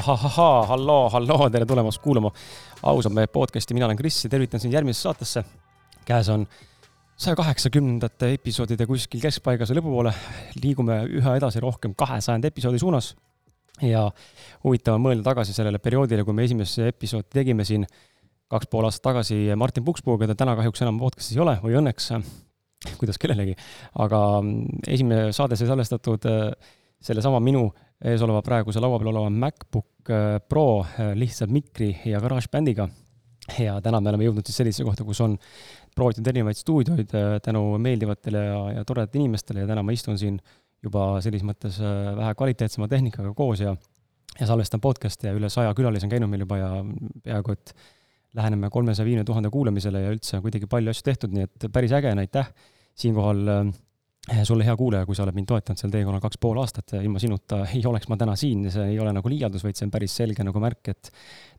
Ahahahhaa, halloo, halloo, tere tulemast kuulama ausad mehed podcast'i, mina olen Kris ja tervitan sind järgmisesse saatesse. käes on saja kaheksakümnendate episoodide kuskil keskpaigas ja lõpupoole, liigume üha edasi rohkem kahesajanda episoodi suunas. ja huvitav on mõelda tagasi sellele perioodile, kui me esimest episoodi tegime siin kaks pool aastat tagasi Martin Pukspuuga, keda täna kahjuks enam podcast'is ei ole või õnneks, kuidas kellelegi, aga esimene saade sai salvestatud äh, sellesama minu ees oleva praeguse laua peal oleva MacBook äh, Pro äh, lihtsalt mikri ja GarageBandiga. ja täna me oleme jõudnud siis sellisesse kohta, kus on proovitud erinevaid stuudioid äh, tänu meeldivatele ja, ja toredatele inimestele ja täna ma istun siin juba selles mõttes vähe kvaliteetsema tehnikaga koos ja ja salvestan podcast'i ja üle saja külalise on käinud meil juba ja peaaegu et läheneme kolmesaja viiekümne tuhande kuulamisele ja üldse on kuidagi palju asju tehtud, nii et päris äge, aitäh siinkohal sulle, hea kuulaja, kui sa oled mind toetanud seal teekonnal kaks pool aastat, ilma sinuta ei oleks ma täna siin, see ei ole nagu liialdus, vaid see on päris selge nagu märk, et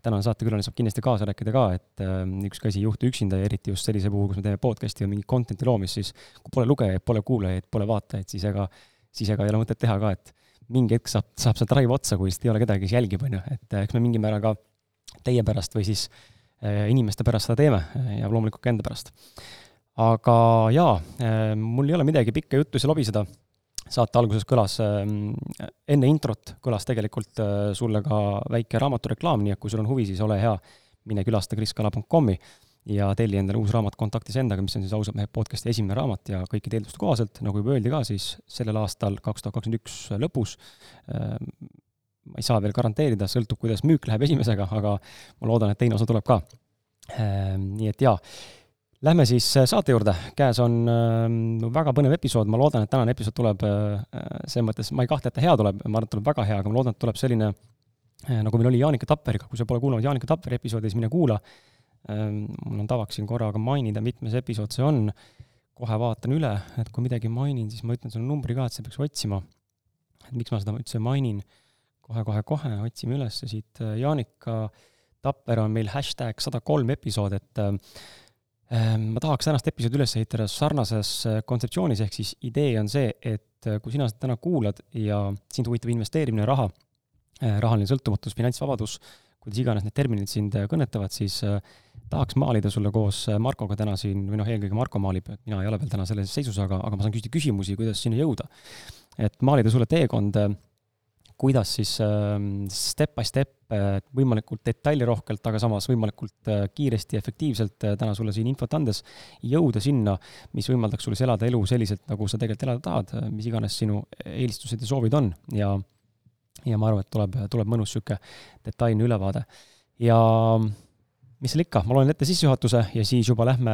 tänane saatekülaline saab kindlasti kaasa rääkida ka, et äh, ükski asi ei juhtu üksinda ja eriti just sellise puhul, kus me teeme podcast'i või mingit content'i loomist, siis kui pole lugejaid, pole kuulajaid, pole vaatajaid, siis ega, siis ega ei ole mõtet teha ka, et mingi hetk saab, saab see drive otsa, kui lihtsalt ei ole kedagi, kes jälgib, on ju, et eks me mingil määral ka teie pärast või siis inimeste pärast seda teeme ja loomulikult ka enda pärast aga jaa, äh, mul ei ole midagi pikka juttu siin lobiseda. saate alguses kõlas, ähm, enne introt kõlas tegelikult äh, sulle ka väike raamatureklaam, nii et kui sul on huvi, siis ole hea, mine külasta kriskala.com-i ja telli endale uus raamat Kontaktis endaga, mis on siis ausad mehed podcasti esimene raamat ja kõikide eelduste kohaselt, nagu juba öeldi ka, siis sellel aastal, kaks tuhat kakskümmend üks lõpus ma ei saa veel garanteerida, sõltub, kuidas müük läheb esimesega, aga ma loodan, et teine osa tuleb ka. Nii et jaa Lähme siis äh, saate juurde, käes on äh, väga põnev episood, ma loodan, et tänane episood tuleb äh, selles mõttes, ma ei kahtle, et ta hea tuleb, ma arvan, et tuleb väga hea, aga ma loodan, et tuleb selline äh, nagu meil oli Jaanika Tapperiga, kui sa pole kuulanud Jaanika Tapperi episoodi, siis mine kuula äh,. mul on tavaks siin korraga mainida, mitmes episood see on, kohe vaatan üle, et kui midagi mainin, siis ma ütlen sulle numbri ka, et sa peaks otsima. et miks ma seda üldse mainin kohe,. kohe-kohe-kohe, otsime üles siit, äh, Jaanika Tapper on meil hashtag sada kolm episood, et äh, ma tahaks tänast episoodi üles ehitada sarnases kontseptsioonis, ehk siis idee on see, et kui sina täna kuulad ja sind huvitab investeerimine, raha, rahaline sõltumatus, finantsvabadus, kuidas iganes need terminid sind kõnetavad, siis tahaks maalida sulle koos äh, Markoga täna siin, või noh, eelkõige Marko maalib, et mina ei ole veel täna selles seisus, aga, aga ma saan küsida küsimusi, kuidas sinna jõuda. et maalida sulle teekond, äh, kuidas siis äh, step by step, võimalikult detailirohkelt, aga samas võimalikult kiiresti ja efektiivselt täna sulle siin infot andes, jõuda sinna, mis võimaldaks sul siis elada elu selliselt, nagu sa tegelikult elada tahad, mis iganes sinu eelistused ja soovid on ja ja ma arvan, et tuleb, tuleb mõnus niisugune detailne ülevaade. ja mis seal ikka, ma loen ette sissejuhatuse ja siis juba lähme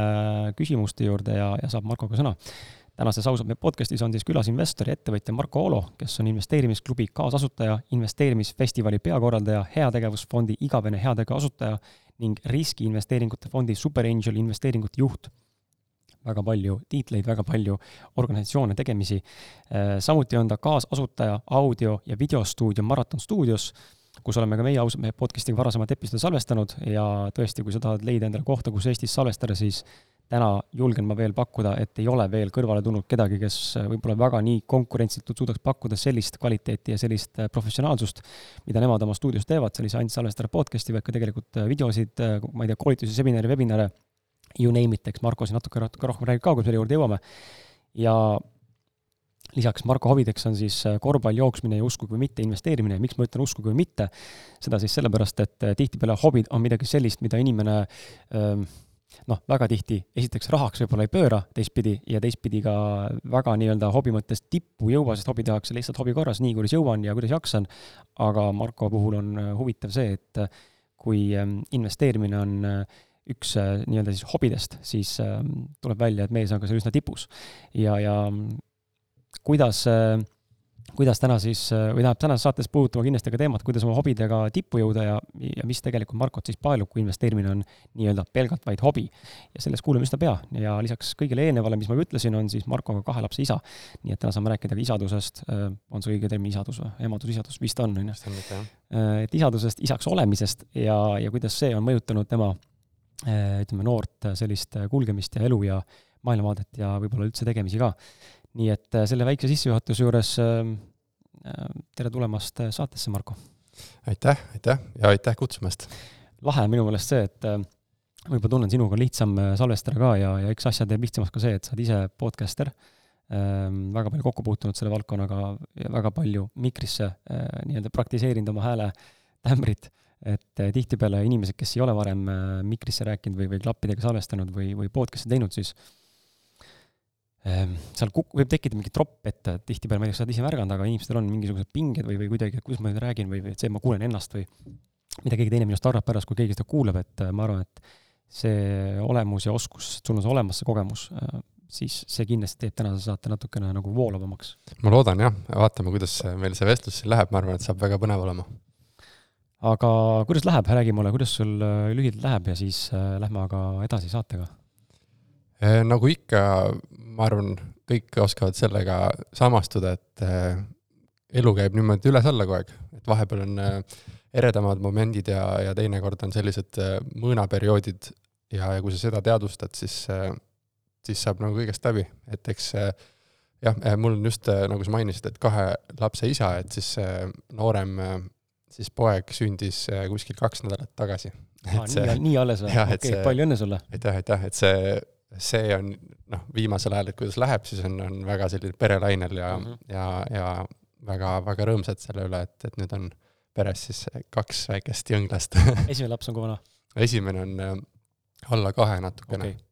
küsimuste juurde ja, ja saab Marko ka sõna. Tänases ausalt meie podcastis on siis külas investor ja ettevõtja Marko Olo, kes on investeerimisklubi kaasasutaja, investeerimisfestivali peakorraldaja, heategevusfondi igavene heategu asutaja ning riskiinvesteeringute fondi Super Angel investeeringute juht väga palju tiitleid, väga palju organisatsioone, tegemisi. samuti on ta kaasasutaja audio- ja videostuudio Maraton stuudios kus oleme ka meie ausalt mehe podcast'iga varasemalt episoode salvestanud ja tõesti, kui sa tahad leida endale kohta, kus Eestis salvestada, siis täna julgen ma veel pakkuda, et ei ole veel kõrvale tulnud kedagi, kes võib-olla väga nii konkurentsitult suudaks pakkuda sellist kvaliteeti ja sellist äh, professionaalsust, mida nemad oma stuudios teevad, see ainult salvestada podcast'i, vaid ka tegelikult äh, videosid, äh, ma ei tea, koolitusi, seminare, webinare, you name it, eks Marko siin natuke rohkem räägib ka, kui me selle juurde jõuame. ja lisaks Marko hobideks on siis äh, korvpall, jooksmine ja uskuge või mitte investeerimine. miks ma ütlen uskuge või mitte? seda siis sellepärast, et äh, tihtipeale hobid on midagi sellist, mida inimene ähm, noh, väga tihti esiteks rahaks võib-olla ei pööra teistpidi ja teistpidi ka väga nii-öelda hobi mõttes tippu jõua, sest hobi tehakse lihtsalt hobi korras, nii kuidas jõuan ja kuidas jaksan. aga Marko puhul on äh, huvitav see, et kui ähm, investeerimine on üks nii-öelda siis hobidest, siis ähm, tuleb välja, et mees on ka seal üsna tipus. ja, ja kuidas, äh, kuidas täna siis, äh, või tähendab, tänases saates puudutame kindlasti ka teemat, kuidas oma hobidega tippu jõuda ja, ja mis tegelikult Markot siis paelub, kui investeerimine on nii-öelda pelgalt vaid hobi. ja sellest kuulame üsna pea ja lisaks kõigele eelnevale, mis ma ütlesin, on siis Marko ka kahe lapse isa. nii et täna saame rääkida ka isadusest, äh, on see õige termin, isadus või, emadus, isadus, vist on, on ju. et isadusest, isaks olemisest ja, ja kuidas see on mõjutanud tema ütleme, noort sellist kulgemist ja elu ja maailmavaadet ja võib-olla üldse tegemisi ka nii et äh, selle väikse sissejuhatuse juures ähm, äh, tere tulemast äh, saatesse, Marko! aitäh, aitäh ja aitäh kutsumast! lahe on minu meelest see, et ma juba tunnen, sinuga on lihtsam salvestada ka ja, ja eks asja teeb lihtsamaks ka see, et sa oled ise podcaster ähm,, väga palju kokku puutunud selle valdkonnaga ja väga palju mikrisse nii-öelda praktiseerinud oma hääle tämbrit, et tihtipeale inimesed, kes ei ole varem mikrisse rääkinud või, või klappidega salvestanud või, või podcast'i teinud, siis seal kuk-, võib tekkida mingi tropp ette, et tihtipeale, ma ei tea, kas sa oled ise märganud, aga inimestel on mingisugused pinged või, või kuidagi, et kuidas ma nüüd räägin või, või et see, ma kuulen ennast või mida keegi teine minust arvab pärast, kui keegi seda kuulab, et äh, ma arvan, et see olemus ja oskus, sul on see olemas, see kogemus, äh, siis see kindlasti teeb tänase saate natukene nagu voolavamaks. ma loodan jah, vaatame, kuidas meil see vestlus siin läheb, ma arvan, et saab väga põnev olema. aga kuidas läheb, räägi mulle, kuidas sul äh, lühidalt läheb ja siis lähme aga edasi saatega Äh, nagu ikka, ma arvan, kõik oskavad sellega samastuda, et äh, elu käib niimoodi üles-alla kogu aeg, et vahepeal on äh, eredamad momendid ja, ja teinekord on sellised mõõnaperioodid ja, ja kui sa seda teadvustad, siis, siis saab nagu kõigest läbi, et eks jah, mul on just, nagu sa mainisid, et kahe lapse isa, et siis noorem siis poeg sündis kuskil kaks nädalat tagasi. Ah, see, nii, nii alles või? okei okay,, palju õnne sulle! aitäh, aitäh, et see see on noh, viimasel ajal, et kuidas läheb, siis on, on väga selline perelainel ja mm, -hmm. ja, ja väga, väga rõõmsad selle üle, et, et nüüd on peres siis kaks väikest jõnglast esimene laps on kui vana? esimene on äh, alla kahe natukene okay..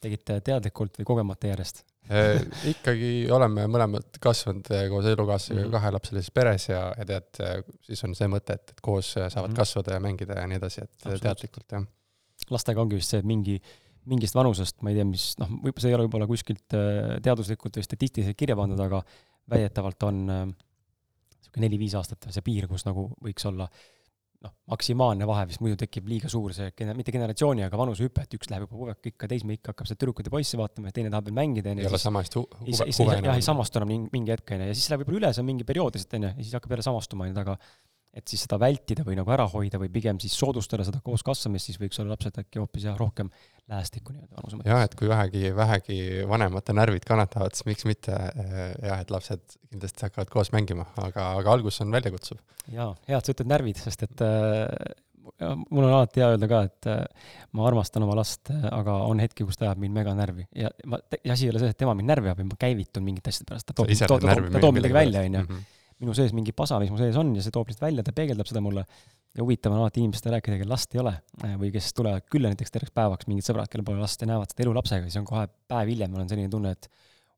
tegite teadlikult või kogemata järjest äh, ikkagi oleme mõlemad kasvanud äh, koos elukaaslasega mm -hmm. kahelapselises peres ja, ja tead, äh, siis on see mõte, et, et koos saavad mm -hmm. kasvada ja mängida ja nii edasi, et teadlikult, jah. lastega ongi vist see, et mingi mingist vanusest, ma ei tea, mis noh, võib-olla see ei ole võib-olla kuskilt äh, teaduslikult või statistiliselt kirja pandud, aga väidetavalt on niisugune äh, neli-viis aastat see piir, kus nagu võiks olla noh, maksimaalne vahe, vist muidu tekib liiga suur see, mitte generatsiooni, aga vanuseüpe, et üks läheb juba kogu aeg ikka teismeikka, hakkab seda tüdrukuid ja poisse vaatama ja teine tahab veel mängida, onju. ei ole sama hästi huve jah, ei samastu enam mingi hetk, onju, ja siis läheb võib-olla üle, see on mingi periood lihtsalt, onju, ja siis hakkab jälle samastuma, onju, aga et siis seda vältida või nagu ära hoida või pigem siis soodustada seda koos kasvamist, siis võiks olla lapsed äkki hoopis jah, rohkem lähestikku nii-öelda vanuse mõttes. jah, et kui vähegi, vähegi vanemate närvid kannatavad, siis miks mitte jah, et lapsed kindlasti hakkavad koos mängima, aga, aga algus on väljakutsuv. jaa, hea, et sa ütled närvid, sest et äh, mul on alati hea öelda ka, et äh, ma armastan oma last, aga on hetki, kus ta ajab mind mega närvi ja ma, asi ei ole selles, et tema mind närvi ajab, vaid ma käivitun mingite asjade pärast, ta toob, ta toob, ta toob midagi välja, onju mhm minu sees mingi pasa, mis mu sees on ja see toob lihtsalt välja, ta peegeldab seda mulle. ja huvitav on alati inimestele rääkida, kellel last ei ole äh, või kes tulevad külla näiteks terveks päevaks, mingid sõbrad, kellel pole last ja näevad seda elu lapsega, siis on kohe päev hiljem, on selline tunne, et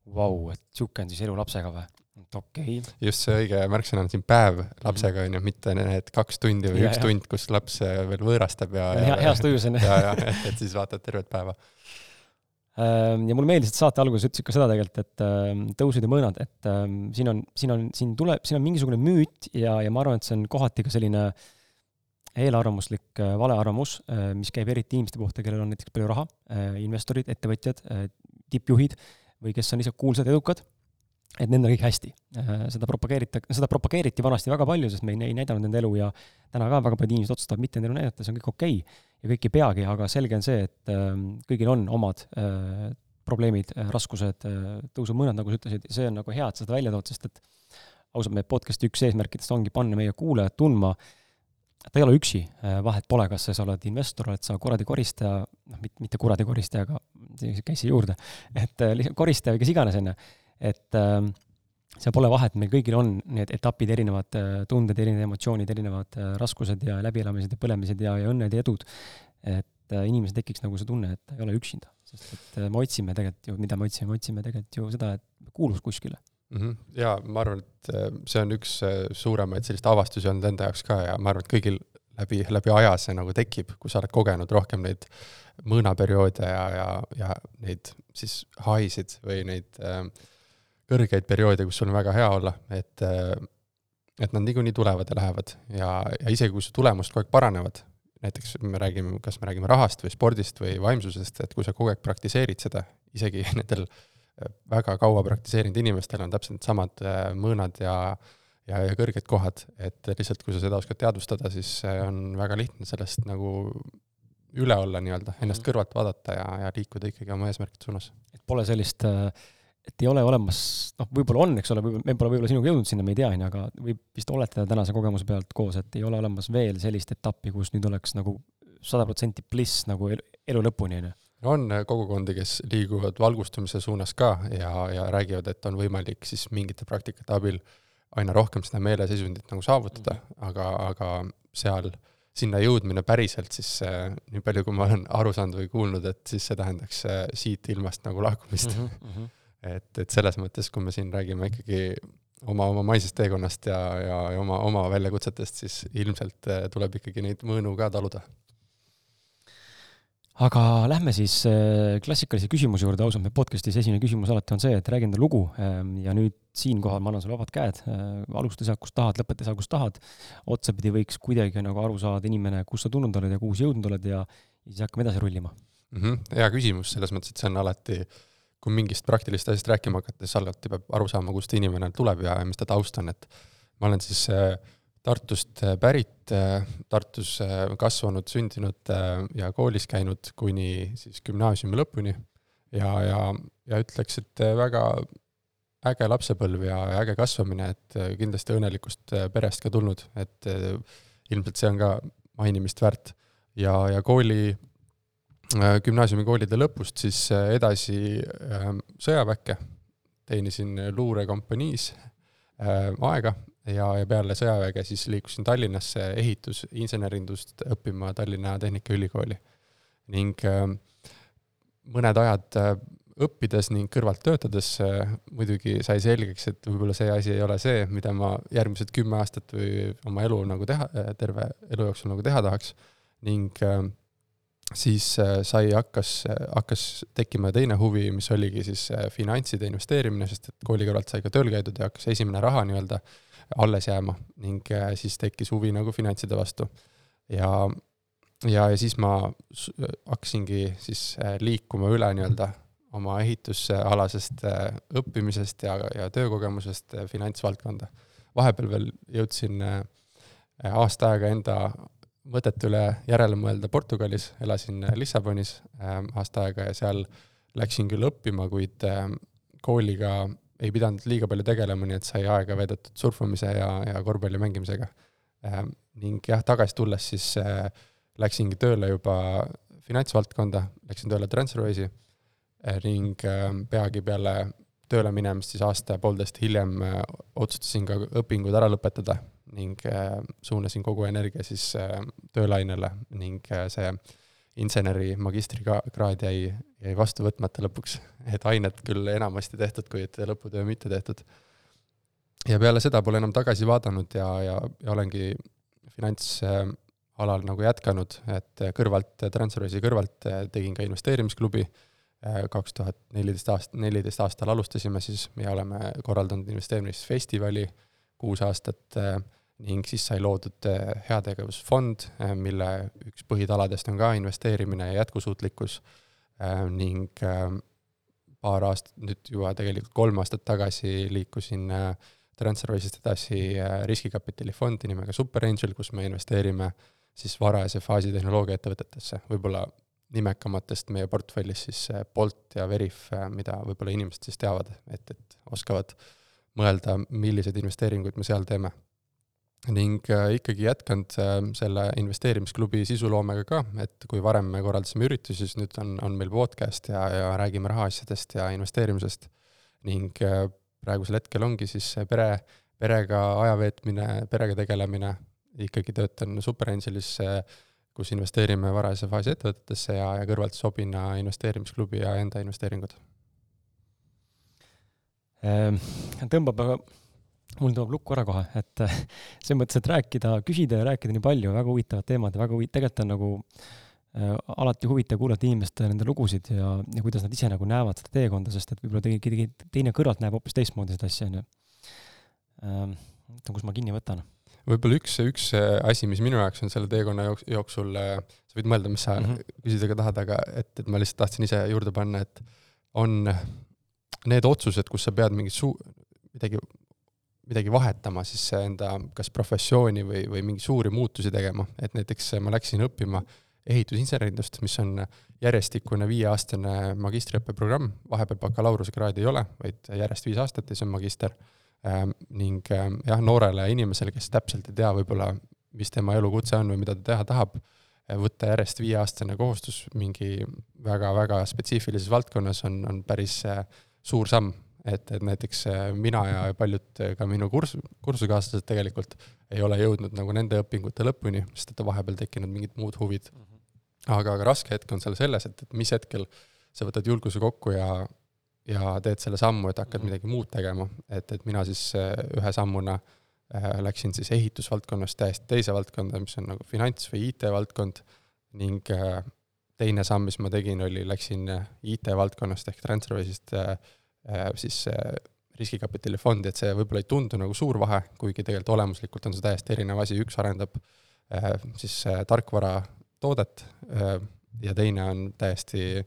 vau wow,, et sihuke on siis elu lapsega või? et okei okay.. just see õige märksõna on siin päev lapsega onju mm -hmm., mitte need kaks tundi või ja, üks ja. tund, kus laps veel võõrastab ja, ja, heas tujus on ju. ja, ja, et, siis vaatad tervet päeva ja mulle meeldis, et saate alguses ütlesid ka seda tegelikult, et ehm, tõusud ja mõõnad, et ehm, siin on, siin on, siin tuleb, siin on mingisugune müüt ja, ja ma arvan, et see on kohati ka selline eelarvamuslik äh, valearvamus, äh, mis käib eriti inimeste kohta, kellel on näiteks palju raha, äh, investorid, ettevõtjad, tippjuhid või kes on lihtsalt kuulsad, edukad et nendel on kõik hästi. seda propageeritakse, seda propageeriti vanasti väga palju, sest me ei, ei näidanud nende elu ja täna ka väga paljud inimesed otsustavad mitte nende elu näidata, see on kõik okei okay. Ja kõik ei peagi, aga selge on see, et äh, kõigil on omad äh, probleemid äh,, raskused tõusumõõnad, nagu sa ütlesid, ja see on nagu hea, et sa seda välja tood, sest et ausalt, meie podcast'i üks eesmärkidest ongi panna meie kuulajad tundma, ta ei ole üksi, vahet pole, kas sa oled investor, oled sa kuradi koristaja, noh, mitte kuradi koristaja, aga käis siia juurde, et lihtsalt koristaja või kes iganes, on ju et äh, seal pole vahet, meil kõigil on need etapid, erinevad äh, tunded, erinevad emotsioonid, erinevad äh, raskused ja läbielamised ja põlemised ja, ja õnned ja edud. et äh, inimesel tekiks nagu see tunne, et ta ei ole üksinda, sest et me otsime tegelikult ju, mida me otsime, me otsime tegelikult ju seda, et kuulus kuskile mm. -hmm. ja ma arvan, et see on üks suuremaid selliseid avastusi olnud enda jaoks ka ja ma arvan, et kõigil läbi, läbi aja see nagu tekib, kui sa oled kogenud rohkem neid mõõnaperioode ja, ja, ja neid siis haisid või neid äh, kõrgeid perioode, kus sul on väga hea olla, et et nad niikuinii tulevad ja lähevad ja, ja isegi kui su tulemused kogu aeg paranevad, näiteks me räägime, kas me räägime rahast või spordist või vaimsusest, et kui sa kogu aeg praktiseerid seda, isegi nendel väga kaua praktiseerinud inimestel on täpselt needsamad äh, mõõnad ja ja, ja kõrged kohad, et lihtsalt kui sa seda oskad teadvustada, siis on väga lihtne sellest nagu üle olla nii-öelda, ennast mhm. kõrvalt vaadata ja, ja liikuda ikkagi oma eesmärkide suunas. et pole sellist äh, et ei ole olemas, noh, võib-olla on, eks ole, me pole võib-olla sinuga jõudnud sinna, me ei tea, onju, aga võib vist oletada tänase kogemuse pealt koos, et ei ole olemas veel sellist etappi, kus nüüd oleks nagu sada protsenti bliss nagu elu, elu lõpuni, onju. on kogukondi, kes liiguvad valgustumise suunas ka ja, ja räägivad, et on võimalik siis mingite praktikate abil aina rohkem seda meeleseisundit nagu saavutada mm, -hmm. aga, aga seal sinna jõudmine päriselt, siis äh, nii palju, kui ma olen aru saanud või kuulnud, et siis see tähendaks äh, siit ilmast nagu lahkumist mm. -hmm et, et selles mõttes, kui me siin räägime ikkagi oma, oma maisest teekonnast ja, ja, ja oma, oma väljakutsetest, siis ilmselt äh, tuleb ikkagi neid mõõnu ka taluda. aga lähme siis äh, klassikalise küsimuse juurde, ausalt, meie podcast'is esimene küsimus alati on see, et räägi enda lugu ähm, ja nüüd siinkohal ma annan sulle vabad käed, äh, alusta sealt, kust tahad, lõpeta sealt, kust tahad. otsapidi võiks kuidagi nagu aru saada inimene, kus sa tulnud oled ja kuhu sa jõudnud oled ja siis hakkame edasi rullima mm. -hmm. hea küsimus, selles mõttes, et see on alati äh, kui mingist praktilist asjast rääkima hakata, siis alati peab aru saama, kust inimene tuleb ja, mis ta taust on, et ma olen siis äh, Tartust äh, pärit, äh, Tartus kasvanud, sündinud ja koolis käinud kuni siis gümnaasiumi lõpuni ja, ja, ja ütleks, et väga äge lapsepõlv ja äge kasvamine, et kindlasti õnnelikust perest ka tulnud, et ilmselt see on ka mainimist väärt. ja, ja kooli gümnaasiumikoolide lõpust siis äh, edasi ähm, sõjaväkke, teenisin luurekompaniis äh, aega ja, ja peale sõjaväge siis liikusin Tallinnasse ehitus, insenerindust õppima Tallinna Tehnikaülikooli. ning mõned ajad õppides ning kõrvalt töötades muidugi sai selgeks, et võib-olla see asi ei ole see, mida ma järgmised kümme aastat või oma elu nagu teha, terve elu jooksul nagu teha tahaks ning äh, siis sai, hakkas, hakkas tekkima teine huvi, mis oligi siis finantside investeerimine, sest et kooli kõrvalt sai ka tööl käidud ja hakkas esimene raha nii-öelda alles jääma ning siis tekkis huvi nagu finantside vastu. ja, ja, ja siis ma hakkasingi siis liikuma üle nii-öelda oma ehitusalasest õppimisest ja, ja töökogemusest finantsvaldkonda. vahepeal veel jõudsin aasta aega enda mõtete üle järele mõelda Portugalis, elasin Lissabonis ähm, aasta aega ja seal läksin küll õppima, kuid ähm, kooliga ei pidanud liiga palju tegelema, nii et sai aega veedetud surfamise ja, ja korvpalli mängimisega. Ähm, ning jah, tagasi tulles siis äh, läksingi tööle juba finantsvaldkonda, läksin tööle Transferwise'i äh, ning peagi peale tööle minemist siis aasta-poolteist hiljem äh, otsustasin ka õpingud ära lõpetada ning äh, suunasin kogu energia siis äh, töölainele ning see inseneri magistrikraad jäi, jäi vastu võtmata lõpuks, et ained küll enamasti tehtud, kuid lõputöö mitte tehtud. ja peale seda pole enam tagasi vaadanud ja, ja, ja olengi finantsalal nagu jätkanud, et kõrvalt, Transferwise'i kõrvalt tegin ka investeerimisklubi, kaks tuhat neliteist aast-, neliteist aastal alustasime siis ja oleme korraldanud investeerimisfestivali kuus aastat ning siis sai loodud äh, heategevusfond, äh, mille üks põhitaladest on ka investeerimine ja jätkusuutlikkus. Äh, ning paar aastat, nüüd juba tegelikult kolm aastat tagasi liikusin Transferwise'ist edasi riskikapitalifondi nimega Super Angel, kus me investeerime siis varajase faasi tehnoloogiaettevõtetesse, võib-olla nimekamatest meie portfellis siis Bolt ja Veriff, mida võib-olla inimesed siis teavad, et, et oskavad mõelda, milliseid investeeringuid me seal teeme ning äh, ikkagi jätkanud äh, selle investeerimisklubi sisuloomega ka, et kui varem me korraldasime üritusi, siis nüüd on, on meil podcast ja, ja räägime rahaasjadest ja investeerimisest. ning äh, praegusel hetkel ongi siis pere, perega aja veetmine, perega tegelemine, ikkagi töötan Superangelis, kus investeerime varajase faasi ettevõtetesse ja, ja kõrvalt Sobina investeerimisklubi ja enda investeeringud. Ehm, tõmbab aga mul tuleb lukku ära kohe, et selles mõttes, et rääkida, küsida ja rääkida nii palju, väga huvitavad teemad ja väga huvi-, tegelikult on nagu äh, alati huvitav kuulata inimeste nende lugusid ja, ja kuidas nad ise nagu näevad seda teekonda, sest et võib-olla keegi teine kõrvalt näeb hoopis teistmoodi seda asja, onju. Ähm, kus ma kinni võtan? Võib-olla üks, üks asi, mis minu jaoks on selle teekonna jooks-, jooksul, äh, sa võid mõelda, mis sa mm -hmm. küsida ka tahad, aga et, et ma lihtsalt tahtsin ise juurde panna, et on need otsused, kus sa pead mingit suu-, midagi midagi vahetama siis enda kas professiooni või, või mingi suuri muutusi tegema, et näiteks ma läksin õppima ehitusinsenerindust, mis on järjestikune viieaastane magistriõppeprogramm, vahepeal bakalaureusekraadi ei ole, vaid järjest viis aastat ja siis on magister. Ning ähm, jah, noorele inimesele, kes täpselt ei tea võib-olla, mis tema elukutse on või mida ta teha tahab, võtta järjest viieaastane kohustus mingi väga-väga spetsiifilises valdkonnas on, on päris äh, suur samm et, et näiteks äh, mina ja paljud äh, ka minu kurs-, kursusekaaslased tegelikult ei ole jõudnud nagu nende õpingute lõpuni, sest et vahepeal tekkinud mingid muud huvid. -hmm. aga, aga raske hetk on seal selles, et, et mis hetkel sa võtad julguse kokku ja, ja teed selle sammu, et hakkad -hmm. midagi muud tegema, et, et mina siis äh, ühe sammuna äh, läksin siis ehitusvaldkonnast täiesti teise valdkonda, mis on nagu finants või IT-valdkond ning äh, teine samm, mis ma tegin, oli, läksin IT-valdkonnast ehk Transferwise'ist äh, Äh, siis äh, riskikapitalifondi, et see võib-olla ei tundu nagu suur vahe, kuigi tegelikult olemuslikult on see täiesti erinev asi, üks arendab äh, siis tarkvaratoodet ja teine on täiesti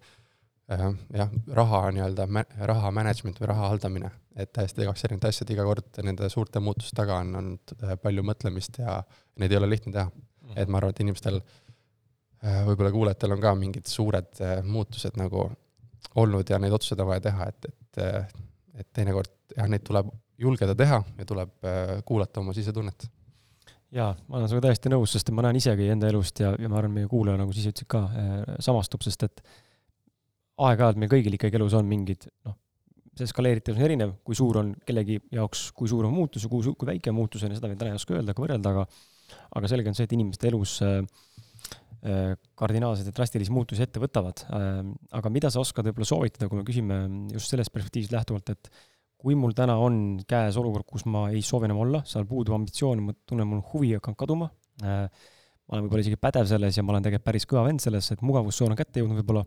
jah, raha nii-öelda, raha management või raha haldamine, et täiesti kaks erinevat asja, et iga kord nende suurte muutuste taga on olnud palju mõtlemist ja neid ei ole lihtne teha. Mhm. et ma arvan, et inimestel, võib-olla kuulajatel on ka mingid suured muutused nagu olnud ja neid otsuseid on vaja teha, et, et, et teinekord jah, neid tuleb julgeda teha ja tuleb äh, kuulata oma sisetunnet. jaa, ma olen sinuga täiesti nõus, sest ma näen isegi enda elust ja, ja ma arvan, meie kuulaja, nagu sa ise ütlesid ka, äh, samastub, sest et aeg-ajalt meil kõigil ikkagi elus on mingid noh, see skaleeritavus on erinev, kui suur on kellegi jaoks, kui suur on muutus ja kui, kui väike muutus on ja seda me täna ei oska öelda ega võrrelda, aga aga selge on see, et inimeste elus äh, Äh, kardinaalseid ja drastilisi muutusi ette võtavad. Äh, aga mida sa oskad võib-olla soovitada, kui me küsime just sellest perspektiivist lähtuvalt, et kui mul täna on käes olukord, kus ma ei soovi enam olla, seal puudub ambitsioon, ma tunnen, mul huvi hakkab kaduma, äh, ma olen võib-olla isegi pädev selles ja ma olen tegelikult päris kõva vend selles, et mugavustsoon on kätte jõudnud võib-olla,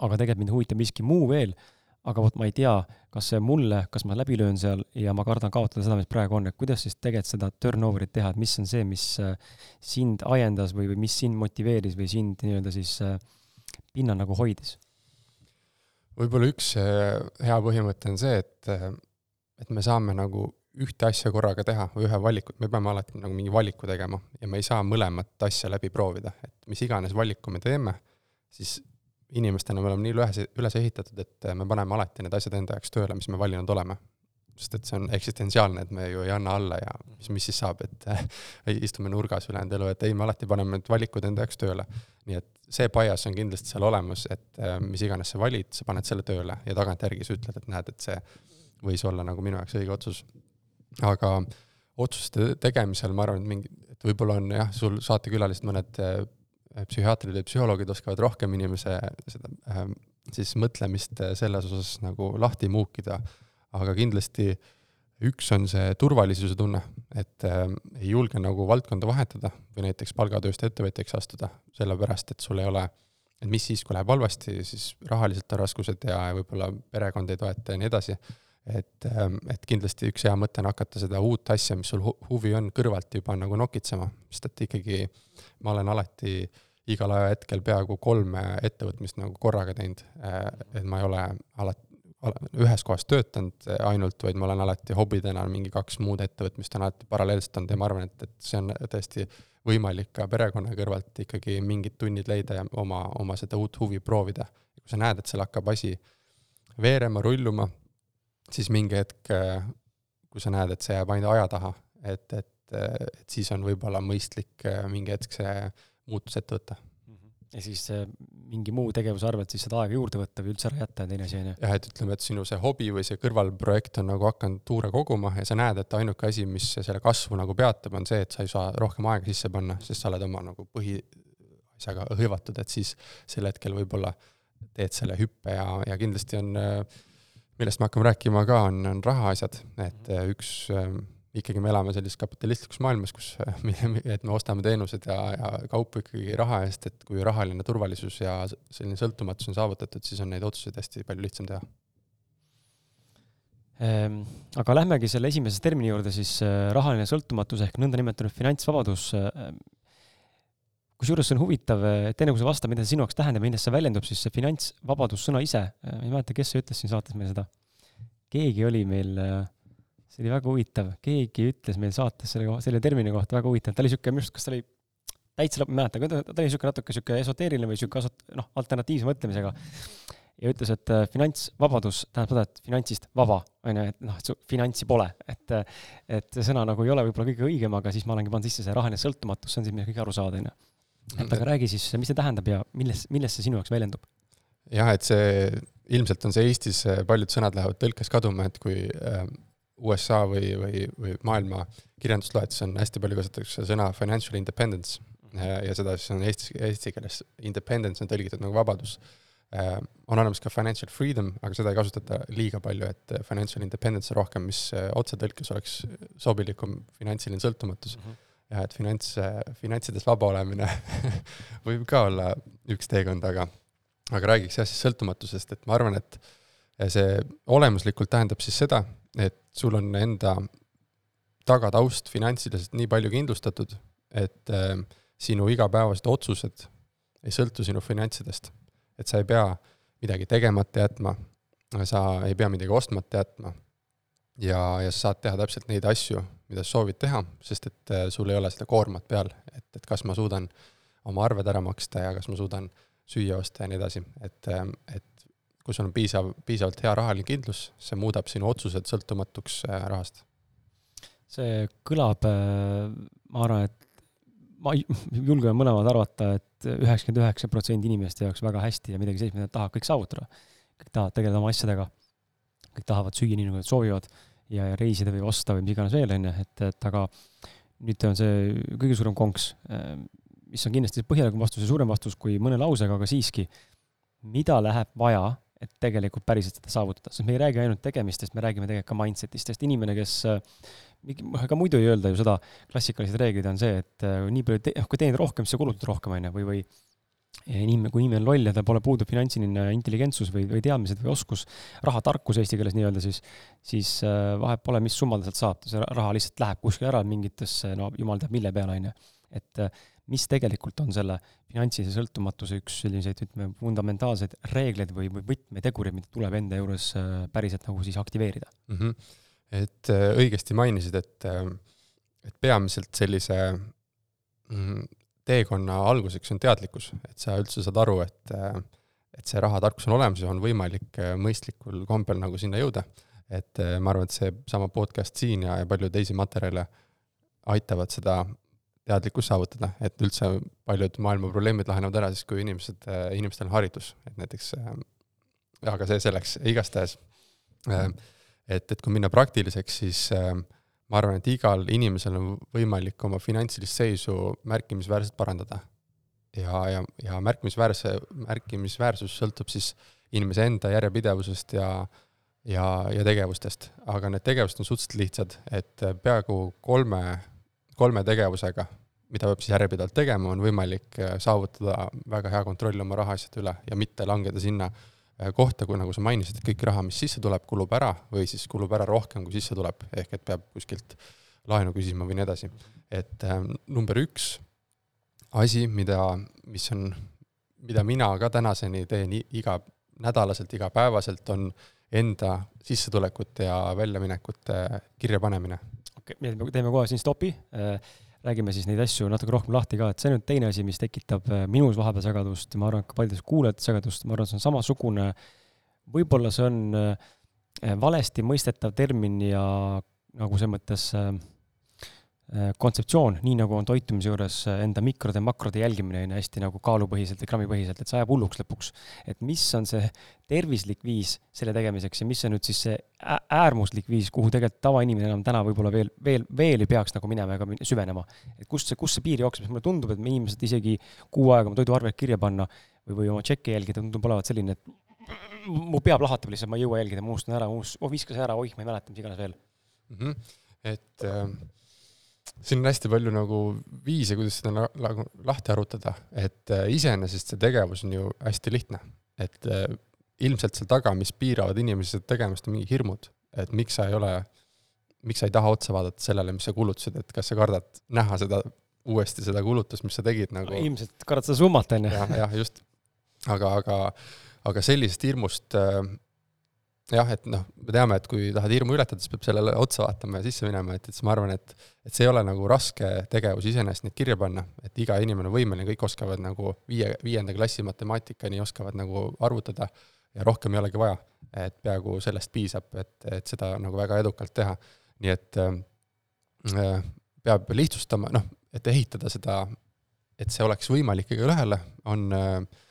aga tegelikult mind huvitab miski muu veel, aga vot ma ei tea, kas see mulle, kas ma läbi löön seal ja ma kardan kaotada seda, mis praegu on, et kuidas siis tegelikult seda turnover'it teha, et mis on see, mis äh, sind ajendas või, või mis sind motiveeris või sind nii-öelda siis äh, pinnal nagu hoidis? võib-olla üks äh, hea põhimõte on see, et, et me saame nagu ühte asja korraga teha või ühe valiku, me peame alati nagu mingi valiku tegema ja me ei saa mõlemat asja läbi proovida, et mis iganes valiku me teeme, siis inimestena me oleme nii üles, üles ehitatud, et me paneme alati need asjad enda jaoks tööle, mis me valinud oleme. sest et see on eksistentsiaalne, et me ju ei anna alla ja mis, mis siis saab, et istume nurgas ülejäänud elu, et ei, me alati paneme need valikud enda jaoks tööle. nii et see bias on kindlasti seal olemas, et mis iganes sa valid, sa paned selle tööle ja tagantjärgi sa ütled, et näed, et see võis olla nagu minu jaoks õige otsus aga otsuste tegemisel ma arvan, et mingi, et võib-olla on jah, sul saatekülalised mõned äh, psühhiaatrid või psühholoogid oskavad rohkem inimese seda äh, siis mõtlemist äh, selles osas nagu lahti muukida, aga kindlasti üks on see turvalisuse tunne, et äh, ei julge nagu valdkonda vahetada või näiteks palgatööst ettevõtjaks astuda, sellepärast et sul ei ole, et mis siis, kui läheb halvasti, siis rahaliselt on raskused ja võib-olla perekond ei toeta ja nii edasi et, ähm, et kindlasti üks hea mõte on hakata seda uut asja, mis sul huvi on, kõrvalt juba nagu nokitsema, sest et ikkagi ma olen alati igal ajahetkel peaaegu kolme ettevõtmist nagu korraga teinud, äh, et ma ei ole alati ühes kohas töötanud ainult, vaid ma olen alati hobidena mingi kaks muud ettevõtmist on alati paralleelselt olnud ja ma arvan, et, et see on tõesti võimalik ka perekonna kõrvalt ikkagi mingid tunnid leida ja oma, oma seda uut huvi proovida. kui sa näed, et seal hakkab asi veerema, rulluma, siis mingi hetk, äh, kui sa näed, et see jääb ainult aja taha, et, et, äh, et siis on võib-olla mõistlik äh, mingi hetk see muutus ette võtta. Mhm. ja siis mingi muu tegevuse arvelt siis seda aega juurde võtta või üldse ära jätta, teine asi, on ju? jah, et ütleme, et sinu see hobi või see kõrvalprojekt on nagu hakanud tuure koguma ja sa näed, et ainuke asi, mis selle kasvu nagu peatab, on see, et sa ei saa rohkem aega sisse panna, sest sa oled oma nagu põhiasjaga hõivatud, et siis sel hetkel võib-olla teed selle hüppe ja, ja kindlasti on äh, millest me hakkame rääkima ka, on, on rahaasjad, et äh, üks äh, ikkagi me elame sellises kapitalistlikus maailmas, kus, äh, et me ostame teenused ja, ja kaupu ikkagi raha eest, et kui rahaline turvalisus ja selline sõltumatus on saavutatud, siis on neid otsuseid hästi palju lihtsam teha ehm,. Aga lähmegi selle esimese termini juurde siis rahaline sõltumatus ehk nõndanimetatud finantsvabadus. Kusjuures see on huvitav, et enne kui sa vastad, mida see sinu jaoks tähendab, millest see väljendub, siis see finantsvabadus sõna ise, ma ei mäleta, kes see ütles siin saates meile seda. Keegi oli meil, see oli väga huvitav, keegi ütles meil saates selle, selle termini kohta väga huvitav, ta oli siuke, minu arust, kas ta oli täitsa, ma ei mäleta, ta oli siuke natuke siuke esoteeriline või asot-, noh, alternatiivse mõtlemisega. ja ütles, et äh, finantsvabadus tähendab seda, et finantsist vaba, on ju, et noh, et su finantsi pole, et et see sõna nagu ei ole võib-olla kõige õigem, aga siis ma olengi pannud sisse see rahaline sõltumatus, see on siis, mida kõik aru saada, on ju. Et aga räägi siis, mis see tähendab ja milles, milles see sinu jaoks väljendub? jah, et see ilmselt on see Eestis, äh, paljud sõnad lähevad tõlkes kaduma, et kui äh, USA või, või, või maailma kirjandust loed, siis on hästi palju kasutatakse sõna financial independence äh, ja seda siis on eesti, eesti keeles independence on tõlgitud nagu vabadus. on olemas ka financial freedom, aga seda ei kasutata liiga palju, et financial independence on rohkem, mis otsetõlkes oleks sobilikum finantsiline sõltumatus mm. -hmm ja et finants, finantsides vaba olemine võib ka olla üks teekond, aga aga räägiks jah siis sõltumatusest, et ma arvan, et see olemuslikult tähendab siis seda, et sul on enda tagataust finantsiliselt nii palju kindlustatud, et äh, sinu igapäevased otsused ei sõltu sinu finantsidest. et sa ei pea midagi tegemata jätma, sa ei pea midagi ostmata jätma ja, ja sa saad teha täpselt neid asju, mida sa soovid teha, sest et äh, sul ei ole seda koormat peal, et, et kas ma suudan oma arved ära maksta ja kas ma suudan äh, süüa osta ja nii edasi, et, ähm, et kui sul on piisav, piisavalt hea rahaline kindlus, see muudab sinu otsused sõltumatuks äh, rahast. see kõlab, äh, ma arvan, et ma julgen mõlemad arvata et, et üheksakümmend üheksa protsenti inimeste jaoks väga hästi ja midagi sellist, mida nad tahavad kõik saavutada. kõik tahavad tegeleda oma asjadega, kõik tahavad süüa nii, nagu nad soovivad ja, ja reisida või osta või mis iganes veel, on ju, et, et aga nüüd on see kõige suurem konks, ähm, mis on kindlasti põhjalikum vastus ja suurem vastus kui mõne lausega, aga siiski, mida läheb vaja, et tegelikult päriselt seda saavutada, sest me ei räägi ainult tegemistest, me räägime tegelikult ka mindset'ist, sest inimene, kes mingi, ega muidu ei öelda ju seda, klassikalised reeglid on see, et nii palju, noh, kui teenid rohkem, siis sa kulutad rohkem, on ju, või, või inimene, kui inimene on loll ja tal pole, puudub finantsiline intelligentsus või, või teadmised või oskus, rahatarkus eesti keeles nii-öelda, siis, siis äh, vahet pole, mis summa ta sealt saab, see raha lihtsalt läheb kuskile ära mingitesse, no jumal teab mille peale, on ju. et äh, mis tegelikult on selle finantsilise sõltumatuse üks selliseid, ütleme, fundamentaalseid reegleid või, või võtmetegureid, mida tuleb enda juures äh, päriselt nagu siis aktiveerida mm? -hmm. et õigesti mainisid, et, et peamiselt sellise mm, teekonna alguseks on teadlikkus, et sa üldse saad aru, et, et see rahatarkus on olemas ja on võimalik mõistlikul kombel nagu sinna jõuda. et ma arvan, et seesama podcast siin ja, ja palju teisi materjale aitavad seda teadlikkust saavutada, et üldse paljud maailma probleemid lahenevad ära siis, kui inimesed, inimestel on haridus, et näiteks, aga see selleks, igastahes, et, et kui minna praktiliseks, siis äh, ma arvan, et igal inimesel on võimalik oma finantsilist seisu märkimisväärselt parandada. ja, ja, ja märkimisväärse, märkimisväärsus sõltub siis inimese enda järjepidevusest ja ja, ja tegevustest, aga need tegevused on suhteliselt lihtsad, et peaaegu kolme, kolme tegevusega, mida peab siis järjepidevalt tegema, on võimalik saavutada väga hea kontroll oma rahaasjade üle ja mitte langeda sinna äh, kohta, kui nagu sa mainisid, et kõik raha, mis sisse tuleb, kulub ära või siis kulub ära rohkem, kui sisse tuleb, ehk et peab kuskilt laenu küsima või nii edasi. et äh, number üks asi, mida, mis on, mida mina ka tänaseni teen iga, nädalaselt, igapäevaselt, on enda sissetulekute ja väljaminekute kirjapanemine. okei okay,, teeme kohe siin stopi äh, räägime siis neid asju natuke rohkem lahti ka, et see on nüüd teine asi, mis tekitab äh, minus vahepeal segadust ma arvan, et ka paljudes kuulajates segadust, ma arvan, see on samasugune, võib-olla see on äh, valesti mõistetav termin ja nagu selles mõttes Äh, kontseptsioon, nii nagu on toitumise juures äh, enda mikrode ja makrode jälgimine, on ju, hästi nagu kaalupõhiselt või grammipõhiselt, et see ajab hulluks lõpuks. et mis on see tervislik viis selle tegemiseks ja mis on nüüd siis see äärmuslik viis, kuhu tegelikult tavainimene enam täna võib-olla veel, veel, veel ei peaks nagu minema ega süvenema. et kust see, kust see piir jookseb, sest mulle tundub, et me inimesed isegi kuu aega oma toiduarvet kirja panna või, või oma tšekke jälgida, tundub olevat selline, et mu pea plahvatab lihtsalt, ma ei jõua jälgida, ma unustan ära, oh viskas ära, oih, ma ei mäleta, mis iganes veel mm. -hmm. et äh siin on hästi palju nagu viise, kuidas seda nagu lahti arutada, et äh, iseenesest see tegevus on ju hästi lihtne, et äh, ilmselt seal taga, mis piiravad inimesi seda tegemist, on mingi hirmud, et miks sa ei ole, miks sa ei taha otsa vaadata sellele, mis sa kulutasid, et kas sa kardad näha seda uuesti, seda kulutust, mis sa tegid nagu ilmselt kardad seda summat, on ju. jah, just. aga, aga, aga sellisest hirmust äh, jah, et noh, me teame, et kui tahad hirmu ületada, siis peab sellele otsa vaatama ja sisse minema, et, et siis ma arvan, et et see ei ole nagu raske tegevus iseenesest neid kirja panna, et iga inimene on võimeline, kõik oskavad nagu viie, viienda klassi matemaatikani oskavad nagu arvutada ja rohkem ei olegi vaja. et peaaegu sellest piisab, et, et seda nagu väga edukalt teha. nii et äh, peab lihtsustama, noh, et ehitada seda, et see oleks võimalik igaühele, on äh,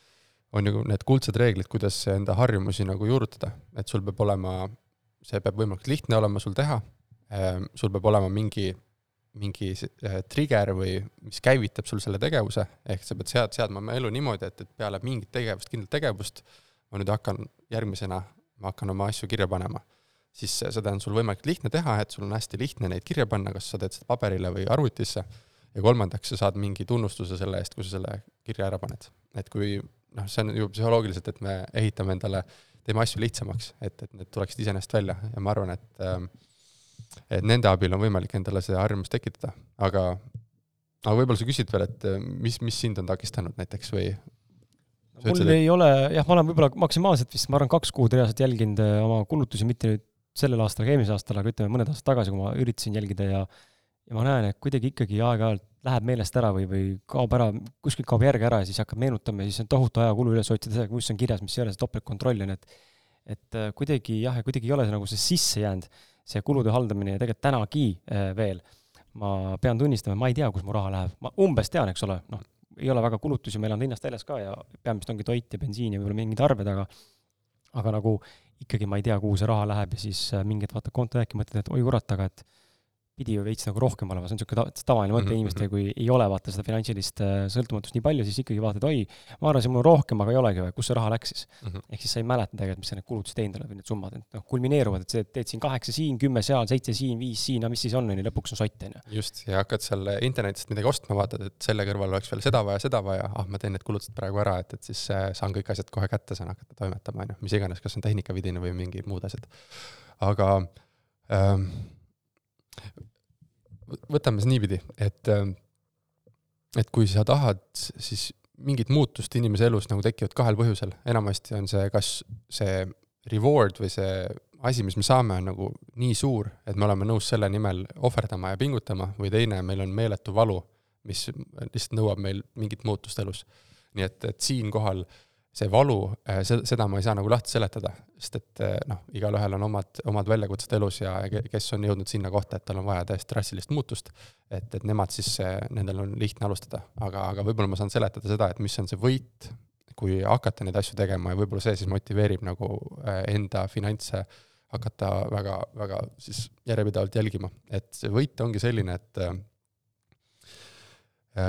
on ju need kuldsed reeglid, kuidas enda harjumusi nagu juurutada, et sul peab olema, see peab võimalikult lihtne olema sul teha, ehm, sul peab olema mingi, mingi eh, trigger või mis käivitab sul selle tegevuse, ehk sa pead sead-, seadma oma elu niimoodi, et, et peale mingit tegevust, kindlat tegevust, ma nüüd hakkan järgmisena, ma hakkan oma asju kirja panema. siis seda on sul võimalik lihtne teha, et sul on hästi lihtne neid kirja panna, kas sa teed seda paberile või arvutisse, ja kolmandaks, sa saad mingi tunnustuse selle eest, kui sa selle kirja ära paned. et kui noh, see on ju psühholoogiliselt, et me ehitame endale, teeme asju lihtsamaks, et, et need tuleksid iseenesest välja ja ma arvan, et ähm, et nende abil on võimalik endale see harjumus tekitada, aga aga võib-olla sa küsid veel, et äh, mis, mis sind on takistanud näiteks või? mul ütlesid, ei et... ole, jah, ma olen võib-olla maksimaalselt vist, ma arvan, kaks kuud reaalselt jälginud äh, oma kulutusi, mitte nüüd sellel aastal ega eelmisel aastal, aga ütleme mõned aastad tagasi, kui ma üritasin jälgida ja ja ma näen, et kuidagi ikkagi aeg-ajalt läheb meelest ära või, või kaob ära, kuskilt kaob järg ära ja siis hakkab meenutama ja siis on tohutu ajakulu üles otsida seda, kus on kirjas, mis ei ole, see topeltkontroll on, et et äh, kuidagi jah, ja kuidagi ei ole see nagu see sisse jäänud, see kulude haldamine ja tegelikult tänagi äh, veel. Ma pean tunnistama, ma ei tea, kus mu raha läheb, ma umbes tean, eks ole, noh, ei ole väga kulutusi, ma elan linnast väljas ka ja peamiselt ongi toit ja bensiin ja võib-olla mingid arved, aga aga nagu ikkagi ma ei tea, kuhu see raha läheb ja siis äh, mingid vaatad konto jääki, mõtled, et oi kurat, aga et pidi ju veits nagu rohkem olema, see on niisugune ta tavaline mõte mm -hmm. inimestele, kui ei ole vaata seda finantsilist äh, sõltumatust nii palju, siis ikkagi vaatad, oi, ma arvasin, mul on rohkem, aga ei olegi või, kus see raha läks siis mm. -hmm. ehk siis sa ei mäleta tegelikult, mis sa need kulutused teinud oled või need summad, et noh, kulmineeruvad, et see, teed siin kaheksa siin, kümme seal, seitse siin, viis siin, no mis siis on, on ju, lõpuks on sott, on ju. just, ja hakkad seal internetist midagi ostma, vaatad, et selle kõrval oleks veel seda vaja, seda vaja, ah, ma teen need kulutused praegu ära, et, et siis äh, saan kõik asjad kohe kätte, saan hakata toimetama, on ju, mis iganes, kas on tehnikavidina või mingid muud asjad. aga ähm, võtame siis niipidi, et, et kui sa tahad, siis mingit muutust inimese elus nagu tekivad kahel põhjusel, enamasti on see, kas see reward või see asi, mis me saame, on nagu nii suur, et me oleme nõus selle nimel ohverdama ja pingutama, või teine, meil on meeletu valu, mis lihtsalt nõuab meil mingit muutust elus. nii et, et siinkohal äh, see valu, äh, seda ma ei saa nagu lahti seletada, sest et äh, noh, igalühel on omad, omad väljakutsed elus ja kes on jõudnud sinna kohta, et tal on vaja täiesti drastilist muutust, et, et nemad siis, nendel on lihtne alustada, aga, aga võib-olla ma saan seletada seda, et mis on see võit, kui hakata neid asju tegema ja võib-olla see siis motiveerib nagu äh, enda finantse hakata väga, väga siis järjepidevalt jälgima, et see võit ongi selline, et äh,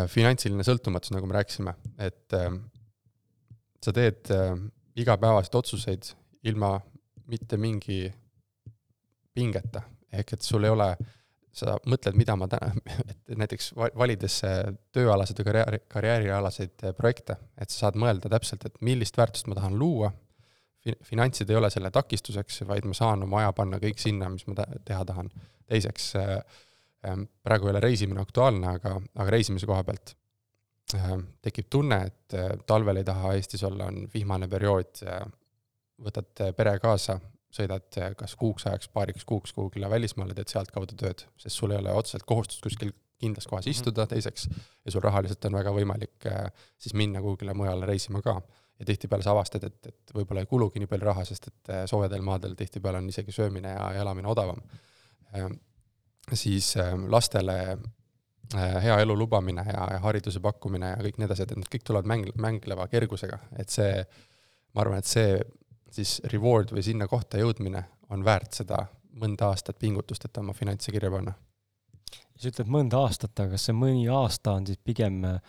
finantsiline sõltumatus, nagu me rääkisime, et äh, sa teed äh, igapäevaseid otsuseid ilma mitte mingi pingeta, ehk et sul ei ole, sa mõtled, mida ma täna, et näiteks valides tööalaseid või karjääri, karjäärialaseid äh, projekte, et sa saad mõelda täpselt, et millist väärtust ma tahan luua, finantsid ei ole selle takistuseks, vaid ma saan oma aja panna kõik sinna, mis ma teha tahan. teiseks, äh, ähm, praegu ei ole reisimine aktuaalne, aga, aga reisimise koha pealt Äh, tekib tunne, et äh, talvel ei taha Eestis olla, on vihmane periood, võtad äh, pere kaasa, sõidad kas kuuks ajaks, paariks kuuks kuhugile välismaale, teed sealtkaudu tööd, sest sul ei ole otseselt kohustust kuskil kindlas kohas mhm. istuda, teiseks, ja sul rahaliselt on väga võimalik siis minna kuhugile mujale reisima ka. ja tihtipeale sa avastad, et, et võib-olla ei kulugi nii palju raha, sest et soojadel maadel tihtipeale on isegi söömine ja elamine odavam. siis lastele Äh, hea elu lubamine ja, ja hariduse pakkumine ja kõik need asjad, et need kõik tulevad mäng-, mängleva kergusega, et see, ma arvan, et see siis reward või sinna kohta jõudmine on väärt seda mõnda aastat pingutust, et oma finantse kirja panna. sa ütled mõnda aastat, aga kas see mõni aasta on siis pigem äh,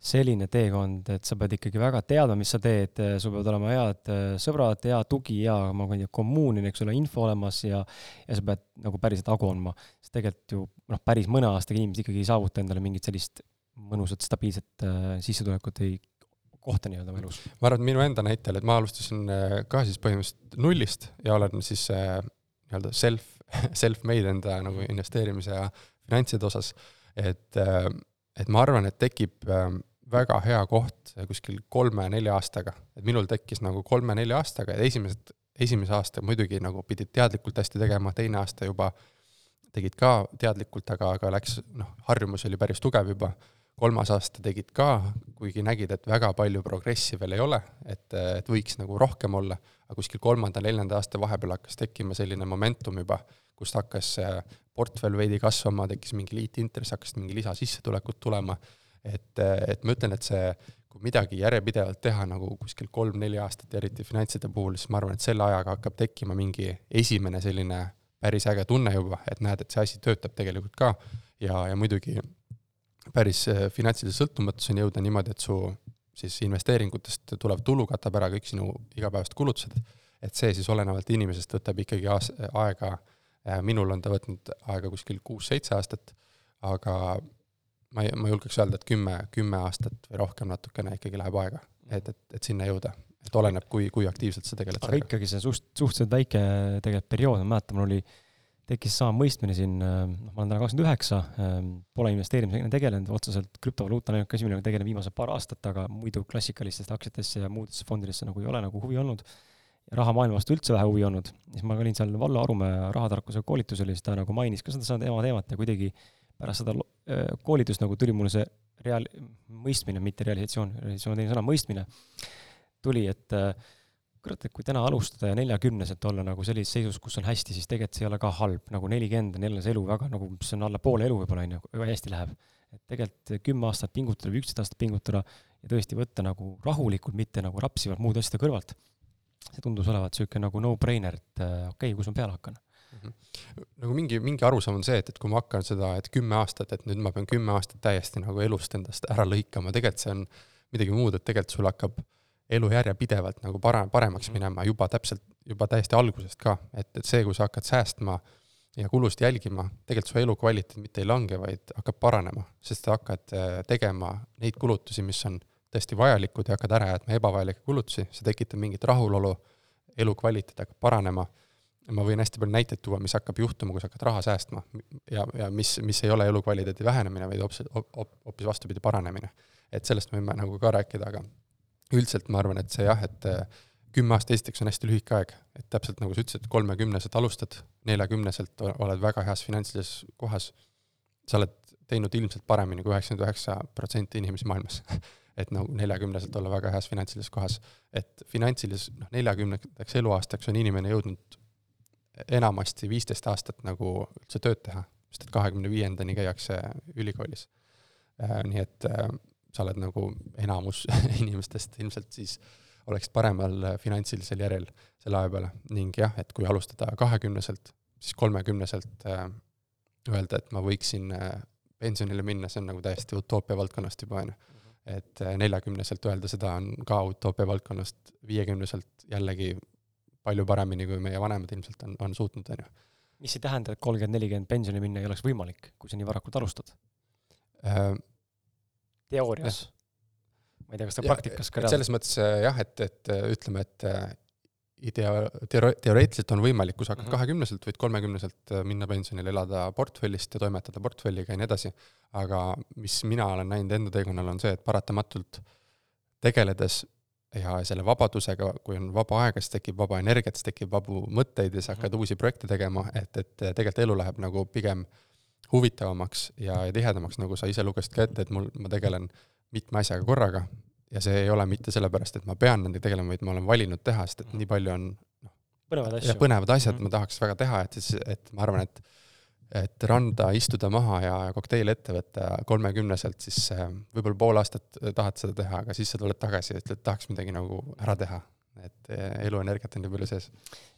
selline teekond, et sa pead ikkagi väga teadma, mis sa teed, sul peavad olema head äh, sõbrad, hea tugi, hea, ma ei tea, kommuun, eks ole, info olemas ja ja sa pead nagu päriselt hagu andma. sest tegelikult ju noh, päris mõne aastaga inimesed ikkagi ei saavuta endale mingit sellist mõnusat stabiilset äh, sissetulekut või kohta nii-öelda oma elus. ma arvan, et minu enda näitel, et ma alustasin äh, ka siis põhimõtteliselt nullist ja olen siis äh, nii-öelda self, self-made enda nagu investeerimise ja finantside osas, et äh, et ma arvan, et tekib äh, väga hea koht kuskil kolme-nelja aastaga, et minul tekkis nagu kolme-nelja aastaga ja esimesed, esimese aasta muidugi nagu pidid teadlikult hästi tegema, teine aasta juba tegid ka teadlikult, aga, aga läks, noh, harjumus oli päris tugev juba, kolmas aasta tegid ka, kuigi nägid, et väga palju progressi veel ei ole, et, et võiks nagu rohkem olla, aga kuskil kolmanda-neljanda aasta vahepeal hakkas tekkima selline momentum juba, kust hakkas portfell veidi kasvama, tekkis mingi liitintress, hakkasid mingi lisasissetulekud tulema et, et ma ütlen, et see, kui midagi järjepidevalt teha nagu kuskil kolm-neli aastat, eriti finantside puhul, siis ma arvan, et selle ajaga hakkab tekkima mingi esimene selline päris äge tunne juba, et näed, et see asi töötab tegelikult ka. Ja, ja muidugi päris äh, finantsilise sõltumatuseni jõuda niimoodi, et su siis investeeringutest tulev tulu katab ära kõik sinu igapäevased kulutused, et see siis olenevalt inimesest võtab ikkagi aas-, aega, äh, minul on ta võtnud aega kuskil kuus-seitse aastat, aga ma ei, ma julgeks öelda, et kümme, kümme aastat või rohkem natukene ikkagi läheb aega, et, et, et sinna jõuda. et oleneb, kui, kui aktiivselt sa tegeled aga ikkagi see suht-, suhteliselt väike tegelikult periood, ma mäletan, mul oli, tekkis sama mõistmine siin, noh, ma olen täna kakskümmend üheksa, pole investeerimisega tegelenud, otseselt krüptovaluuta on ainuke asi, millega tegelen viimased paar aastat, aga muidu klassikalistesse aktsiatesse ja muudesse fondidesse nagu ei ole nagu huvi olnud. raha maailma vastu üldse vähe huvi olnud, siis ma olin seal Vallo Arumäe rahatarkuse koolitusel ja siis ta nagu mainis ka seda, seda teema teemat ja kuidagi pärast seda äh, koolitust nagu tuli mulle see reaal-, mõistmine, mitte realisatsioon, realisatsioon on teine sõna, mõistmine, tuli, et äh, kurat, et kui täna alustada ja neljakümneselt olla nagu sellises seisus, kus on hästi, siis tegelikult see ei ole ka halb, nagu nelikümmend on jälle see elu väga nagu, mis on alla poole elu võib-olla, on ju, väga hästi läheb. et tegelikult kümme aastat pingutada või üksteist aastat pingutada ja tõesti võtta nagu rahulikult, mitte nagu rapsivalt muude asjade kõrvalt. see tundus olevat niisugune nagu no-brainer, et äh, okei okay,, kus ma peale hakkan nagu mingi, mingi arusaam on see, et, et kui ma hakkan seda, et kümme aastat, et nüüd ma pean kümme aastat täiesti nagu elust endast ära lõikama, tegelikult see on midagi muud, et tegelikult sul hakkab elu järjepidevalt nagu parem, paremaks mhm. minema juba täpselt, juba täiesti algusest ka, et, et see, kui sa hakkad säästma ja kulusid jälgima, tegelikult su elukvaliteet mitte ei lange, vaid hakkab paranema, sest sa hakkad äh, tegema neid kulutusi, mis on tõesti vajalikud ja hakkad ära jätma ebavajalikke kulutusi, see tekitab mingit rahulolu, elukvaliteet hakkab paranema ma võin hästi palju näiteid tuua, mis hakkab juhtuma, kui sa hakkad raha säästma ja, ja mis, mis ei ole elukvaliteedi vähenemine, vaid hoopis, hoopis vastupidi, paranemine. et sellest võime nagu ka rääkida, aga üldiselt ma arvan, et see jah, et äh, kümme aastat esiteks on hästi lühike aeg, et täpselt nagu sa ütlesid, kolmekümneselt alustad, neljakümneselt oled väga heas finantsilises kohas, sa oled teinud ilmselt paremini kui üheksakümmend üheksa protsenti inimesi maailmas et nagu neljakümneselt olla väga heas finantsilises kohas. et finantsilises, noh, neljakümnendaks eluaastaks on inimene jõudnud enamasti viisteist aastat nagu üldse tööd teha, sest et kahekümne viiendani käiakse ülikoolis. Äh, nii et äh, sa oled nagu enamus inimestest ilmselt siis oleksid paremal finantsilisel järjel selle aja peale ning jah, et kui alustada kahekümneselt, siis kolmekümneselt äh, öelda, et ma võiksin pensionile minna, see on nagu täiesti utoopia valdkonnast juba, on ju. et neljakümneselt öelda seda on ka utoopia valdkonnast, viiekümneselt jällegi palju paremini, kui meie vanemad ilmselt on, on suutnud, on ju. mis ei tähenda, et kolmkümmend, nelikümmend pensioni minna ei oleks võimalik, kui sa nii varakult alustad äh,? teoorias. ma ei tea, kas ta praktikas ka reaalselt selles mõttes äh, jah, et, et äh, ütleme, et äh, idea, teore-, teoreetiliselt on võimalik, kui sa hakkad mhm. kahekümneselt, võid kolmekümneselt minna pensionile, elada portfellist ja toimetada portfelliga ja nii edasi, aga mis mina olen näinud enda teekonnal, on see, et paratamatult tegeledes ja selle vabadusega, kui on vaba aega, siis tekib vaba energiat, siis tekib vabu mõtteid ja sa hakkad uusi projekte tegema, et, et tegelikult elu läheb nagu pigem huvitavamaks ja, ja tihedamaks, nagu sa ise lugesid ka ette, et mul, ma tegelen mitme asjaga korraga. Ja see ei ole mitte sellepärast, et ma pean nendega tegelema, vaid ma olen valinud teha, sest et nii palju on noh, põnevad asju, põnevad asjad mm, -hmm. ma tahaks väga teha, et siis, et ma arvan, et et randa istuda maha ja kokteili ette võtta kolmekümneselt, siis äh, võib-olla pool aastat tahad seda teha, aga siis sa tuled tagasi ja ütled, tahaks midagi nagu ära teha. et äh, eluenergiat on nii palju sees.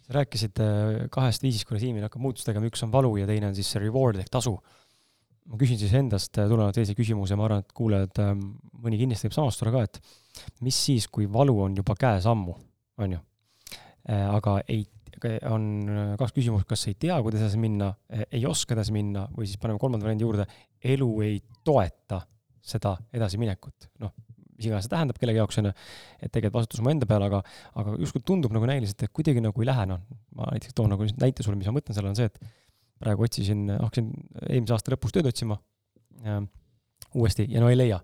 sa rääkisid äh, kahest viisist, kuidas inimene hakkab muutust tegema, üks on valu ja teine on siis see reward ehk tasu. ma küsin siis endast tulenevalt teise küsimuse, ma arvan, et kuulajad, mõni kindlasti võib samastuda ka, et mis siis, kui valu on juba käes ammu, on ju, aga ei on äh, kaks küsimust, kas ei tea, kuidas edasi minna, äh, ei oska edasi minna või siis paneme kolmanda variandi juurde, elu ei toeta seda edasiminekut. noh, mis iganes see tähendab kellegi jaoks, on ju, et tegelikult vastutus oma enda peal, aga, aga justkui tundub nagu näiliselt, et kuidagi nagu ei lähe, noh, ma näiteks toon nagu näite sulle, mis ma mõtlen sellele, on see, et praegu otsisin, hakkasin eelmise aasta lõpus tööd otsima äh, uuesti ja no ei leia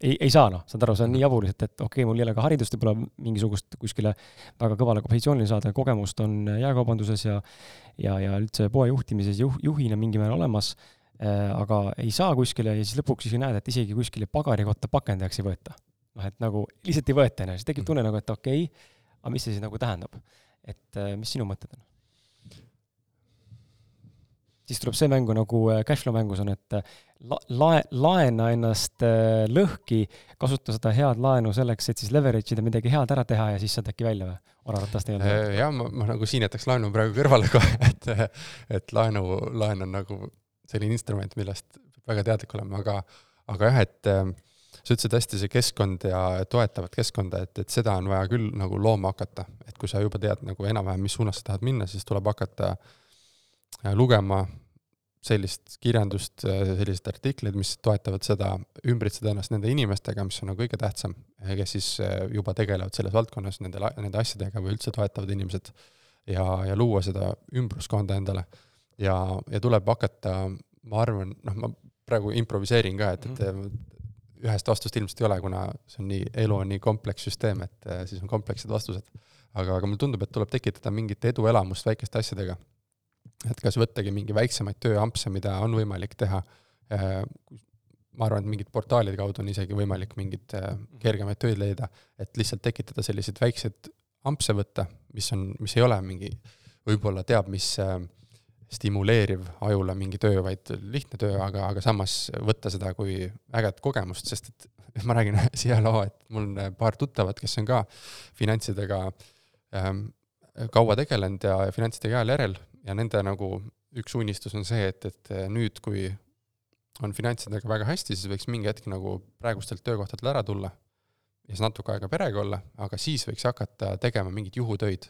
ei, ei saa noh, saad aru, see on nii jabur lihtsalt, et okei okay,, mul ei ole ka haridust võib-olla mingisugust kuskile väga kõvale positsioonile saada, kogemust on jaekaubanduses ja ja, ja üldse poe juhtimises juh, juhina mingil määral olemas äh,, aga ei saa kuskile ja siis lõpuks isegi näed, et isegi kuskile pagarikotta pakendajaks ei võeta. noh, et nagu lihtsalt ei võeta, on ju, siis tekib tunne nagu, et okei okay,, aga mis see siis nagu tähendab? et äh, mis sinu mõtted on? Siis tuleb see mängu nagu äh, cashflow mängus on, et äh, la-, lae-, laena ennast äh, lõhki, kasuta seda head laenu selleks, et siis leverage ida midagi head ära teha ja siis saad äkki välja või? oraratast nii-öelda. jah, ma, ma nagu siin jätaks laenu praegu kõrvale kohe, et, et laenu, laen on nagu selline instrument, millest väga teadlik olema, aga, aga jah, et sa ütlesid hästi, see keskkond ja toetavat keskkonda, et, et seda on vaja küll nagu looma hakata, et kui sa juba tead nagu enam-vähem, mis suunas sa tahad minna, siis tuleb hakata äh, Äh, lugema sellist kirjandust, äh, selliseid artikleid, mis toetavad seda, ümbritseda ennast nende inimestega, mis on nagu kõige tähtsam, kes siis äh, juba tegelevad selles valdkonnas nende, nende asjadega või üldse toetavad inimesed ja, ja luua seda ümbruskonda endale. ja, ja tuleb hakata, ma arvan, noh, ma praegu improviseerin ka, et, et mhm. ühest vastust ilmselt ei ole, kuna see on nii, elu on nii komplekssüsteem, et siis on komplekssed vastused. aga, aga mulle tundub, et tuleb tekitada mingit eduelamust väikeste asjadega et kas võttagi mingi väiksemaid tööampse, mida on võimalik teha, äh, ma arvan, et mingite portaalide kaudu on isegi võimalik mingeid äh, kergemaid töid leida, et lihtsalt tekitada selliseid väikseid ampse võtta, mis on, mis ei ole mingi võib-olla teab mis äh, stimuleeriv ajule mingi töö, vaid lihtne töö, aga, aga samas võtta seda kui ägedat kogemust, sest et ma räägin siia loo, et mul on paar tuttavat, kes on ka finantsidega ähm, kaua tegelenud ja finantsidega heal järel ja nende nagu üks unistus on see, et, et nüüd, kui on finantsidega väga hästi, siis võiks mingi hetk nagu praegustelt töökohtadelt ära tulla ja siis natuke aega perega olla, aga siis võiks hakata tegema mingeid juhutöid.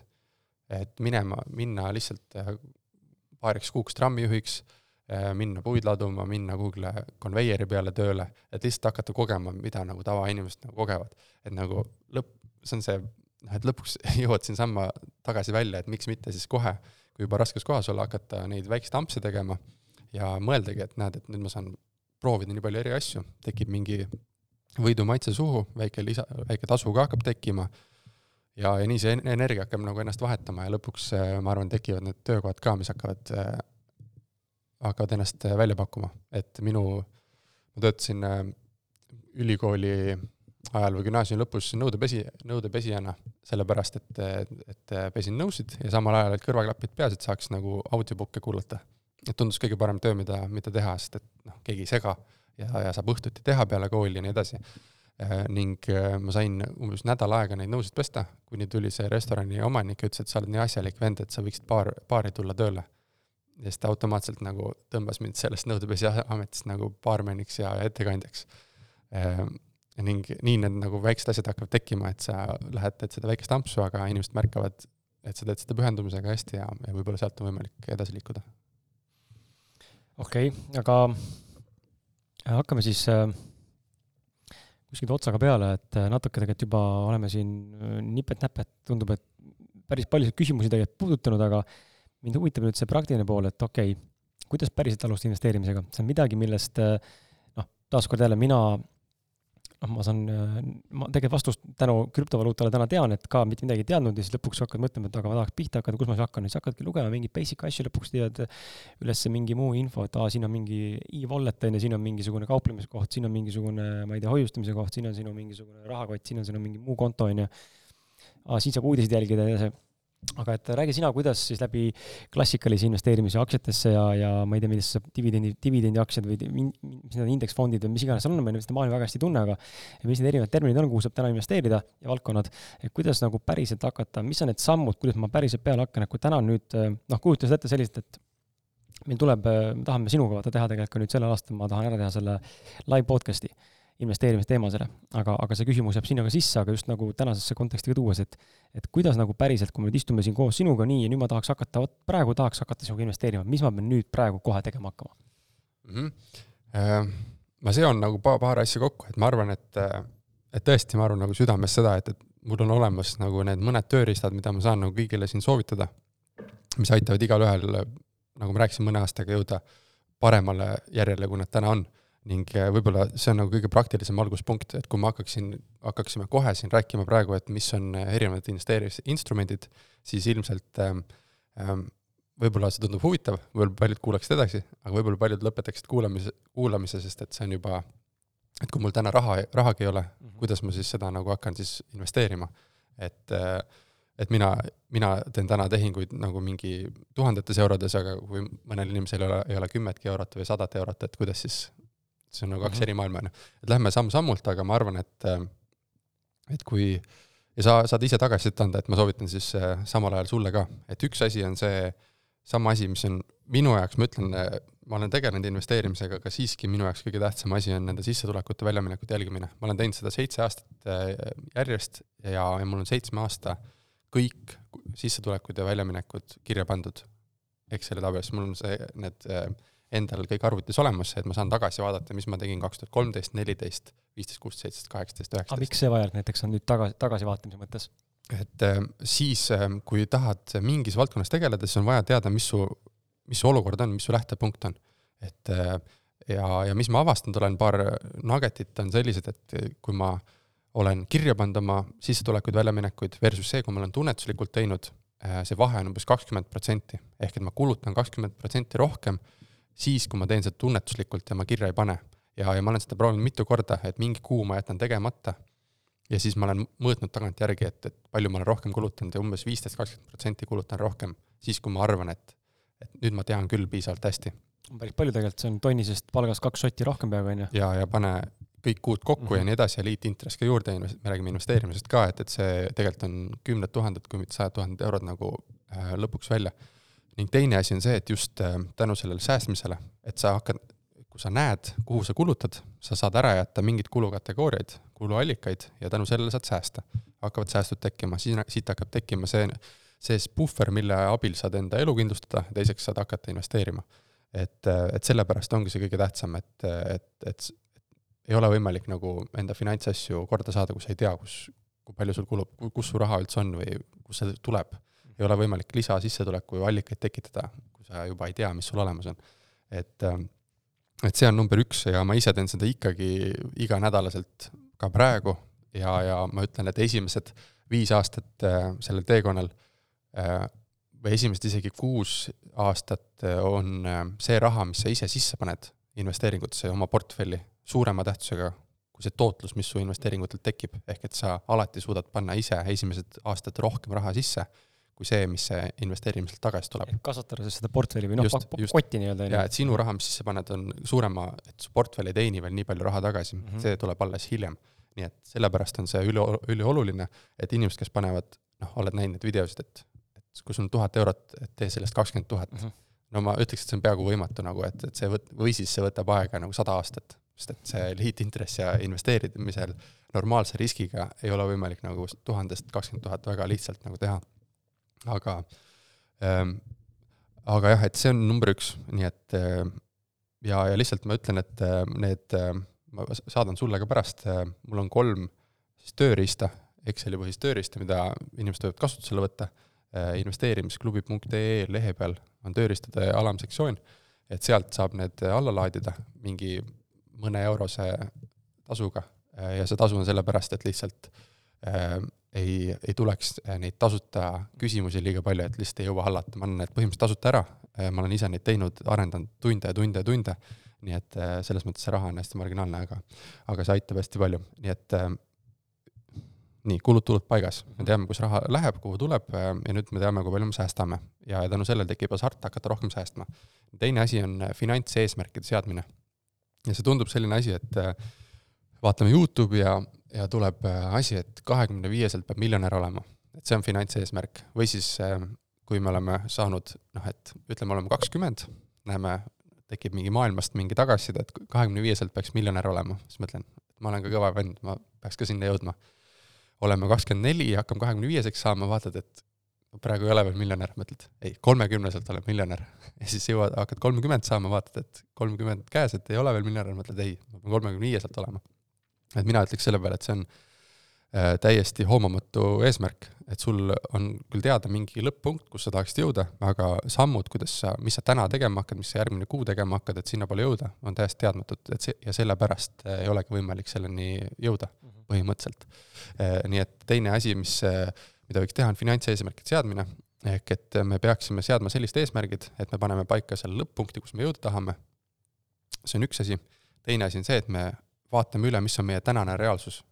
et minema, minna lihtsalt äh, paariks kuuks trammijuhiks, äh, minna puid laduma, minna kuhugile konveieri peale tööle, et lihtsalt hakata kogema, mida nagu tavainimesed nagu kogevad. et nagu lõpp, see on see, noh, et lõpuks jõuad siinsamma tagasi välja, et miks mitte siis kohe, kui juba raskes kohas olla, hakata neid väikseid ampse tegema ja mõeldagi, et näed, et nüüd ma saan proovida nii palju eri asju, tekib mingi võidu maitse suhu, väike lisa, väike tasu ka hakkab tekkima ja, ja nii see energia hakkab nagu ennast vahetama ja lõpuks äh, ma arvan, tekivad need töökohad ka, mis hakkavad, äh, hakkavad ennast äh, välja pakkuma, et minu, ma töötasin ülikooli ajal või gümnaasiumi lõpus nõudepesi, nõudepesijana, sellepärast et, et pesin nõusid ja samal ajal olid kõrvaklapid peas, et saaks nagu audiobook'e kuulata et tundus kõige parem töö, mida, mida teha, sest et noh, keegi ei sega ja, ja saab õhtuti teha peale kooli ja nii edasi äh,. ning äh, ma sain umbes nädal aega neid nõusid pesta, kuni tuli see restorani omanik ja ütles, et sa oled nii asjalik vend, et sa võiksid baar, baari tulla tööle. ja siis ta automaatselt nagu tõmbas mind sellest nõudepesija ametist nagu baarmeniks ja ettekandjaks äh, ning nii need nagu väiksed asjad hakkavad tekkima, et sa lähed, teed seda väikest ampsu, aga inimesed märkavad, et sa teed seda pühendumisega hästi ja, ja võib-olla sealt on võimalik edasi liikuda. Okei okay,, aga äh, hakkame siis äh, kuskilt otsaga peale, et äh, natuke tegelikult juba oleme siin nipet-näpet, tundub, et päris paljusid küsimusi tegelikult puudutanud, aga mind huvitab nüüd see praktiline pool, et okei okay,, kuidas päriselt alustada investeerimisega, see on midagi, millest noh, taaskord jälle mina noh, ma saan, ma tegelikult vastust tänu krüptovaluutale täna tean, et ka mitte midagi ei teadnud ja siis lõpuks hakkad mõtlema, et aga ma tahaks pihta hakata, kus ma siis hakkan, siis hakkadki lugema mingeid basic asju, lõpuks tead üles mingi muu info, et aa, siin on mingi e-wallet on ju, siin on mingisugune kauplemiskoht, siin on mingisugune, ma ei tea, hoiustamise koht, siin on sinu mingisugune rahakott, siin on sinu mingi muu konto on ju. aa, siin saab uudiseid jälgida ja see aga et räägi sina, kuidas siis läbi klassikalise investeerimise aktsiatesse ja, ja ma ei tea, millisesse dividendi, dividendiaktsiad või mis need indeksfondid või mis iganes on, ma seda maailma väga hästi ei tunne, aga mis need erinevad terminid on, kuhu saab täna investeerida ja valdkonnad, et kuidas nagu päriselt hakata, mis on need sammud, kuidas ma päriselt peale hakkan, et kui täna nüüd noh, kujuta seda ette selliselt, et meil tuleb, me tahame sinuga vaata teha tegelikult ka nüüd sellel aastal, ma tahan ära teha selle live podcast'i investeerimisteemadele. aga, aga see küsimus jääb sinna ka sisse, aga just nagu tänasesse konteksti ka tuues, et et kuidas nagu päriselt, kui me nüüd istume siin koos sinuga nii ja nüüd ma tahaks hakata, vot praegu tahaks hakata sinuga investeerima, mis ma pean nüüd praegu kohe tegema hakkama mm? -hmm. Ma seon nagu paar, paar asja kokku, et ma arvan, et, et tõesti, ma arvan nagu südames seda, et, et mul on olemas nagu need mõned tööriistad, mida ma saan nagu kõigile siin soovitada, mis aitavad igalühel, nagu ma rääkisin, mõne aastaga jõuda paremale järjele, kui nad täna on ning äh, võib-olla see on nagu kõige praktilisem alguspunkt, et kui ma hakkaksin, hakkaksime kohe siin rääkima praegu, et mis on äh, erinevad investeerimisinstrumendid, siis ilmselt ähm, ähm, võib-olla see tundub huvitav, võib-olla paljud kuulaksid edasi, aga võib-olla paljud lõpetaksid kuulamise, kuulamise, sest et see on juba, et kui mul täna raha, rahagi ei ole mm, -hmm. kuidas ma siis seda nagu hakkan siis investeerima, et äh, et mina, mina teen täna tehinguid nagu mingi tuhandetes eurodes, aga kui mõnel inimesel ei ole, ei ole kümmetki eurot või sadat eurot, et kuidas siis see on nagu kaks mm -hmm. eri maailma, on ju. et lähme samm-sammult, aga ma arvan, et, äh, et kui ja sa saad ise tagasisidet anda, et ma soovitan siis äh, samal ajal sulle ka, et üks asi on see sama asi, mis on minu jaoks, ma ütlen, äh, ma olen tegelenud investeerimisega, aga siiski minu jaoks kõige tähtsam asi on nende sissetulekute, väljaminekute jälgimine. ma olen teinud seda seitse aastat järjest ja, ja mul on seitsme aasta kõik sissetulekud ja väljaminekud kirja pandud Exceli tabelis, mul on see, need endal kõik arvutis olemas, et ma saan tagasi vaadata, mis ma tegin kaks tuhat kolmteist, neliteist, viisteist, kuusteist, seitseteist, kaheksateist, üheksateist. aga miks see vajalik näiteks on nüüd tagasi, tagasivaatamise mõttes? et äh, siis, äh, kui tahad mingis valdkonnas tegeleda, siis on vaja teada, mis su, mis su olukord on, mis su lähtepunkt on. et äh, ja, ja mis ma avastanud olen, paar nuggetit on sellised, et kui ma olen kirja pannud oma sissetulekuid, väljaminekuid versus see, kui ma olen tunnetuslikult teinud, see vahe on umbes kakskümmend protsenti. ehk et ma kulutan kakskümmend protsenti rohkem siis, kui ma teen seda tunnetuslikult ja ma kirja ei pane. ja, ja ma olen seda proovinud mitu korda, et mingi kuu ma jätan tegemata ja siis ma olen mõõtnud tagantjärgi, et, et palju ma olen rohkem kulutanud ja umbes viisteist, kakskümmend protsenti kulutan rohkem siis, kui ma arvan, et, et nüüd ma tean küll piisavalt hästi. päris palju tegelikult, see on tonnisest palgast kaks sotti rohkem peaaegu, on ju? ja, ja pane kõik kuud kokku mm -hmm. ja nii edasi ja liitintress ka juurde, me räägime investeerimisest ka, et, et see tegelikult on kümned tuhanded, kui mitte sajad tuhanded eurod nagu äh, lõpuks välja ning teine asi on see, et just äh, tänu sellele säästmisele, et sa hakkad, kui sa näed, kuhu sa kulutad, sa saad ära jätta mingeid kulukategooriaid, kuluallikaid ja tänu sellele saad säästa. hakkavad säästud tekkima, siis, siit hakkab tekkima see, see puhver, mille abil saad enda elu kindlustada teiseks saad hakata investeerima. et, et sellepärast ongi see kõige tähtsam, et, et, et ei ole võimalik nagu enda finantsasju korda saada, kui sa ei tea, kus, kui palju sul kulub, kus su raha üldse on või kust see tuleb ei ole võimalik lisasissetuleku allikaid tekitada, kui sa juba ei tea, mis sul olemas on. et, ähm, et see on number üks ja ma ise teen seda ikkagi iganädalaselt ka praegu ja, ja ma ütlen, et esimesed viis aastat äh, sellel teekonnal äh, või esimesed isegi kuus aastat äh, on see raha, mis sa ise sisse paned investeeringutesse oma portfelli, suurema tähtsusega kui see tootlus, mis su investeeringutelt tekib, ehk et sa alati suudad panna ise esimesed aastad rohkem raha sisse kui see, mis see investeerimiselt tagasi tuleb. kasvatada siis seda portfelli või noh, kotti nii-öelda. ja et sinu raha, mis sisse paned, on suurema, et su portfell ei teeni veel nii palju raha tagasi mm, -hmm. see tuleb alles hiljem. nii et sellepärast on see üli, ülioluline, et inimesed, kes panevad, noh, oled näinud neid videosid, et, et kui sul on tuhat eurot, et tee sellest kakskümmend tuhat. Mhm. no ma ütleks, et see on peaaegu võimatu nagu, et, et see võt-, või siis see võtab aega nagu sada aastat, sest et see liitintress ja investeerimisel normaalse riskiga ei ole võimalik nagu tuhandest kakskümmend tuhat väga lihtsalt nagu teha aga ähm,, aga jah, et see on number üks, nii et äh, ja, ja lihtsalt ma ütlen, et äh, need äh,, ma saadan sulle ka pärast äh,, mul on kolm siis tööriista, Exceli põhist tööriista, mida inimesed võivad kasutusele võtta. Äh,, investeerimisklubi.ee lehe peal on tööriistade alamsektsioon, et sealt saab need alla laadida mingi mõne eurose tasuga. Äh, ja see tasu on sellepärast, et lihtsalt äh, ei, ei tuleks äh, neid tasuta küsimusi liiga palju, et lihtsalt ei jõua hallata, ma annan need põhimõtteliselt tasuta ära, äh, ma olen ise neid teinud, arendanud tunde ja tunde ja tunde, nii et äh, selles mõttes see raha on hästi marginaalne, aga, aga see aitab hästi palju, nii et nii, kulud-tulud paigas, me teame, kus raha läheb, kuhu tuleb ja nüüd me teame, kui palju me säästame. Ja tänu sellele tekib hasart hakata rohkem säästma. teine asi on finantseesmärkide seadmine. ja see tundub selline asi, et vaatame Youtube'i ja ja tuleb äh, asi, et kahekümne viieselt peab miljonär olema. et see on finantseesmärk. või siis äh, kui me oleme saanud noh, et ütleme, oleme kakskümmend, näeme, tekib mingi maailmast mingi tagasiside, et kahekümne viieselt peaks miljonär olema, siis mõtlen, ma olen ka kõva vend, ma peaks ka sinna jõudma. oleme kakskümmend neli, hakkame kahekümne viieseks saama, vaatad, et praegu ei ole veel miljonär, mõtled, ei, kolmekümneselt olen miljonär. ja siis jõuad, hakkad kolmkümmend saama, vaatad, et kolmkümmend käes, et ei ole veel miljonär, mõtled, ei, ma pean kolmekümne viieselt olema et mina ütleks selle peale, et see on äh, täiesti hoomamatu eesmärk, et sul on küll teada mingi lõpp-punkt, kus sa tahaksid jõuda, aga sammud, kuidas sa, mis sa täna tegema hakkad, mis sa järgmine kuu tegema hakkad, et sinnapoole jõuda, on täiesti teadmatud, et see, ja sellepärast äh, ei olegi võimalik selleni jõuda mhm. põhimõtteliselt. Äh, nii et teine asi, mis, mida võiks teha, on finantseesmärkide seadmine, ehk et me peaksime seadma sellised eesmärgid, et me paneme paika selle lõpp-punkti, kus me jõuda tahame, see on üks asi, teine asi on see, et me vaatame üle, mis on meie tänane reaalsus.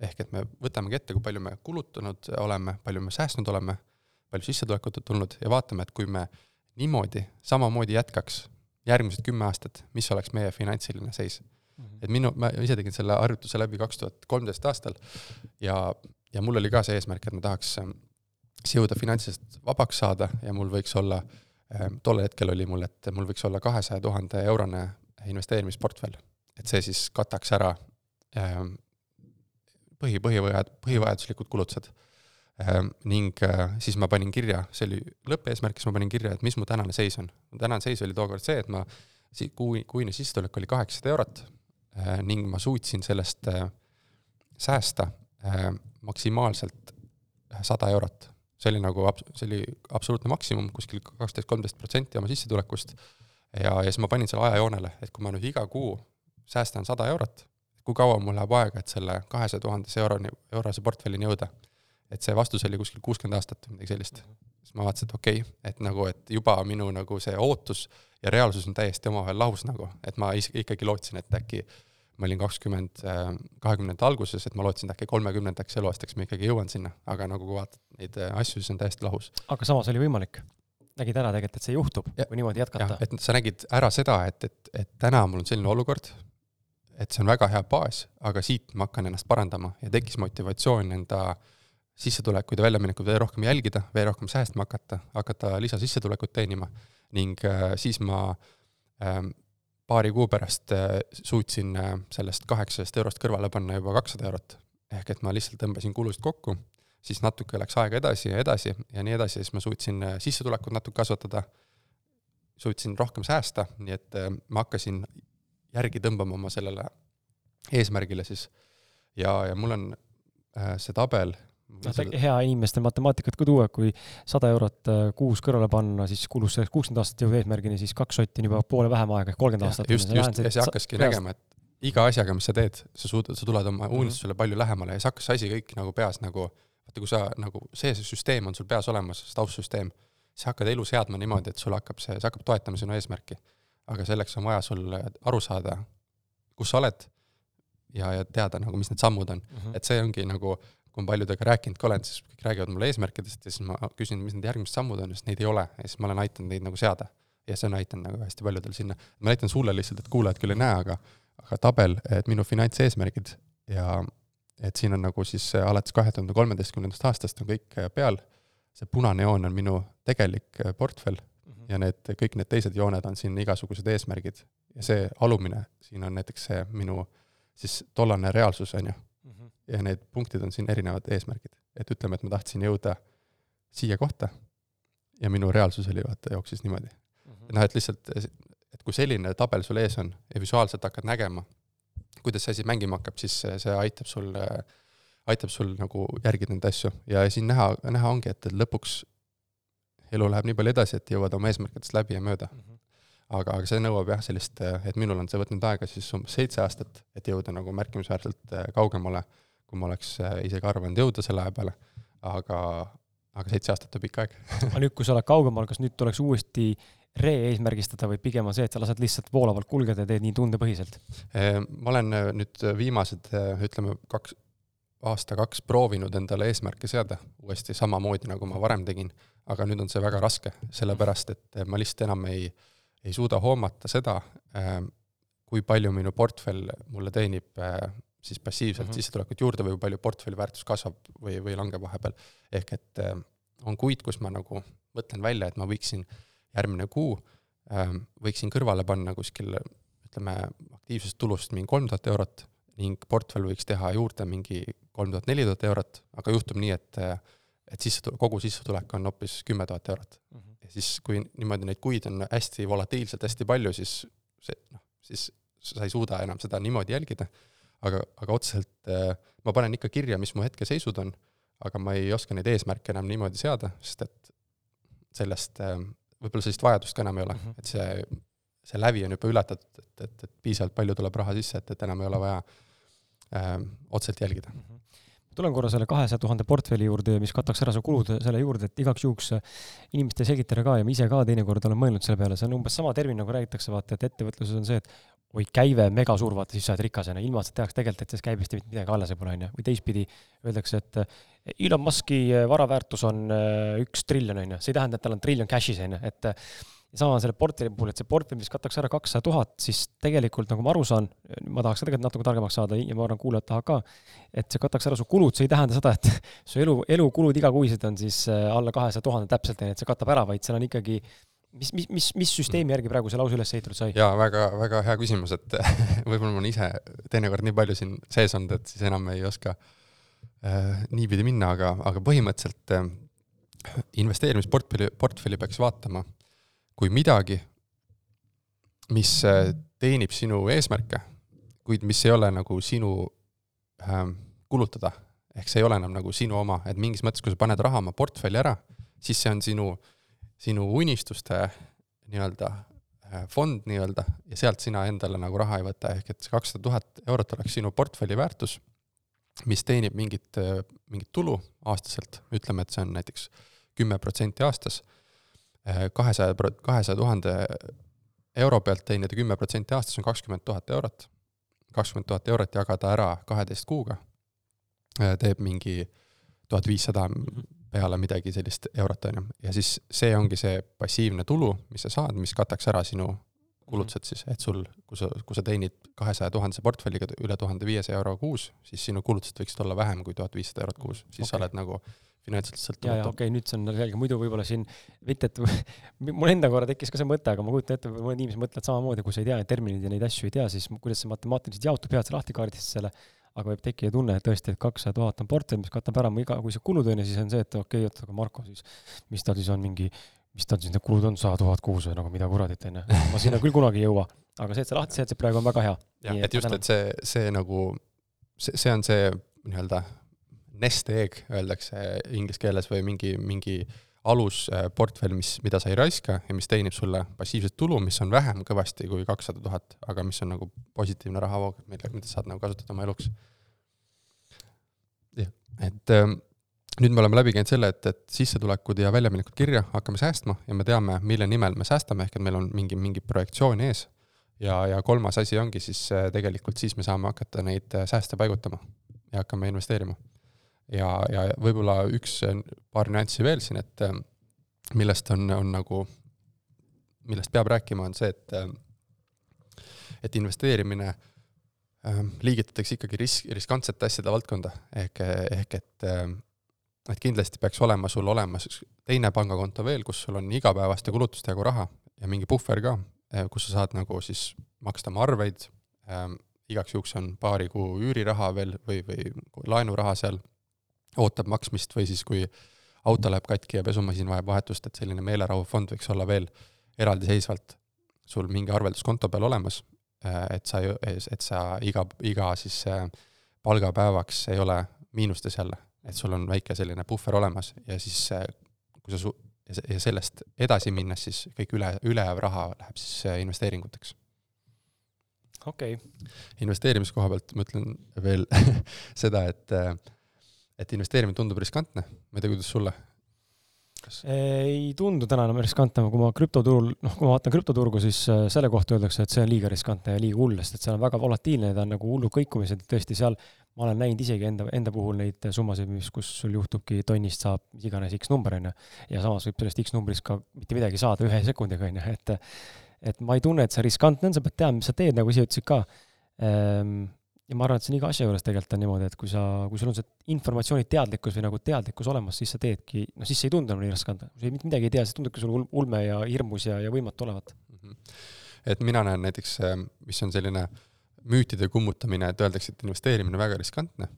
ehk et me võtamegi ette, kui palju me kulutanud oleme, palju me säästnud oleme, palju sissetulekut on tulnud ja vaatame, et kui me niimoodi samamoodi jätkaks järgmised kümme aastat, mis oleks meie finantsiline seis mm. -hmm. et minu, ma ise tegin selle harjutuse läbi kaks tuhat kolmteist aastal ja, ja mul oli ka see eesmärk, et ma tahaks ähm, siis jõuda finantsiliselt vabaks saada ja mul võiks olla, ähm, tollel hetkel oli mul, et mul võiks olla kahesaja tuhande eurone investeerimisportfell et see siis kataks ära ähm, põhi, põhivajad-, põhivajaduslikud kulutused. Ähm, ning äh, siis ma panin kirja, see oli lõppeesmärk, siis ma panin kirja, et mis mu tänane seis on. mu tänane seis oli tookord see, et ma, kuu, kuine sissetulek oli kaheksasada eurot äh, ning ma suutsin sellest äh, säästa maksimaalselt sada eurot. see oli nagu, see oli absoluutne maksimum, kuskil kaksteist, kolmteist protsenti oma sissetulekust ja, ja siis ma panin selle ajajoonele, et kui ma nüüd iga kuu säästan sada eurot, kui kaua mul läheb aega, et selle kahesaja tuhandese euroni, eurose portfellini jõuda? et see vastus oli kuskil kuuskümmend aastat või midagi sellist. siis ma vaatasin, et okei okay,, et nagu, et juba minu nagu see ootus ja reaalsus on täiesti omavahel lahus nagu, et ma ikkagi lootsin, et äkki ma olin kakskümmend, äh, kahekümnendate alguses, et ma lootsin, et äkki kolmekümnendaks eluaastaks ma ikkagi jõuan sinna, aga nagu kui vaatad neid äh, asju, siis on täiesti lahus. aga samas oli võimalik? nägid ära tegelikult, et see juhtub või niimoodi jätkata? et sa nägid ära seda, et, et, et täna mul on selline olukord, et see on väga hea baas, aga siit ma hakkan ennast parandama ja tekkis motivatsioon enda sissetulekuid ja väljaminekuid veel rohkem jälgida, veel rohkem säästma hakata, hakata lisasissetulekut teenima ning äh, siis ma ähm, paari kuu pärast äh, suutsin äh, sellest kaheksasajast eurost kõrvale panna juba kakssada eurot. ehk et ma lihtsalt tõmbasin kulusid kokku, siis natuke läks aega edasi ja edasi ja nii edasi, siis ma suutsin sissetulekut natuke kasvatada, suutsin rohkem säästa, nii et ma hakkasin järgi tõmbama oma sellele eesmärgile siis. ja, ja mul on see tabel noh, hea inimestel matemaatikat ka tuua, kui sada eurot äh, kuus kõrvale panna, siis kulus selleks kuuskümmend aastat jõuda eesmärgini, siis kaks sotti on juba poole vähem aega ehk kolmkümmend aastat. just, just, ja siis hakkaski nägema, et iga asjaga, mis sa teed, sa suudad, sa tuled oma unistusele palju lähemale ja siis hakkas see asi kõik nagu peas nagu, vaata kui sa nagu, see, see süsteem on sul peas olemas, see taustsüsteem, sa hakkad elu seadma niimoodi, et sul hakkab see, see hakkab toetama sinu eesmärki. Aga selleks on vaja sul aru saada, kus sa oled ja, ja teada nagu, mis need sammud on mm. -hmm. et see ongi nagu kui ma paljudega rääkinud ka olen, siis kõik räägivad mulle eesmärkidest ja siis ma küsin, mis need järgmised sammud on, sest neid ei ole ja siis ma olen aidanud neid nagu seada. ja see on aidanud nagu hästi paljudel sinna, ma näitan sulle lihtsalt, et kuulajad küll ei näe, aga aga tabel, et minu finantseesmärgid ja et siin on nagu siis alates kahe tuhande kolmeteistkümnendast aastast on kõik peal, see punane joon on minu tegelik portfell. Ja need, kõik need teised jooned on siin igasugused eesmärgid. ja see alumine, siin on näiteks see minu siis tollane reaalsus, on ju ja need punktid on siin erinevad eesmärgid. et ütleme, et ma tahtsin jõuda siia kohta ja minu reaalsus oli vaata, jooksis niimoodi mm. -hmm. noh, et lihtsalt, et kui selline tabel sul ees on ja visuaalselt hakkad nägema, kuidas see asi mängima hakkab, siis see aitab sul, aitab sul nagu järgida neid asju ja siin näha, näha ongi, et lõpuks elu läheb nii palju edasi, et jõuad oma eesmärkidest läbi ja mööda mm. -hmm aga, aga see nõuab jah, sellist, et minul on see võtnud aega siis umbes seitse aastat, et jõuda nagu märkimisväärselt kaugemale äh, kui ma oleks äh, isegi arvanud jõuda selle aja peale, aga, aga seitse aastat on pikk aeg aga nüüd, kui sa oled kaugemal, kas nüüd tuleks uuesti re-eesmärgistada või pigem on see, et sa lased lihtsalt voolavalt kulgeda ja teed nii tundepõhiselt? Äh, ma olen äh, nüüd viimased, ütleme, kaks, aasta-kaks proovinud endale eesmärke seada uuesti samamoodi, nagu ma varem tegin, aga nüüd on see väga raske, sellepärast et ma lihtsalt enam ei, ei suuda hoomata seda, kui palju minu portfell mulle teenib siis passiivselt mm -hmm. sissetulekut juurde või palju portfelli väärtus kasvab või, või langeb vahepeal. ehk et äh, on kuid, kus ma nagu mõtlen välja, et ma võiksin järgmine kuu äh, võiksin kõrvale panna kuskil ütleme, aktiivsest tulust mingi kolm tuhat eurot ning portfell võiks teha juurde mingi kolm tuhat, neli tuhat eurot, aga juhtub nii, et et sissetulek, kogu sissetulek on hoopis kümme tuhat eurot mm. -hmm. ja siis, kui niimoodi neid kuid on hästi volatiilselt hästi palju, siis see noh, siis sa ei suuda enam seda niimoodi jälgida aga, aga otseselt äh, ma panen ikka kirja, mis mu hetkeseisud on, aga ma ei oska neid eesmärke enam niimoodi seada, sest et sellest äh, võib-olla sellist vajadust ka enam ei ole mm, -hmm. et see, see lävi on juba ületatud, et, et, et piisavalt palju tuleb raha sisse, et, et enam ei ole vaja äh, otseselt jälgida mm. -hmm tulen korra selle kahesaja tuhande portfelli juurde, mis kataks ära su kulud selle juurde, et igaks juhuks inimestele selgitada ka ja ma ise ka teinekord olen mõelnud selle peale, see on umbes sama termin, nagu räägitakse, vaata, et ettevõtluses on see, et oi, käive megasuur, vaata siis sa oled rikas, onju, ilma et sa teaks tegelikult, et sellest käibest mitte midagi alles ei pole, onju. või teistpidi öeldakse, et eh, Elon Musk'i vara väärtus on üks triljon, onju. see ei tähenda, et tal on triljon cash'is, onju, et ja sama selle portfelli puhul, et see portfell, mis kataks ära kakssada tuhat, siis tegelikult nagu ma aru saan, ma tahaks ka tegelikult natuke targemaks saada ja ma arvan, kuulajad tahavad ka, et see kataks ära su kulud, see ei tähenda seda, et su elu, elukulud igakuised on siis alla kahesaja tuhande täpselt, et see katab ära, vaid seal on ikkagi mis, mis, mis, mis süsteemi järgi praegu see lause üles ehitatud sai? jaa, väga, väga hea küsimus, et võib-olla ma olen ise teinekord nii palju siin sees olnud, et siis enam ei oska äh, niipidi minna, aga, aga põhimõtteliselt äh, investeerimisportfelli, portfelli peaks vaatama kui midagi, mis äh, teenib sinu eesmärke, kuid mis ei ole nagu sinu äh, kulutada. ehk see ei ole enam nagu sinu oma, et mingis mõttes, kui sa paned raha oma portfelli ära, siis see on sinu sinu unistuste nii-öelda äh, fond nii-öelda. Ja sealt sina endale nagu raha ei võta, ehk et see kakssada tuhat eurot oleks sinu portfelli väärtus, mis teenib mingit, äh, mingit tulu aastaselt, ütleme, et see on näiteks kümme protsenti aastas, kahesaja, kahesaja tuhande euro pealt teenida kümme protsenti aastas on kakskümmend tuhat eurot. kakskümmend tuhat eurot jagada ära kaheteist kuuga teeb mingi tuhat viissada peale midagi sellist eurot, on ju, ja siis see ongi see passiivne tulu, mis sa saad, mis kataks ära sinu kulutused siis, et sul, kui sa, kui sa teenid kahesaja tuhandese portfelliga üle tuhande viiesaja euro kuus, siis sinu kulutused võiksid olla vähem kui tuhat viissada eurot kuus, siis okay. sa oled nagu ja sõltumatu. okei okay,, nüüd see on selge, muidu võib-olla siin, mitte et mul enda korra tekkis ka see mõte, aga ma kujutan ette, mõned inimesed mõtlevad samamoodi, kui sa ei tea neid termineid ja neid asju ei tea, siis kuidas see matemaatiliselt jaotub, pead sa lahti kaardistad selle, aga võib tekkida tunne, et tõesti, et kakssada tuhat on portfell, mis katab ära mu iga, kui see kulud on ja siis on see, et okei okay,, oot, aga Marko siis, mis tal siis on mingi, mis tal siis need kulud on, sada tuhat kuus või nagu mida kuradit, onju. ma sinna küll kunagi ei jõua, aga see, et sa lahti seletasid praegu on väga hea. jah, et just, et see, see nagu, see, see on see nii-öelda nest egg öeldakse inglise keeles või mingi, mingi alusportfell, mis, mida sa ei raiska ja mis teenib sulle passiivset tulu, mis on vähem kõvasti kui kakssada tuhat, aga mis on nagu positiivne rahavoog, mille, mida saad nagu kasutada oma eluks. jah, et ähm, nüüd me oleme läbi käinud selle, et, et sissetulekud ja väljaminekud kirja hakkame säästma ja me teame, mille nimel me säästame, ehk et meil on mingi, mingi projektsioon ees ja, ja kolmas asi ongi siis äh, tegelikult siis me saame hakata neid äh, sääste paigutama ja hakkame investeerima. ja, ja võib-olla üks äh, paar nüanssi veel siin, et millest on, on nagu, millest peab rääkima, on see, et et investeerimine liigitatakse ikkagi risk, riskantsete asjade valdkonda, ehk, ehk et et kindlasti peaks olema sul olemas teine pangakonto veel, kus sul on igapäevaste kulutuste jagu raha ja mingi puhver ka, kus sa saad nagu siis maksta oma arveid. Ähm,, igaks juhuks on paari kuu üüriraha veel või, või laenuraha seal ootab maksmist või siis, kui auto läheb katki ja pesumasin vajab vahetust, et selline meelerahufond võiks olla veel eraldiseisvalt sul mingi arvelduskonto peal olemas, et sa, et sa iga, iga siis äh, palgapäevaks ei ole miinustes jälle, et sul on väike selline puhver olemas ja siis äh, kui sa su-, ja se- ja sellest edasi minnes siis kõik üle, ülejääv raha läheb siis äh, investeeringuteks. okei okay., investeerimise koha pealt ma ütlen veel seda, et äh, et investeerimine tundub riskantne, ma ei tea, kuidas sulle? kas, ei tundu täna enam riskantne, kui ma krüptoturul, noh, kui ma vaatan krüptoturgu, siis selle kohta öeldakse, et see on liiga riskantne ja liiga hull, sest et seal on väga volatiilne, ta on nagu hullud kõikumised, tõesti seal ma olen näinud isegi enda, enda puhul neid summasid, mis, kus sul juhtubki tonnist saab mis iganes X number, onju. ja samas võib sellest X numbrist ka mitte midagi saada ühe sekundiga, onju, et et ma ei tunne, et see riskantne on, sa pead teadma, mis sa teed, nagu ise ütlesid ka ehm, ja ma arvan, et see on iga asja juures tegelikult on niimoodi, et kui sa, kui sul on see informatsiooni teadlikkus või nagu teadlikkus olemas, siis sa teedki, noh siis ei tundu enam nii riskantne. kui sa mitte midagi ei tea, siis tundubki sul ul- ulme ja hirmus ja, ja võimatu olevat. Mhm. et mina näen näiteks, mis on selline müütide kummutamine, et öeldakse, et investeerimine on väga riskantne.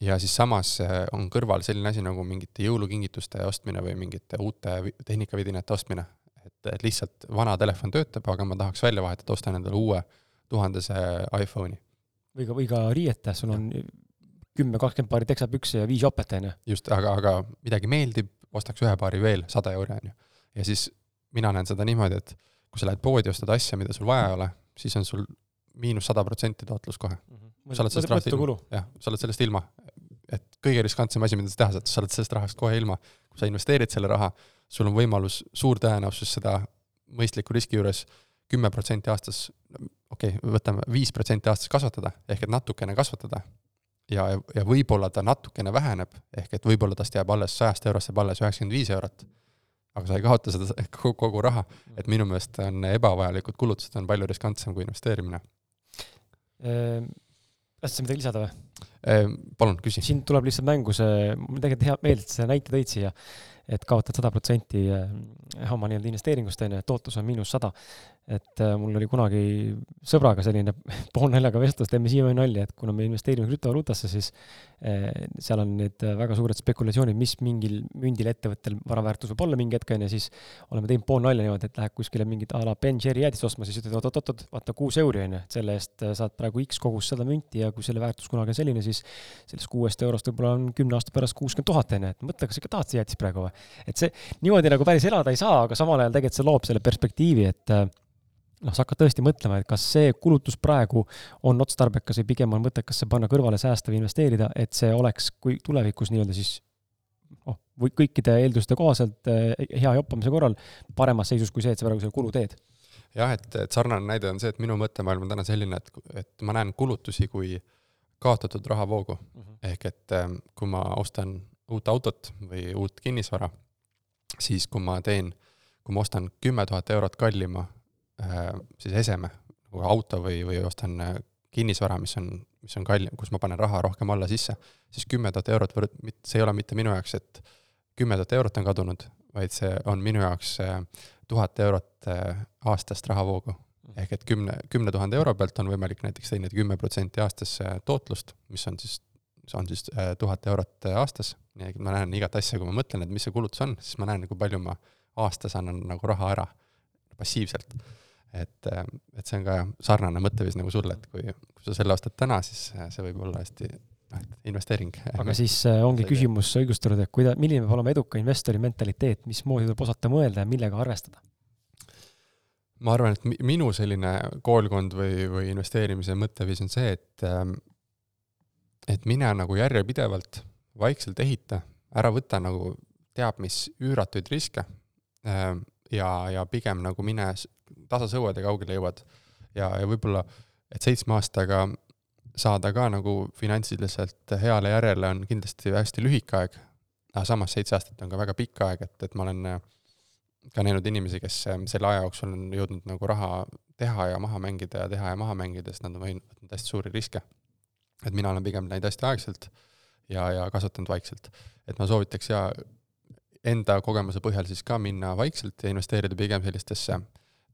ja siis samas äh, on kõrval selline asi nagu mingite jõulukingituste ostmine või mingite uute vi- tehnikavidinate ostmine. et, et lihtsalt vana telefon töötab, aga ma tahaks välja vahetada, ostan endale uue tuhandese iPhone'i. või ka, või ka riiete, sul on kümme, kakskümmend paari teksapükse ja viis jopet, onju. just, aga, aga midagi meeldib, ostaks ühe paari veel, sada euri on ju. ja siis mina näen seda niimoodi, et kui sa lähed poodi, ostad asja, mida sul vaja ei ole, siis on sul miinus sada protsenti tootlus kohe. Sa oled sellest rahast ilma. jah, sa oled sellest ilma. et kõige riskantsem asi, mida sa teha saad, sa oled sellest rahast kohe ilma. kui sa investeerid selle raha, sul on võimalus, suur tõenäosus seda mõistliku riski juures kümme protsenti aastas, okei okay,, võtame viis protsenti aastas kasvatada, ehk et natukene kasvatada. ja, ja võib-olla ta natukene väheneb, ehk et võib-olla tast jääb alles sajast eurost jääb alles üheksakümmend viis eurot. aga sa ei kaota seda kogu, kogu raha, et minu meelest on ebavajalikud kulutused on palju riskantsem kui investeerimine. Ehm, tahtsid sa midagi lisada või? palun, küsi. siin tuleb lihtsalt mängu see, mul tegelikult hea meel, et sa näite tõid siia, et kaotad sada protsenti oma nii-öelda investeeringust onju, et tootlus on miinus sada. Et äh, mul oli kunagi sõbraga selline poolnaljaga vestlus, teeme siiamaani nalja, et kuna me investeerime krüptovaluutasse, siis eh, seal on need väga suured spekulatsioonid, mis mingil mündil ettevõttel vara väärtus võib olla mingi hetk onju, siis oleme teinud poolnalja niimoodi, et lähed kuskile mingit a la Ben Jerry jäätist ostma, siis ütled oot-oot-oot, vaata kuus euri onju, et selle eest saad praegu X kogus seda münti ja kui selle väärtus kunagi on selline, siis sellest kuuest eurost võib-olla on kümne aasta pärast kuuskümmend tuhat onju, et mõtle, kas ikka tahad seda jäätist praegu või. et see niimoodi nagu päris elada ei saa, aga samal ajal tegelikult see loob selle perspektiivi, et äh, noh, sa hakkad tõesti mõtlema, et kas see kulutus praegu on otstarbekas või pigem on mõttekas see panna kõrvale säästa või investeerida, et see oleks, kui tulevikus nii-öelda siis noh, või kõikide eelduste kohaselt eh, hea joppamise korral paremas seisus kui see, et sa praegu selle kulu teed. jah, et, et sarnane näide on see, et minu mõttemaailm on täna selline, et, et ma näen kulutusi kui kaotatud rahavoogu. ehk et ähm, kui ma ostan uut autot või uut kinnisvara, siis kui ma teen, kui ma ostan kümme tuhat eurot kallima siis eseme, nagu auto või, või ostan kinnisvara, mis on, mis on kallim, kus ma panen raha rohkem alla sisse, siis kümme tuhat eurot võrd-, see ei ole mitte minu jaoks, et kümme tuhat eurot on kadunud, vaid see on minu jaoks tuhat eurot aastast rahavoogu ehk et kümne, kümne tuhande euro pealt on võimalik näiteks teenida kümme protsenti aastas tootlust, mis on siis, on siis äh, tuhat eurot äh, aastas. nii et ma näen igat asja, kui ma mõtlen, et mis see kulutus on, siis ma näen, kui palju ma aastas annan nagu raha ära passiivselt. Et, äh, et see on ka sarnane mõtteviis nagu sul, et kui, kui sa selle ostad täna, siis see võib olla hästi noh, et investeering. aga siis ongi küsimus õigustatud, et kuida-, milline peab olema eduka investori mentaliteet, mismoodi tuleb osata mõelda ja millega arvestada? ma arvan, et minu selline koolkond või, või investeerimise mõtteviis on see, et ähm, et mine nagu järjepidevalt, vaikselt ehita, ära võta nagu teab mis üüratuid riske ähm, ja, ja pigem nagu mine tasasõuad ja kaugele jõuad. ja, ja võib-olla, et seitsme aastaga saada ka nagu finantsiliselt heale järjele on kindlasti hästi lühike aeg, aga samas seitse aastat on ka väga pikk aeg, et, et ma olen äh, ka näinud inimesi, kes ähm, selle aja jooksul on jõudnud nagu raha teha ja maha mängida ja teha ja maha mängida, sest nad on võinud hästi suuri riske. et mina olen pigem läinud hästi aeglaselt ja, ja kasvatanud vaikselt. et ma soovitaks ja enda kogemuse põhjal siis ka minna vaikselt ja investeerida pigem sellistesse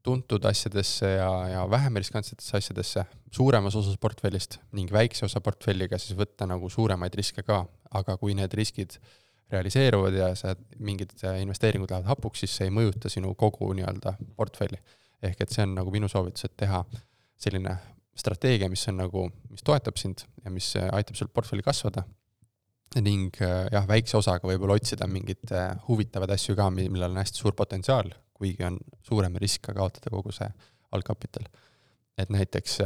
tuntud asjadesse ja, ja vähem riskantsetesse asjadesse, suuremas osas portfellist ning väikse osa portfelliga siis võtta nagu suuremaid riske ka, aga kui need riskid äh, realiseeruvad ja sa, mingid investeeringud lähevad hapuks, siis see ei mõjuta sinu kogu nii-öelda portfelli. ehk et see on nagu minu soovitus, et teha selline strateegia, mis on nagu, mis toetab sind ja mis aitab sul portfelli kasvada. Ning jah, väikse osaga võib-olla otsida mingeid huvitavaid asju ka, millel on hästi suur potentsiaal, kuigi on suurem risk ka kaotada kogu see algkapital. et näiteks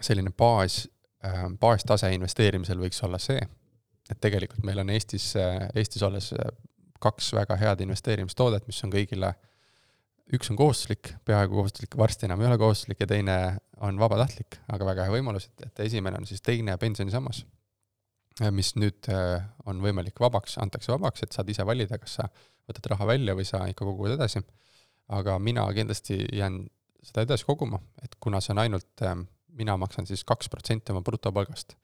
selline baas, baastase investeerimisel võiks olla see, et tegelikult meil on Eestis, Eestis olles kaks väga head investeerimistoodet, mis on kõigile, üks on kohustuslik, peaaegu kohustuslik, varsti enam ei ole kohustuslik ja teine on vabatahtlik, aga väga hea võimalus, et, et esimene on siis teine pensionisammas, mis nüüd äh, on võimalik vabaks, antakse vabaks, et saad ise valida, kas sa võtad raha välja või sa ikka kogud edasi. aga mina kindlasti jään seda edasi koguma, et kuna see on ainult, äh, mina maksan siis kaks protsenti oma brutopalgast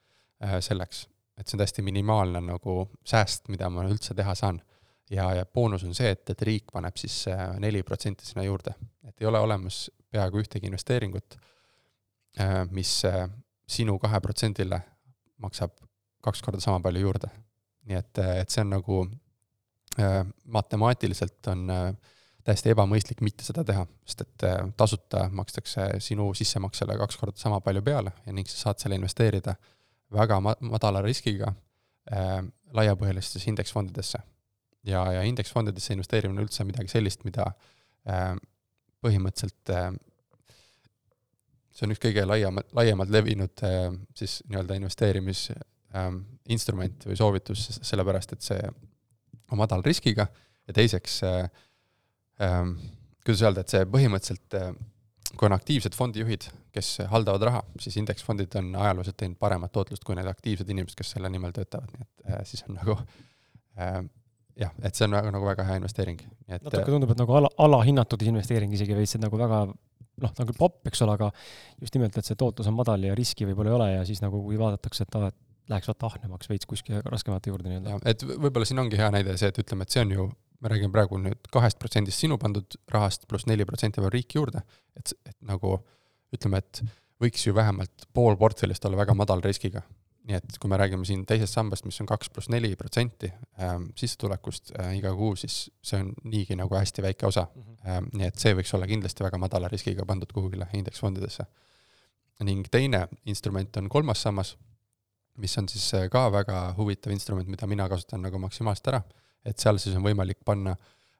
äh, selleks et see on täiesti minimaalne nagu sääst, mida ma üldse teha saan. ja, ja boonus on see, et, et riik paneb siis neli protsenti sinna juurde, et ei ole olemas peaaegu ühtegi investeeringut, mis sinu kahe protsendile maksab kaks korda sama palju juurde. nii et, et see on nagu matemaatiliselt on täiesti ebamõistlik mitte seda teha, sest et tasuta makstakse sinu sissemaksele kaks korda sama palju peale ja ning sa saad selle investeerida väga ma-, madala riskiga äh, laiapõhjalistesse indeksfondidesse. ja, ja indeksfondidesse investeerimine on üldse midagi sellist, mida äh, põhimõtteliselt äh, see on üks kõige laiem, laiemalt levinud äh, siis nii-öelda investeerimisinstrument äh, või soovitus, sellepärast et see on madala riskiga ja teiseks äh, äh, kuidas öelda, et see põhimõtteliselt äh, kui on aktiivsed fondijuhid, kes haldavad raha, siis indeksfondid on ajalooliselt teinud paremat tootlust kui need aktiivsed inimesed, kes selle nimel töötavad, nii et äh, siis on nagu äh, jah, et see on väga nagu väga hea investeering. natuke tundub, et nagu ala, alahinnatud investeering isegi veits, et nagu väga noh, nagu popp, eks ole, aga just nimelt, et see tootlus on madal ja riski võib-olla ei ole ja siis nagu kui vaadatakse, et aa, et läheks vaata ahnemaks veits kuskile raskemate juurde nii-öelda. et võib-olla siin ongi hea näide see, et ütleme, et see on ju me räägime praegu nüüd kahest protsendist sinu pandud rahast pluss neli protsenti veel riik juurde, et, et nagu ütleme, et võiks ju vähemalt pool portfellist olla väga madal riskiga. nii et kui me räägime siin teisest sambast, mis on kaks pluss neli protsenti ähm, sissetulekust äh, iga kuu, siis see on niigi nagu hästi väike osa mm. -hmm. Ähm, nii et see võiks olla kindlasti väga madala riskiga pandud kuhugile indeksfondidesse. ning teine instrument on kolmas sammas, mis on siis äh, ka väga huvitav instrument, mida mina kasutan nagu maksimaalselt ära. Et seal siis on võimalik panna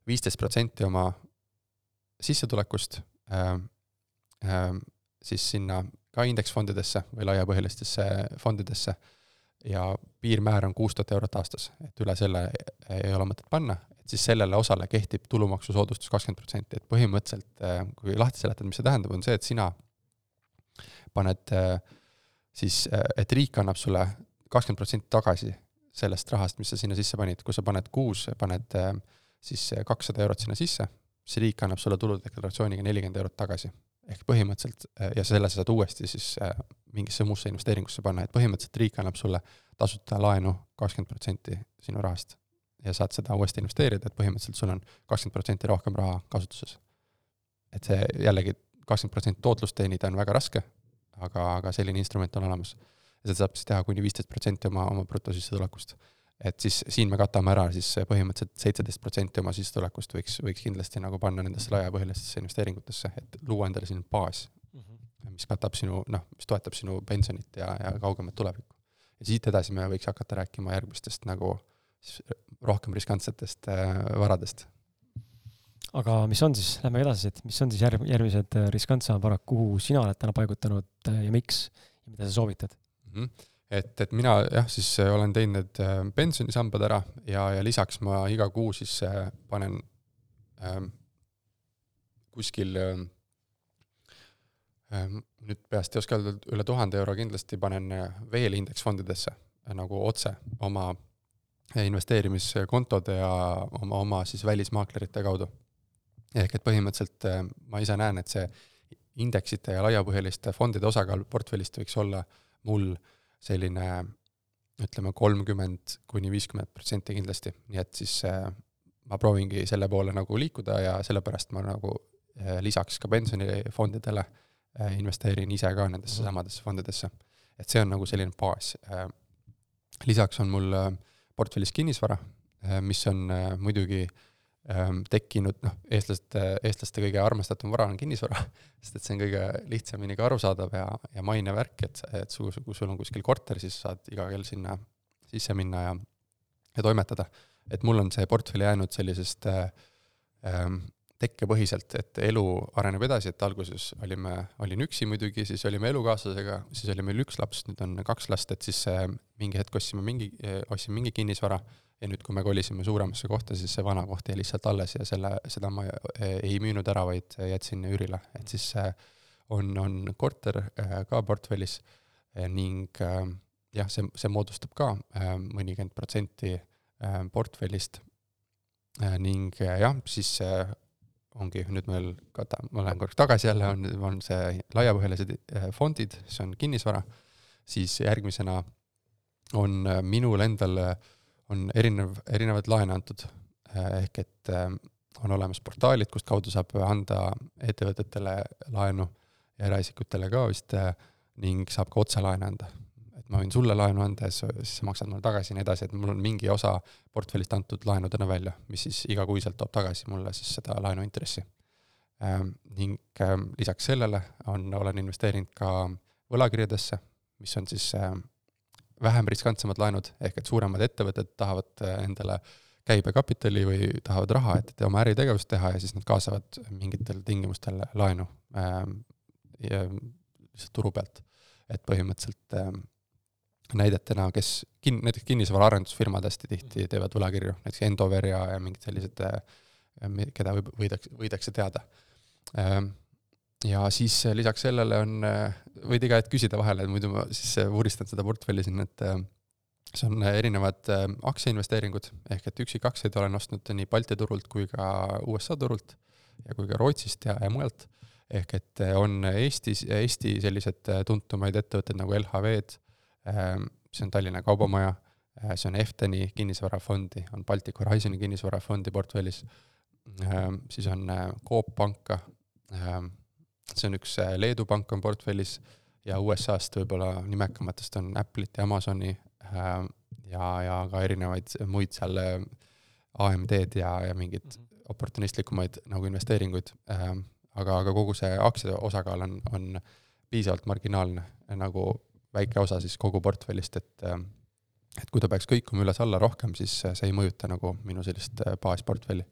viisteist protsenti oma sissetulekust äh, äh, siis sinna ka indeksfondidesse või laiapõhjalistesse fondidesse. Ja piirmäär on kuus tuhat eurot aastas, et üle selle ei ole mõtet panna, et siis sellele osale kehtib tulumaksusoodustus kakskümmend protsenti, et põhimõtteliselt äh, kui lahti seletada, mis see tähendab, on see, et sina paned äh, siis, äh, et riik annab sulle kakskümmend protsenti tagasi sellest rahast, mis sa sinna sisse panid, kui sa paned kuus, paned äh, siis kakssada eurot sinna sisse, siis riik annab sulle tuludeklaratsiooniga nelikümmend eurot tagasi. ehk põhimõtteliselt, ja selle sa saad uuesti siis mingisse muusse investeeringusse panna, et põhimõtteliselt riik annab sulle tasuta laenu kakskümmend protsenti sinu rahast. ja saad seda uuesti investeerida, et põhimõtteliselt sul on kakskümmend protsenti rohkem raha kasutuses. et see jällegi, kakskümmend protsenti tootlust teenida on väga raske, aga, aga selline instrument on olemas. seda saab siis teha kuni viisteist protsenti oma, oma brutosissetulekust et siis siin me katame ära siis põhimõtteliselt seitseteist protsenti oma sissetulekust võiks, võiks kindlasti nagu panna nendesse laiapõhjalistesse investeeringutesse, et luua endale selline baas mm, -hmm. mis katab sinu, noh, mis toetab sinu pensionit ja, ja kaugemat tulevikku. ja siit edasi me võiks hakata rääkima järgmistest nagu siis rohkem riskantsetest äh, varadest. Aga mis on siis, lähme edasi, et mis on siis järg-, järgmised äh, riskantsemad varad, kuhu sina oled täna paigutanud äh, ja miks? Ja mida sa soovitad? Mm? -hmm et, et mina jah, siis äh, olen teinud need pensionisambad ära ja, ja lisaks ma iga kuu siis panen ähm, kuskil ähm, nüüd peast ei oska öelda, üle tuhande euro kindlasti panen veel indeksfondidesse nagu otse oma investeerimiskontode ja oma, oma siis välismaaklerite kaudu. Ehk et põhimõtteliselt ma ise näen, et see indeksite ja laiapõhjaliste fondide osakaal portfellist võiks olla mul äh, selline ütleme, kolmkümmend kuni viiskümmend protsenti kindlasti, nii et siis äh, ma proovingi selle poole nagu liikuda ja sellepärast ma nagu äh, lisaks ka pensionifondidele äh, investeerin ise ka nendesse mhm. samadesse fondidesse. et see on nagu selline baas. lisaks on mul portfellis kinnisvara, mis on muidugi äh, tekkinud, noh, eestlaste, eestlaste kõige armastatum vara on kinnisvara, sest et see on kõige lihtsamini ka arusaadav ja, ja mainevärk, et, et su, kui sul on kuskil korter, siis saad iga kell sinna sisse minna ja, ja toimetada. et mul on see portfell jäänud sellisest ähm, tekkepõhiselt, et elu areneb edasi, et alguses olime, olin üksi muidugi, siis olime elukaaslasega, siis oli meil üks laps, nüüd on kaks last, et siis äh, mingi hetk ostsime mingi, ostsime mingi kinnisvara ja nüüd, kui me kolisime suuremasse kohta, siis see vana koht jäi lihtsalt alles ja selle, seda ma ei müünud ära, vaid jätsin üürile, et siis on, on korter äh, ka portfellis äh, ning äh, jah, see, see moodustab ka mõnikümmend protsenti portfellist. Ning jah, siis ongi nüüd meil, kata, ma lähen korraks tagasi jälle, on, on see laiapõhjalised fondid, see on kinnisvara, siis järgmisena on minul endal äh, on erinev, erinevaid laene antud, ehk et on olemas portaalid, kust kaudu saab anda ettevõtetele laenu ja eraisikutele ka vist ning saab ka otselaene anda. Ma võin sulle laenu anda ja siis sa maksad mulle tagasi ja nii edasi, et mul on mingi osa portfellist antud laenudena välja, mis siis igakuiselt toob tagasi mulle siis seda laenuintressi. Ähm, ning ähm, lisaks sellele on, olen investeerinud ka võlakirjadesse, mis on siis ähm, vähem riskantsemad laenud, ehk et suuremad ettevõtted tahavad äh, endale käibekapitali või tahavad raha, et oma äritegevust teha ja siis nad kaasavad mingitel tingimustel laenu lihtsalt turu pealt. et põhimõtteliselt näidetena, kes kin-, näiteks kinnisvaraarendusfirmad hästi tihti teevad võlakirju, näiteks Endover ja, ja mingid sellised äh,, keda võib, võidakse, võidakse teada. Ähm, ja siis äh, lisaks sellele on, äh, võid iga hetk küsida vahele, muidu ma siis vuristan seda portfelli siin, et see on erinevad aktsiainvesteeringud, ehk et üksikaktsiaid olen ostnud nii Balti turult kui ka USA turult ja kui ka Rootsist ja, ja mujalt. ehk et on Eestis, Eesti sellised tuntumaid ettevõtted nagu LHV-d, see on Tallinna Kaubamaja, see on Efteni kinnisvarafondi, on Baltic Horizoni kinnisvarafondi portfellis, siis on Coop Panka, see on üks Leedu pank on portfellis ja USA-st võib-olla nimekamatest on Apple'it ja Amazoni ja, ja ka erinevaid muid seal AMD-d ja, ja mingeid mm -hmm. oportunistlikumaid nagu investeeringuid. aga, aga kogu see aktsiate osakaal on, on piisavalt marginaalne, nagu väike osa siis kogu portfellist, et et kui ta peaks kõikuma üles-alla rohkem, siis see ei mõjuta nagu minu sellist baasportfelli.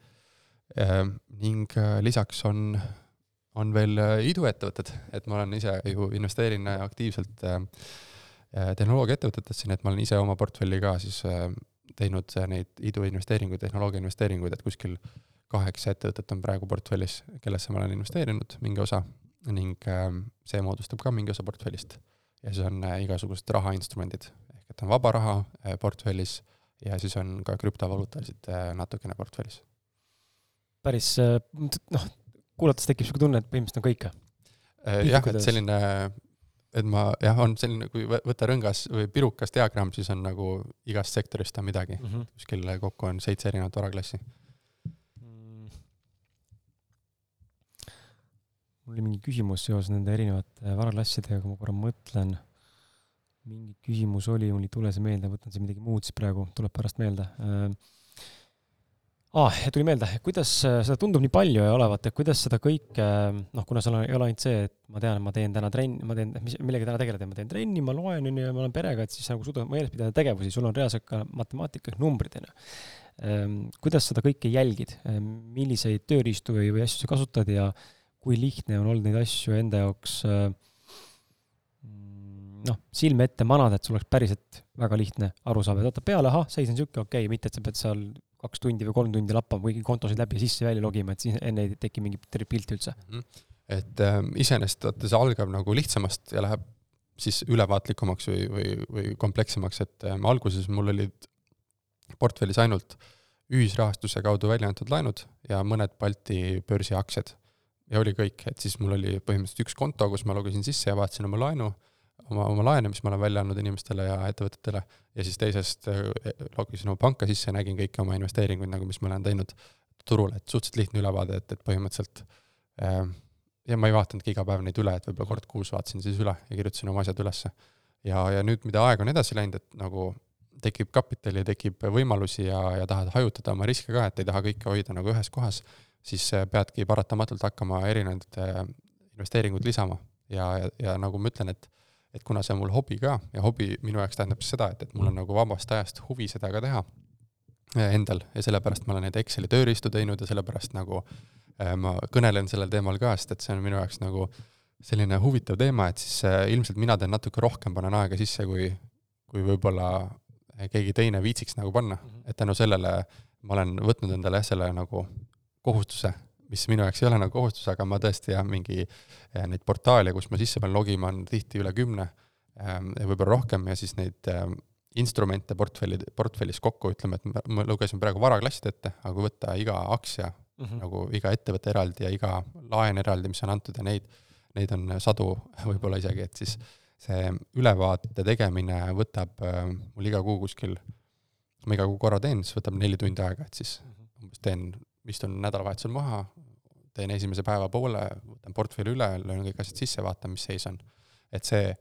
ning lisaks on on veel äh, iduettevõtted, et ma olen ise ju investeerin äh, aktiivselt äh, tehnoloogiaettevõtetesse, nii et ma olen ise oma portfelli ka siis teinud neid iduinvesteeringuid, tehnoloogia investeeringuid, et kuskil kaheksa ettevõtet on praegu portfellis, kellesse ma olen investeerinud mingi osa ning see moodustab ka mingi osa portfellist. Ja siis on igasugused rahainstrumendid, ehk et on vaba raha portfellis ja siis on ka krüptovaluutasid natukene portfellis päris noh, kuulates tekib niisugune tunne, et põhimõtteliselt on kõike. jah, et selline, et ma jah, on selline, kui võtta rõngas või pirukas diagramm, siis on nagu igast sektorist on midagi mm. -hmm. kuskil kokku on seitse erinevat varaklassi mul oli mingi küsimus seoses nende erinevate varaklassidega, kui ma korra mõtlen. mingi küsimus oli, mul ei tule see meelde, võtan siin midagi muud siis praegu, tuleb pärast meelde äh, ah,. tuli meelde, kuidas äh, seda tundub nii palju olevat, et kuidas seda kõike, noh, kuna seal ei ole ainult see, et ma tean, ma teen täna trenni, ma teen, mis, millega täna tegeleda, ma teen trenni, ma loen, on ju, ja ma olen perega, et siis nagu suudad meeles pidada tegevusi, sul on reaalselt ka matemaatika numbrid, on ju. Ehm, kuidas seda kõike jälgid, milliseid tööriistu või, või asju sa kasutad ja kui lihtne on olnud neid asju enda jaoks ehm, noh, silme ette manada, et sul oleks päriselt väga lihtne aru saada, et vaata peale, ahah, seis on niisugune, okei okay,, mitte et sa pead seal kaks tundi või kolm tundi lappama kõiki kontosid läbi ja sisse-välja logima, et siis enne ei teki mingit pilti üldse mm. -hmm. et äh, iseenesest vaata, see algab nagu lihtsamast ja läheb siis ülevaatlikumaks või, või, või komplekssemaks, et äh, alguses mul olid portfellis ainult ühisrahastuse kaudu välja antud laenud ja mõned Balti börsiaktsiad. Ja oli kõik, et siis mul oli põhimõtteliselt üks konto, kus ma logisin sisse ja vaatasin oma laenu oma, oma laene, mis ma olen välja andnud inimestele ja ettevõtetele, ja siis teisest eh, logisin oma panka sisse ja nägin kõiki oma investeeringuid nagu, mis ma olen teinud turul, et suhteliselt lihtne ülevaade, et, et põhimõtteliselt äh, ja ma ei vaatanudki iga päev neid üle, et võib-olla kord kuus vaatasin siis üle ja kirjutasin oma asjad ülesse. ja, ja nüüd, mida aeg on edasi läinud, et nagu tekib kapitali, tekib võimalusi ja, ja tahad hajutada oma riske ka, et ei taha kõike hoida nagu ühes kohas, siis eh, peadki paratamatult hakkama erinevaid investeeringuid lisama. Ja, ja, ja nagu ma ütlen, et et kuna see on mul hobi ka ja hobi minu jaoks tähendab seda, et, et mul on nagu vabast ajast huvi seda ka teha eh, endal. Ja sellepärast ma olen neid Exceli tööriistu teinud ja sellepärast nagu äh, ma kõnelen sellel teemal ka, sest et see on minu jaoks nagu selline huvitav teema, et siis äh, ilmselt mina teen natuke rohkem, panen aega sisse, kui, kui võib-olla keegi teine viitsiks nagu panna. Mm, -hmm. et tänu sellele ma olen võtnud endale jah, selle nagu kohustuse mis minu jaoks ei ole nagu kohustus, aga ma tõesti jah, mingi eh, neid portaale, kus ma sisse pean logima, on tihti üle kümne ja võib-olla rohkem ja siis neid ähm, instrumente portfelli, portfellis kokku, ütleme, et me lugesime praegu varaklassid ette, aga kui võtta iga aktsia mm -hmm. nagu iga ettevõte eraldi ja iga laen eraldi, mis on antud ja neid, neid on sadu võib-olla isegi, et siis see ülevaate tegemine võtab äh, mul iga kuu kuskil, ma iga kuu korra teen, siis võtab neli tundi aega, et siis mhm. umbes teen istun nädalavahetusel maha, teen esimese päeva poole, võtan portfelli üle, löön kõik asjad sisse, vaatan, mis seis on. et see,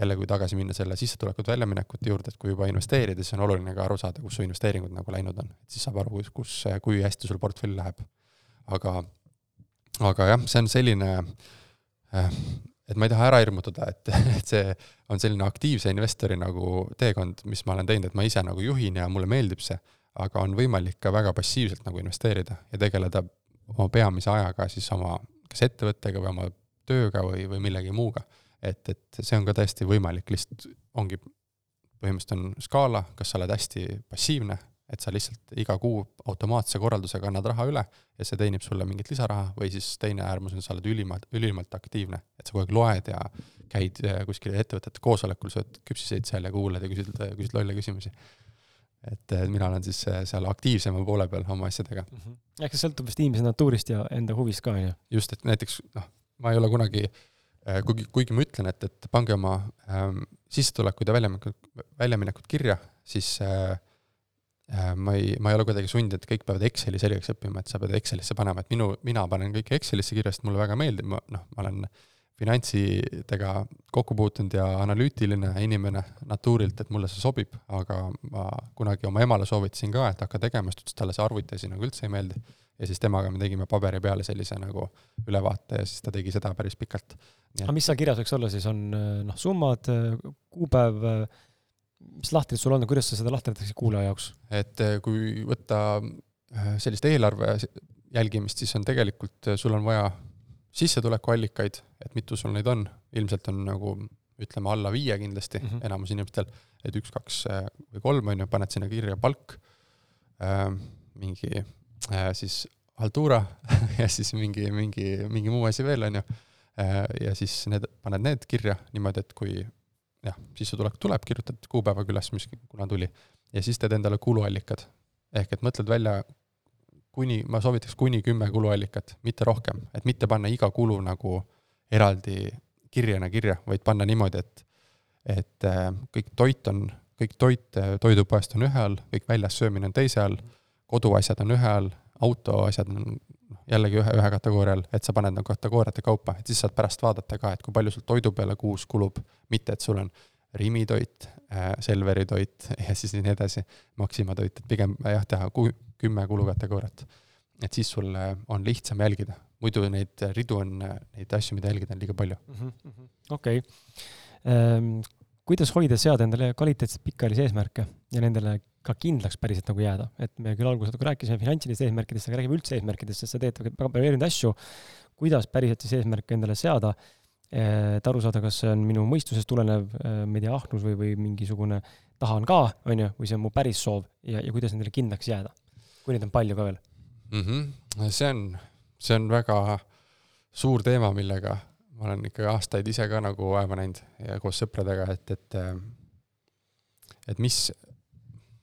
jälle kui tagasi minna selle sissetulekute väljaminekute juurde, et kui juba investeerida, siis on oluline ka aru saada, kus su investeeringud nagu läinud on, et siis saab aru, kus, kus, kui hästi sul portfell läheb. aga, aga jah, see on selline äh, et ma ei taha ära hirmutada, et, et see on selline aktiivse investori nagu teekond, mis ma olen teinud, et ma ise nagu juhin ja mulle meeldib see aga on võimalik ka väga passiivselt nagu investeerida ja tegeleda oma peamise ajaga siis oma kas ettevõttega või oma tööga või, või millegi muuga. et, et see on ka täiesti võimalik, lihtsalt ongi, põhimõtteliselt on skaala, kas sa oled hästi passiivne, et sa lihtsalt iga kuu automaatse korraldusega annad raha üle ja see teenib sulle mingit lisaraha, või siis teine äärmus on, sa oled ülimalt, ülimalt aktiivne, et sa kogu aeg loed ja käid kuskil ettevõtete koosolekul, sööd küpsiseid seal ja kuulad ja küsid, küsid lolle küsimusi et mina olen siis äh, seal aktiivsema poole peal oma asjadega mm. -hmm. ehk see sõltub vist inimese natuurist ja enda huvist ka, on ju? just, et näiteks noh, ma ei ole kunagi, äh, kuigi, kuigi ma ütlen, et, et pange oma ähm, sissetulekud ja väljaminekud, väljaminekud kirja, siis äh, äh, ma ei, ma ei ole kuidagi sundinud, et kõik peavad Exceli selgeks õppima, et sa pead Excelisse panema, et minu, mina panen kõik Excelisse kirja, sest mulle väga meeldib, ma noh, ma olen äh, finantsidega kokku puutunud ja analüütiline inimene natuurilt, et mulle see sobib, aga ma kunagi oma emale soovitasin ka, et hakka tegema, sest ütles, talle see arvutiasi nagu üldse ei meeldi. ja siis temaga me tegime paberi peale sellise nagu ülevaate ja siis ta tegi seda päris pikalt. aga mis seal kirjas võiks olla siis, on noh, summad, kuupäev, mis lahtrid sul on, kuidas sa seda lahterdatakse kuulaja jaoks? et kui võtta sellist eelarve jälgimist, siis on tegelikult, sul on vaja sissetulekuallikaid, et mitu sul neid on, ilmselt on nagu ütleme alla viie kindlasti mm -hmm. enamus inimestel, et üks, kaks äh, või kolm on ju, paned sinna kirja palk äh,, mingi äh, siis haltuura ja siis mingi, mingi, mingi muu asi veel, on ju äh,. ja siis need, paned need kirja niimoodi, et kui jah, sissetulek tuleb, kirjutad kuupäevaga üles, mis, kuna tuli, ja siis teed endale kuluallikad. ehk et mõtled välja kuni, ma soovitaks kuni kümme kuluallikat, mitte rohkem, et mitte panna iga kulu nagu eraldi kirjana kirja, vaid panna niimoodi, et, et äh, kõik toit on, kõik toit äh, toidupoest on ühe all, kõik väljas söömine on teise all, koduasjad on ühe all, autoasjad on noh, jällegi ühe, ühe kategooria all, et sa paned nagu kategooriate kaupa, et siis saad pärast vaadata ka, et kui palju sul toidu peale kuus kulub, mitte et sul on Rimi toit äh,, Selveri toit ja siis nii edasi, Maxima toit, et pigem jah, teha ku-, kümme kulukategooriat. et siis sul on lihtsam jälgida, muidu neid ridu on, neid asju, mida jälgida, on liiga palju. Mhm, okei. Ehm, kuidas hoida, seada endale kvaliteetseid pikaajalisi eesmärke ja nendele ka kindlaks päriselt nagu jääda, et me küll alguses natuke rääkisime finantsilistest eesmärkidest, aga räägime üldse eesmärkidest, sest sa teed väga palju erinevaid asju. kuidas päriselt siis eesmärke endale seada, et aru saada, kas see on minu mõistusest tulenev, eh, ma ei tea, ahnus või, või mingisugune tahan ka, on ju, või see on mu päris soov ja, ja kuidas nendele kindlaks jääda, kui neid on palju ka veel mm? -hmm. see on, see on väga suur teema, millega ma olen ikkagi aastaid ise ka nagu vaeva näinud ja koos sõpradega, et, et et mis,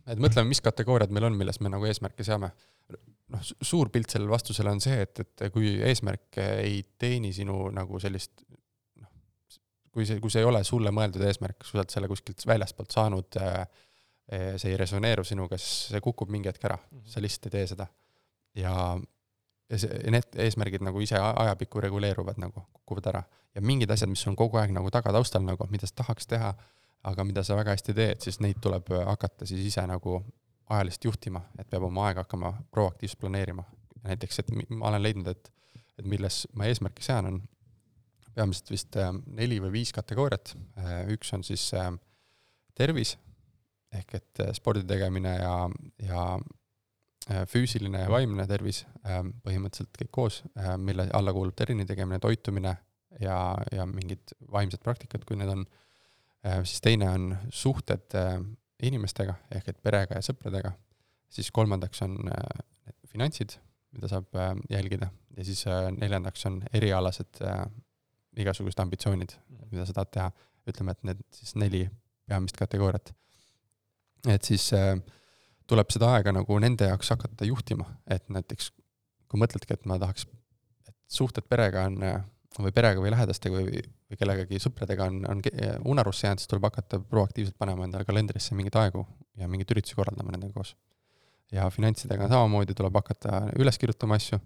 et mõtleme, mis kategooriad meil on, milles me nagu eesmärke seame. noh, suur pilt sellele vastusele on see, et, et kui eesmärk ei teeni sinu nagu sellist kui see, kui see ei ole sulle mõeldud eesmärk, sa oled selle kuskilt väljastpoolt saanud, see ei resoneeru sinuga, siis see kukub mingi hetk ära, mhm. sa lihtsalt ei tee seda. ja, ja see, need eesmärgid nagu ise ajapikku reguleeruvad nagu, kukuvad ära. ja mingid asjad, mis on kogu aeg nagu tagataustal nagu, mida sa tahaks teha, aga mida sa väga hästi teed, siis neid tuleb hakata siis ise nagu ajaliselt juhtima, et peab oma aega hakkama proaktiivselt planeerima. näiteks, et ma olen leidnud, et, et milles ma eesmärki sean, on peamiselt vist äh, neli või viis kategooriat. Äh, üks on siis äh, tervis ehk et spordi tegemine ja, ja füüsiline ja vaimne tervis, põhimõtteliselt kõik koos, mille alla kuulub tervini tegemine, toitumine ja, ja mingid vaimsed praktikad, kui need on. Siis teine on suhted inimestega ehk et perega ja sõpradega, siis kolmandaks on finantsid, mida saab jälgida, ja siis neljandaks on erialased igasugused ambitsioonid, mida sa tahad teha. ütleme, et need siis neli peamist kategooriat. et siis tuleb seda aega nagu nende jaoks hakata juhtima, et näiteks kui mõtledki, et ma tahaks, et suhted perega on või perega või lähedastega või, või kellegagi sõpradega on, on unarusse jäänud, siis tuleb hakata proaktiivselt panema endale kalendrisse mingeid aegu ja mingeid üritusi korraldama nendega koos. ja finantsidega samamoodi tuleb hakata üles kirjutama asju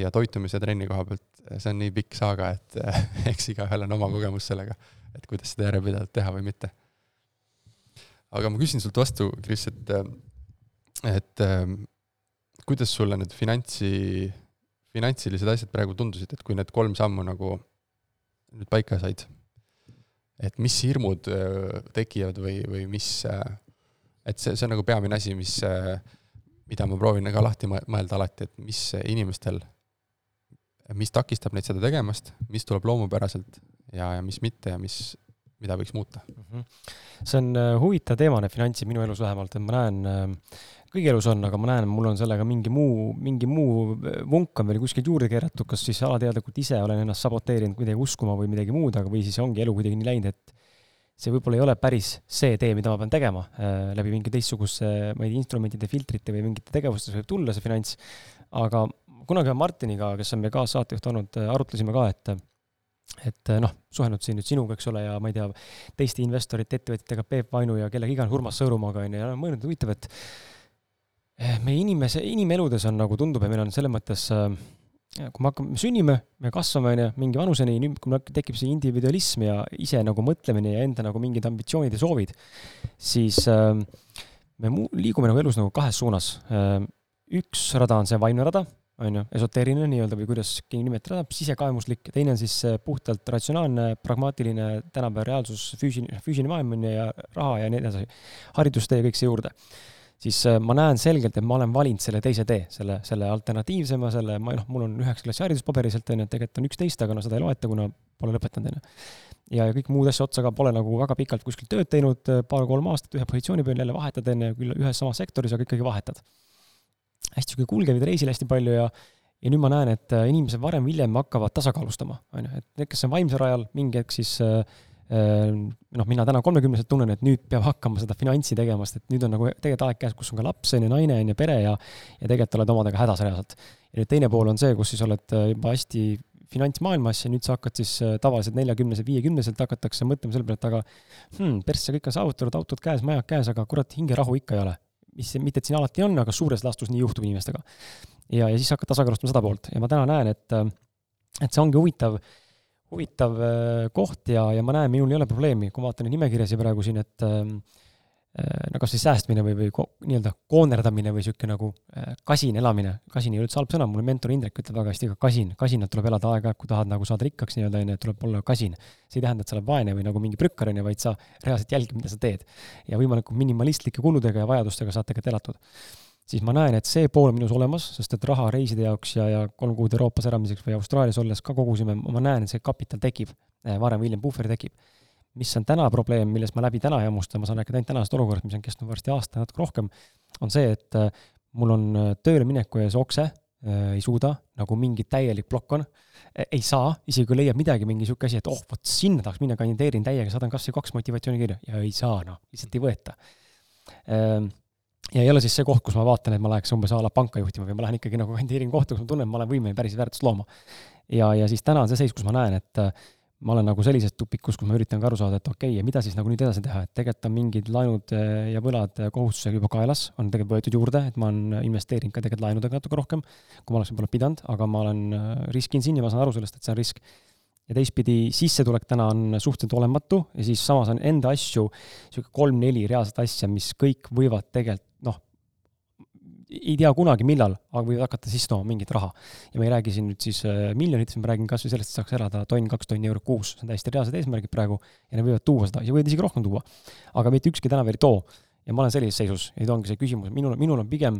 ja toitumise trenni koha pealt, see on nii pikk saaga, et eks igaühel on oma kogemus sellega, et kuidas seda järjepidevalt teha või mitte. aga ma küsin sult vastu, Kris, et, et kuidas sulle need finantsi finantsilised asjad praegu tundusid, et kui need kolm sammu nagu nüüd paika said, et mis hirmud tekivad või, või mis, et see, see on nagu peamine asi, mis, äh, mida ma proovin ka lahti mõelda alati, et mis inimestel, mis takistab neid seda tegemast, mis tuleb loomupäraselt ja, ja mis mitte ja mis, mida võiks muuta mm. -hmm. see on huvitav teema, need finantsid minu elus vähemalt, et ma näen äh, kõigi elus on, aga ma näen, mul on sellega mingi muu, mingi muu vunk on veel kuskilt juurde keeratud, kas siis alateadlikult ise olen ennast saboteerinud midagi uskuma või midagi muud, aga või siis ongi elu kuidagi nii läinud, et see võib-olla ei ole päris see tee, mida ma pean tegema äh, läbi mingi teistsuguse, ma ei tea, instrumentide, filtrite või mingite tegevustes võib tulla see finants. aga kunagi Martiniga, kes on meie kaassaatejuht olnud, äh, arutlesime ka, et et noh, suhelnud siin nüüd sinuga, eks ole, ja ma ei tea, teiste investorite, ettevõtjatega, Peep Vainu ja kellega iganes, Urmas Sõõrumaaga on ju, ja mõelnud, huvitav, et meie inimese, inimeludes on nagu tundub ja meil on selles mõttes, äh, kui me hakkame, me sünnime, me kasvame, on ju, mingi vanuseni, nüüd kui meil tekib see individualism ja ise nagu mõtlemine ja enda nagu mingid ambitsioonid ja soovid, siis äh, me mu-, liigume nagu elus nagu kahes suunas. Äh, üks rada on see vaimne rada, on ju, esoteeriline nii-öelda või kuidas keegi nimetada, sisekaemuslik, teine on siis puhtalt ratsionaalne, pragmaatiline tänapäeva reaalsus, füüsiline, füüsiline maailm on ju ja raha ja nii edasi, haridustee kõik see juurde siis äh, ma näen selgelt, et ma olen valinud selle teise tee, selle, selle alternatiivsema, selle, ma noh, mul on üheksa klassi haridus paberiselt, on ju, et tegelikult on üksteist, aga no seda ei loeta, kuna pole lõpetanud, on ju. ja, kõik muud asja otsa ka pole nagu väga pikalt kuskil tööd teinud, äh, paar-kolm aastat ühe positsiooni peal jälle vahetad, on ju, küll ühes samas sektoris, aga ikkagi vahetad. hästi sihuke kulgevad reisil hästi palju ja ja nüüd ma näen, et äh, inimesed varem-hiljem hakkavad tasakaalustama, on ju, et need, kes on vaimsel rajal, mingi hetk siis äh, noh, mina täna kolmekümneselt tunnen, et nüüd peab hakkama seda finantsi tegema, sest et nüüd on nagu tegelikult aeg käes, kus on ka laps, on ju, naine, on ju, pere ja ja tegelikult oled omadega hädas reaalselt. ja nüüd teine pool on see, kus siis oled juba hästi finantsmaailmas ja nüüd sa hakkad siis tavaliselt neljakümneselt, viiekümneselt hakatakse mõtlema selle peale, et aga hmm, persse kõik on saavutatud, autod käes, majad käes, aga kurat, hingerahu ikka ei ole. mis, mitte et siin alati on, aga suures laastus nii juhtub inimestega. ja, ja siis hakkad tasakaalustama seda poolt ja ma täna näen, et, et see ongi huvitav huvitav äh, koht ja, ja ma näen, minul ei ole probleemi, kui ma vaatan nimekirjasid praegu siin, et ähm, äh, no kas siis säästmine või, või ko, nii-öelda koonerdamine või niisugune nagu äh, kasin elamine, kasin ei ole üldse halb sõna, mul mentor Indrek ütleb väga hästi ka kasin, kasinat tuleb elada aeg-ajalt, kui tahad nagu saada rikkaks nii-öelda, on ju, tuleb olla kasin. see ei tähenda, et sa oled vaene või nagu mingi prükkar, on ju, vaid sa reaalselt jälgid, mida sa teed. ja võimalikult minimalistlike kuludega ja vajadustega saad tegelikult elatud siis ma näen, et see pool on minus olemas, sest et raha reiside jaoks ja, ja kolm kuud Euroopas elamiseks või Austraalias olles ka kogusime, ma näen, et see kapital tekib, eh, varem või hiljem puhver tekib. mis on täna probleem, millest ma läbi täna jamustan, ma saan rääkida ainult tänasest olukorrast, mis on kestnud varsti aasta, natuke rohkem, on see, et eh, mul on eh, tööle mineku ees okse, ei suuda, nagu mingi täielik plokk on, ei saa, isegi kui leiab midagi, mingi niisugune asi, et oh, vot sinna tahaks minna, kandideerin täiega, saadan kas või kaks motivatsioonikirja ja ei saa, noh, lihtsalt ei võeta. Ehm, ja ei ole siis see koht, kus ma vaatan, et ma läheks umbes a la panka juhtima või ma lähen ikkagi nagu kandideerin kohta, kus ma tunnen, et ma olen võimeline päris väärtust looma. ja, ja siis täna on see seis, kus ma näen, et äh, ma olen nagu sellises tupikus, kus ma üritan ka aru saada, et okei okay,, ja mida siis nagu nüüd edasi teha, et tegelikult on mingid laenud äh, ja võlad äh, kohustusega juba kaelas, on tegelikult võetud juurde, et ma olen investeerinud ka tegelikult laenudega natuke rohkem, kui ma oleks võib-olla pidanud, aga ma olen riskin siin ja ma saan aru sellest, et see on risk ja teistpidi sissetulek täna on suhteliselt olematu ja siis samas on enda asju, niisugune kolm-neli reaalset asja, mis kõik võivad tegelikult noh, ei tea kunagi, millal, aga võivad hakata sisse tooma mingit raha. ja ma ei räägi siin nüüd siis äh, miljonitest, ma räägin kas või sellest, et saaks elada tonn, kaks tonni eurot kuus, see on täiesti reaalsed eesmärgid praegu ja need võivad tuua seda ja võivad isegi rohkem tuua. aga mitte ükski täna veel ei too. ja ma olen sellises seisus ja nüüd ongi see küsimus, minul, minul on pigem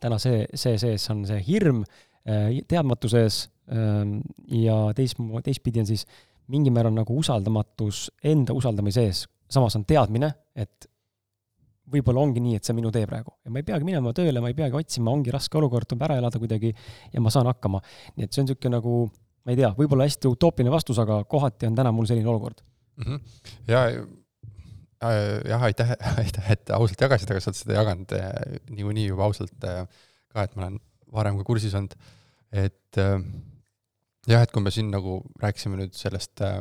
täna see, see sees on see hirm äh, teadmatuses Ehm, ja teist, teistpidi on siis mingil määral nagu usaldamatus enda usaldamise ees, samas on teadmine, et võib-olla ongi nii, et see on minu tee praegu ja ma ei peagi minema tööle, ma ei peagi otsima, ongi raske olukord, tuleb ära elada kuidagi ja ma saan hakkama. nii et see on niisugune nagu, ma ei tea, võib-olla hästi utoopiline vastus, aga kohati on täna mul selline olukord mm. -hmm. ja äh, jah, aitäh, aitäh, et ausalt jagasid, aga sa oled seda jaganud äh, niikuinii juba ausalt äh, ka, et ma olen varem ka kursis olnud, et äh, jah, et kui me siin nagu rääkisime nüüd sellest äh,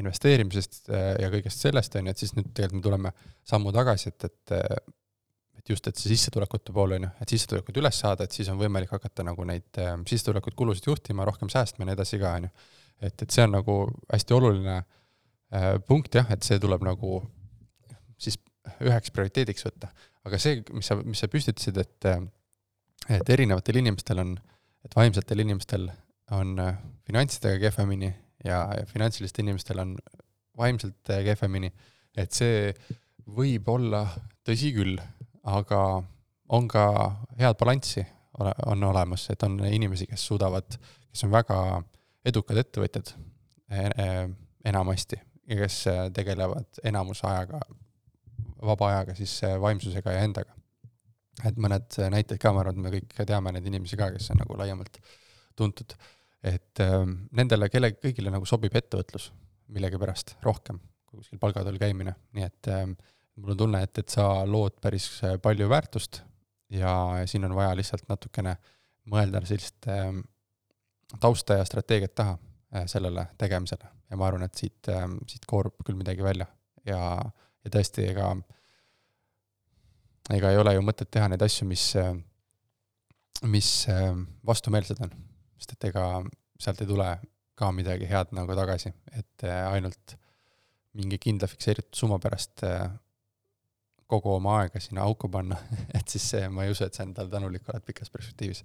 investeerimisest äh, ja kõigest sellest, on ju, et siis nüüd tegelikult me tuleme sammu tagasi, et, et äh, et just, et see sissetulekute pool, on ju, et sissetulekud üles saada, et siis on võimalik hakata nagu neid sissetulekuid, kulusid juhtima, rohkem säästma ja nii edasi ka, on ju. et, et see on nagu hästi oluline punkt jah, et see tuleb nagu siis üheks prioriteediks võtta. aga see, mis sa, mis sa püstitasid, et et erinevatel inimestel on, et vaimsetel inimestel on finantsidega kehvemini ja, ja finantsilistel inimestel on vaimselt äh, kehvemini, et see võib olla tõsi küll, aga on ka head balanssi on olemas, et on inimesi, kes suudavad, kes on väga edukad ettevõtjad e, enamasti ja kes äh, tegelevad enamus ajaga, vaba ajaga siis vaimsusega ja endaga. et mõned näited ka, ma arvan, et me kõik teame neid inimesi ka, kes on nagu laiemalt tuntud et äh, nendele, kelle, kõigile nagu sobib ettevõtlus millegipärast rohkem kui kuskil palgatööl käimine, nii et äh, mul on tunne, et, et sa lood päris äh, palju väärtust ja siin on vaja lihtsalt natukene mõelda sellist äh, tausta ja strateegiat taha äh, sellele tegemisele. Ja ma arvan, et siit siit koorub küll midagi välja. Ja, ja tõesti, ega ega ei ole ju mõtet teha neid asju, mis, äh, mis vastumeelsed on sest et ega sealt ei tule ka midagi head nagu tagasi, et äh, ainult mingi kindla fikseeritud summa pärast äh, kogu oma aega sinna auku panna et siis see, ma ei usu, et sa endale tänulik oled pikas perspektiivis.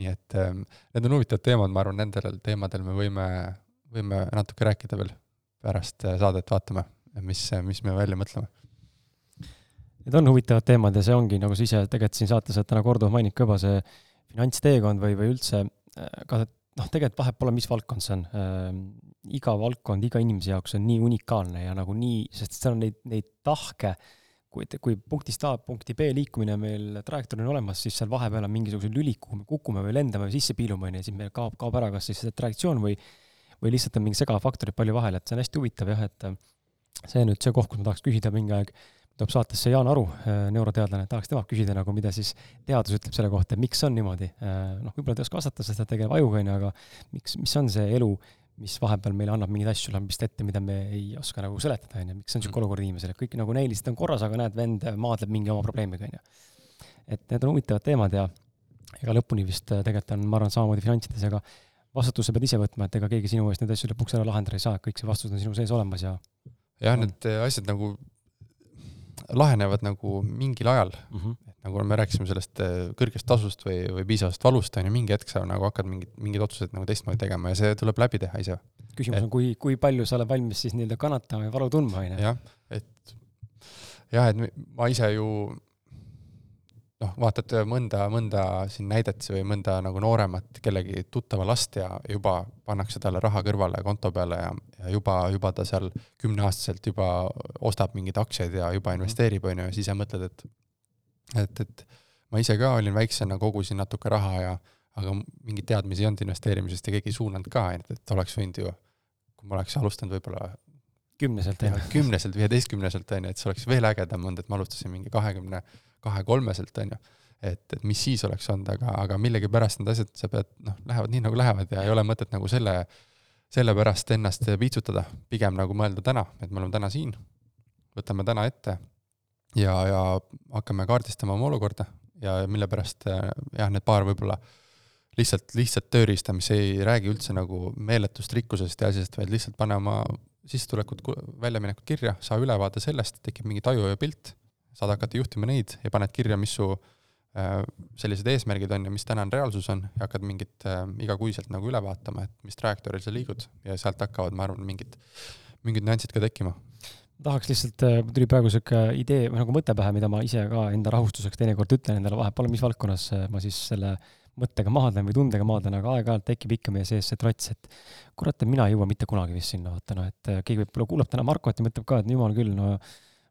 nii et ähm, need on huvitavad teemad, ma arvan, nendel teemadel me võime, võime natuke rääkida veel pärast äh, saadet, vaatame, mis, mis me välja mõtleme. Need on huvitavad teemad ja see ongi, nagu sa ise tegelikult siin saates oled täna korduvalt maininud ka juba, see finantsteekond või, või üldse ka noh, tegelikult vahet pole, mis valdkond see on äh,. iga valdkond iga inimese jaoks on nii unikaalne ja nagu nii, sest seal on neid, neid tahke, kui, kui punktist A punkti B liikumine meil trajektoor on olemas, siis seal vahepeal on mingisugused lülid, kuhu me kukume või lendame või sisse piilume, onju, ja siis meil kaob, kaob ära kas siis see trajektsioon või või lihtsalt on mingi segafaktorid palju vahel, et see on hästi huvitav jah, et äh, see on nüüd see koht, kus ma tahaks küsida mingi aeg, tuleb saatesse Jaan Aru, neuroteadlane, tahaks temalt küsida nagu, mida siis teadus ütleb selle kohta, miks on niimoodi. noh, võib-olla ta ei oska vastata, sest ta tegeleb ajuga, on ju, aga miks, mis on see elu, mis vahepeal meile annab mingeid asju lambist ette, mida me ei oska nagu seletada, on ju, miks on niisugune mm. olukord inimesele, kõik nagu näiliselt on korras, aga näed, vend maadleb mingi oma probleemiga, on ju. et need on huvitavad teemad ja ega lõpuni vist äh, tegelikult on, ma arvan, samamoodi finantsides, ega vastutuse pead ise võtma, et ega keegi sinu eest neid asju lõpuks ära lahendada ei saa, kõik see vastus on sinu sees olemas ja jah, need äh, asjad nagu lahenevad nagu mingil ajal mm. -hmm. et nagu me rääkisime sellest äh, kõrgest tasust või, või piisavast valust, on ju, mingi hetk sa nagu hakkad mingid, mingeid otsuseid nagu teistmoodi tegema ja see tuleb läbi teha ise. küsimus et, on, kui, kui palju sa oled valmis siis nii-öelda kannatama ja valu tundma, on ju. jah, et jah, et ma ise ju noh, vaatad mõnda, mõnda siin näidet või mõnda nagu nooremat kellegi tuttava last ja juba pannakse talle raha kõrvale konto peale ja, ja juba, juba ta seal kümneaastaselt juba ostab mingeid aktsiaid ja juba investeerib, on ju, ja siis sa mõtled, et et, et ma ise ka olin väiksena, kogusin natuke raha ja aga mingeid teadmisi ei olnud investeerimisest ja keegi ei suunanud ka, et, et oleks võinud ju, kui ma oleks alustanud võib-olla kümneselt, kümneselt, viieteistkümneselt, on ju, et see oleks veel ägedam olnud, et ma alustasin mingi kahekümne 20 kahe-kolmeselt, on ju. et, et mis siis oleks olnud, aga, aga millegipärast need asjad, sa pead, noh, lähevad nii, nagu lähevad ja ei ole mõtet nagu selle, sellepärast ennast piitsutada, pigem nagu mõelda täna, et me oleme täna siin, võtame täna ette ja, ja hakkame kaardistama oma olukorda ja mille pärast jah, need paar võib-olla lihtsalt, lihtsalt tööriista, mis ei räägi üldse nagu meeletust rikkusest ja asjast, vaid lihtsalt pane oma sissetulekud, väljaminekut kirja, saa ülevaade sellest, tekib mingi taju ja pilt saad hakata juhtima neid ja paned kirja, mis su äh, sellised eesmärgid on ja mis tänane reaalsus on ja hakkad mingit äh, igakuiselt nagu üle vaatama, et mis trajektooril sa liigud ja sealt hakkavad, ma arvan, mingid, mingid nüansid ka tekkima. Tahaks lihtsalt, äh, tuli praegu niisugune idee või nagu mõte pähe, mida ma ise ka enda rahustuseks teinekord ütlen endale vahepeal, mis valdkonnas äh, ma siis selle mõttega maadlen või tundega maadlen, aga aeg-ajalt tekib ikka meie sees see trots, et kurat, et mina ei jõua mitte kunagi vist sinna, vaata noh, et keegi võib-olla kuulab täna Markot ja mõtleb ka, et jumal küll, no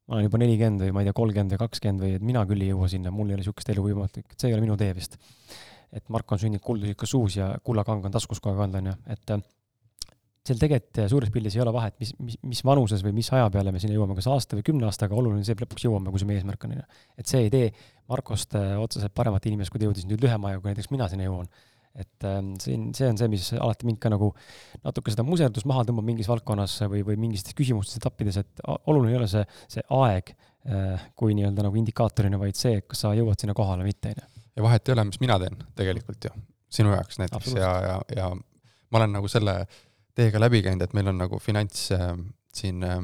ma olen juba nelikümmend või ma ei tea, kolmkümmend või kakskümmend või et mina küll ei jõua sinna, mul ei ole niisugust elu võimalik, et see ei ole minu tee vist. et Marko on sündinud kulduslikus suus ja kullakang on taskus kogu aeg olnud, on ju, et äh, seal tegelikult suures pildis ei ole vahet, mis, mis, mis vanuses või mis aja peale me sinna jõuame, kas aasta või kümne aastaga, oluline see, et lõpuks jõuame, kui see meie eesmärk on, on ju. et see ei tee Markost äh, otseselt paremat inimest, kui ta jõudis nüüd lühema ajaga, näiteks mina sinna jõuan et ähm, siin, see on see, mis alati mind ka nagu natuke seda muserdust maha tõmbab mingis valdkonnas või, või mingistes küsimustes, etappides, et oluline ei ole see, see aeg äh, kui nii-öelda nagu indikaatorina, vaid see, kas sa jõuad sinna kohale või mitte, on ju. ja vahet ei ole, mis mina teen tegelikult ju, sinu jaoks näiteks ja, ja, ja ma olen nagu selle teega läbi käinud, et meil on nagu finants äh, siin äh,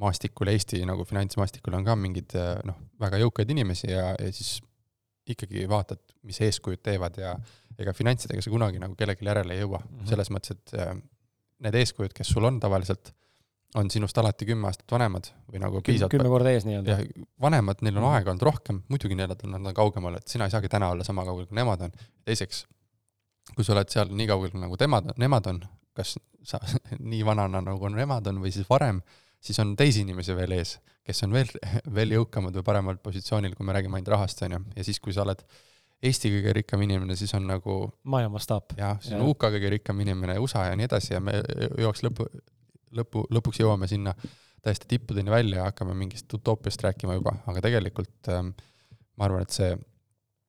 maastikul, Eesti nagu finantsmaastikul on ka mingid äh, noh, väga jõukaid inimesi ja, ja siis ikkagi vaatad, mis eeskujud teevad ja ega finantsidega sa kunagi nagu kellelegi järele ei jõua mm, -hmm. selles mõttes, et äh, need eeskujud, kes sul on tavaliselt, on sinust alati kümme aastat vanemad või nagu piisavalt kümme korda ees nii-öelda. vanemad, neil on mm -hmm. aega olnud rohkem, muidugi nad on, nad on kaugemal, et sina ei saagi täna olla sama kaugel, kui nemad on. teiseks, kui sa oled seal nii kaugel, nagu temad, nemad on, kas sa nii vanana, nagu nemad on või siis varem, siis on teisi inimesi veel ees, kes on veel, veel jõukamad või paremal positsioonil, kui me räägime ainult rahast, on ju, ja siis, kui sa oled Eesti kõige rikkam inimene, siis on nagu maailma mastaap. jah, siis on ja. UK kõige rikkam inimene, USA ja nii edasi ja me jõuaks lõpu, lõpu, lõpuks jõuame sinna täiesti tippudeni välja ja hakkame mingist utoopiast rääkima juba, aga tegelikult ähm, ma arvan, et see,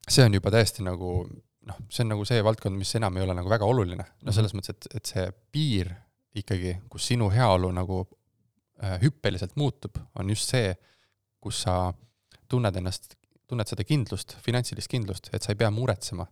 see on juba täiesti nagu noh, see on nagu see valdkond, mis enam ei ole nagu väga oluline. no selles mõttes, et, et see piir ikkagi, kus sinu heaolu nagu äh, hüppeliselt muutub, on just see, kus sa tunned ennast tunned seda kindlust, finantsilist kindlust, et sa ei pea muretsema.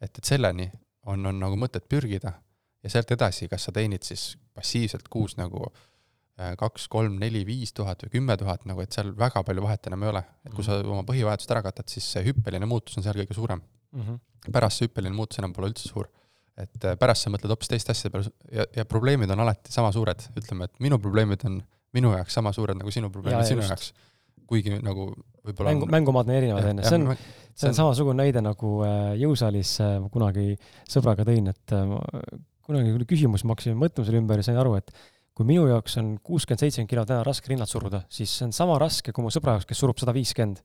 et, et selleni on, on nagu mõtet pürgida ja sealt edasi, kas sa teenid siis passiivselt kuus nagu äh, kaks, kolm, neli, viis tuhat või kümme tuhat, nagu et seal väga palju vahet enam ei ole. et kui sa mhm. oma põhivajadused ära katad, siis see hüppeline muutus on seal kõige suurem mm. -hmm. pärast see hüppeline muutus enam pole üldse suur. et äh, pärast sa mõtled hoopis teiste asjade peale ja, ja probleemid on alati sama suured, ütleme, et minu probleemid on minu jaoks sama suured nagu sinu probleemid ja, sinu just. jaoks kuigi nagu võib-olla mängu, mängumaad on erinevad, on ju, see on, see on samasugune näide nagu äh, jõusaalis äh, ma kunagi sõbraga tõin, et äh, kunagi oli küsimus, ma hakkasin mõtlema selle ümber ja sain aru, et kui minu jaoks on kuuskümmend, seitsekümmend kilo täna raske rinnalt suruda, siis see on sama raske kui mu sõbra jaoks, kes surub sada viiskümmend.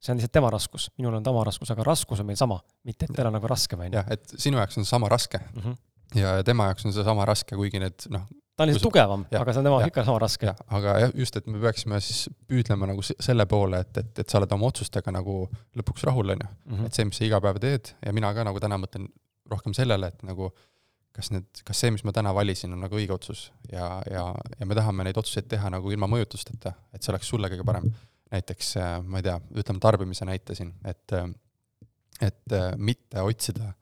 see on lihtsalt tema raskus, minul on tema raskus, aga raskus on meil sama, mitte et tal on nagu raskem, on ju. jah, et sinu jaoks on sama raske mm. -hmm ja tema jaoks on see sama raske, kuigi need noh, ta on lihtsalt tugevam, aga see on tema ikka sama raske. aga jah, just, et me peaksime siis püüdlema nagu se- selle poole, et, et, et sa oled oma otsustega nagu lõpuks rahul, on ju. Mhm. et see, mis sa iga päev teed ja mina ka nagu täna mõtlen rohkem sellele, et nagu kas need, kas see, mis ma täna valisin, on nagu õige otsus ja, ja, ja me tahame neid otsuseid teha nagu ilma mõjutusteta, et see oleks sulle kõige parem. näiteks äh, ma ei tea, ütleme tarbimise näite siin, et, äh, et äh, mitte otsida,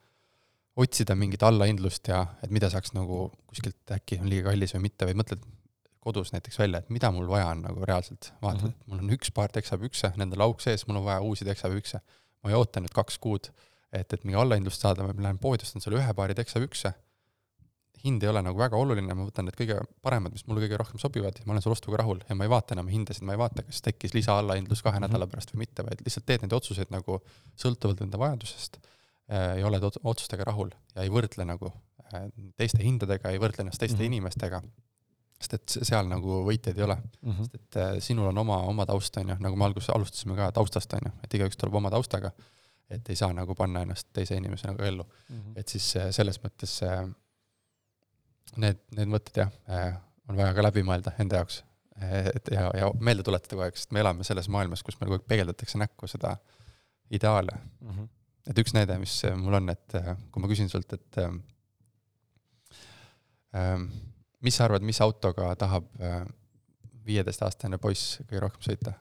otsida mingit allahindlust ja et mida saaks nagu kuskilt äkki on liiga kallis või mitte, vaid mõtled kodus näiteks välja, et mida mul vaja on nagu reaalselt, vaatad mm, -hmm. mul on üks paar teksapükse, nendel auk sees, mul on vaja uusi teksapükse. ma ei oota nüüd kaks kuud, et, et mingi allahindlust saada, ma lähen poodi, ostan selle ühe paari teksapükse. hind ei ole nagu väga oluline, ma võtan need kõige paremad, mis mulle kõige rohkem sobivad ja ma olen selle ostuga rahul ja ma ei vaata enam hindasid, ma ei vaata, kas tekkis lisaallahindlus kahe Mhm. nädala pärast või mitte, vaid lihtsalt teed neid otsuseid nagu sõltuvalt enda vajadusest äh, oled ot- otsustega rahul ja ei võrdle nagu äh, teiste hindadega, ei võrdle ennast teiste mm -hmm. inimestega. sest et se- seal nagu võitjaid ei ole, Mhm. sest et äh, sinul on oma, oma taust, on ju, nagu me alguses alustasime ka taustast, on ju, et igaüks tuleb oma taustaga, et ei saa nagu panna ennast teise inimese nagu ellu. Mhm. et siis selles mõttes need, need mõtted jah, on vaja ka läbi mõelda enda jaoks. et ja, ja meelde tuletada kogu aeg, sest me elame selles maailmas, kus meil kogu aeg peegeldatakse näkku seda ideaale. Mhm. Et üks näide, mis äh, mul on, et äh, kui ma küsin sult, et ähm, mis sa arvad, mis autoga tahab viieteistaastane poiss kõige rohkem sõita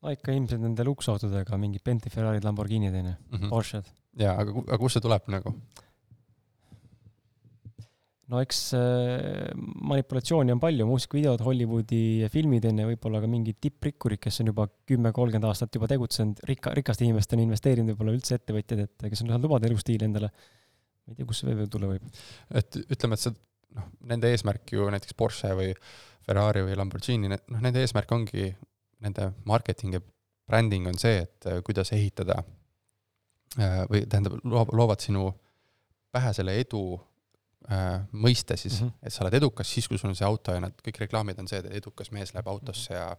no ikka ilmselt nende luksautodega, mingid Bentley, Ferrari'd, Lamborghinid onju, mm? -hmm. Porsche'd. jaa, aga, aga kust see tuleb nagu? No eks äh, manipulatsiooni on palju, muusikavideod, Hollywoodi filmid onju, võib-olla ka mingid tipprikkurid, kes on juba kümme, kolmkümmend aastat juba tegutsenud, rikka, rikaste inimestena investeerinud, võib-olla üldse ettevõtjad, et kes on saanud lubada elustiili endale. ma ei tea, kust see veel tulla võib. et ütleme, et see noh, nende eesmärk ju näiteks Porsche või Ferrari või Lamborghini, noh, nende eesmärk ongi, nende marketing ja bränding on see, et äh, kuidas ehitada äh, või tähendab, loovad sinu pähe selle edu mõiste siis mm. -hmm. et sa oled edukas siis, kui sul on see auto ja nad kõik reklaamid on see, et edukas mees läheb autosse ja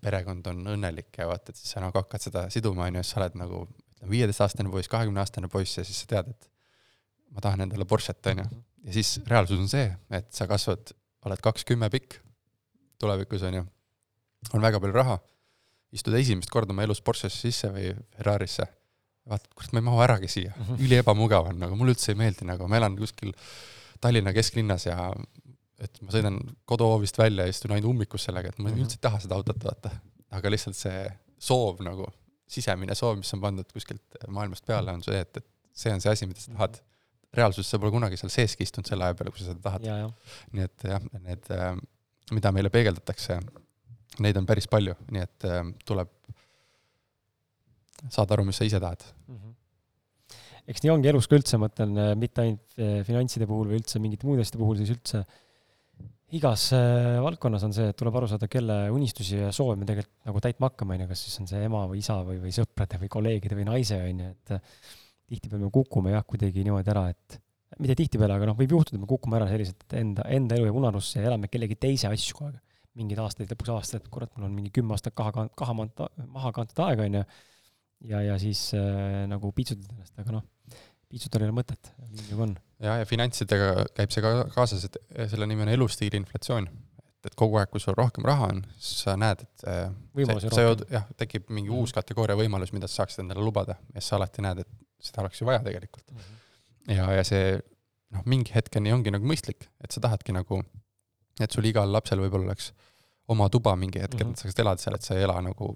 perekond on õnnelik ja vaata, et siis sa nagu hakkad seda siduma, on ju, siis sa oled nagu ütleme, viieteistaastane poiss, kahekümneaastane poiss ja siis sa tead, et ma tahan endale Porsche't, on ju. ja siis reaalsus on see, et sa kasvad, oled kakskümmend pikk tulevikus, on ju, on väga palju raha, istud esimest korda oma elus Porschesse sisse või Ferrarisse, vaatad, kurat, ma ei mahu äragi siia mm. -hmm. üliebamugav on, nagu mulle üldse ei meeldi, nagu ma elan kuskil Tallinna kesklinnas ja et ma sõidan koduhoovist välja ja istun ainult ummikus sellega, et ma Mhm. üldse ei taha seda autot vaata. aga lihtsalt see soov nagu, sisemine soov, mis on pandud kuskilt maailmast peale, on see, et, et see on see asi, mida sa tahad. reaalsuses sa pole kunagi seal seeski istunud selle aja peale, kui sa seda tahad. nii et jah, need, äh, mida meile peegeldatakse, neid on päris palju, nii et äh, tuleb saada aru, mis sa ise tahad. Mhm. eks nii ongi elus ka üldse, ma mõtlen, äh, mitte ainult äh, finantside puhul või üldse mingite muude asjade puhul, siis üldse igas äh, valdkonnas on see, et tuleb aru saada, kelle unistusi ja soove me tegelikult nagu täitma hakkame, onju, kas siis on see ema või isa või, või sõprade või kolleegide või naise, onju, et äh, tihtipeale me kukume jah, kuidagi niimoodi ära, et mitte tihtipeale, aga noh, võib juhtuda, et me kukume ära selliselt, et enda, enda elu jääb unarusse ja elame kellegi teise asju kogu aeg. mingid aastaid, lõpuks aastaid, et kurat, mul on mingi kümme aastat kaha, kaha, maha kantud aega, onju. Ja, ja siis äh, nagu piitsutad ennast, aga noh, piitsutada ei ole mõtet, nii nagu on. ja, ja finantsidega käib see ka kaasas, et selle nimi on elustiili inflatsioon. et, et kogu aeg, kui sul rohkem raha on, siis sa näed, et äh, Võimalusi see, rohkem. jah, tekib mingi Mhm. uus kategooria võimalus, mida sa saaksid endale lubada ja siis sa alati näed, et seda oleks ju vaja tegelikult. ja, ja see noh, mingi hetkeni ongi nagu mõistlik, et sa tahadki nagu, et sul igal lapsel võib-olla oleks oma tuba mingi hetk, et Mhm. sa saaksid elada seal, et sa ei ela nagu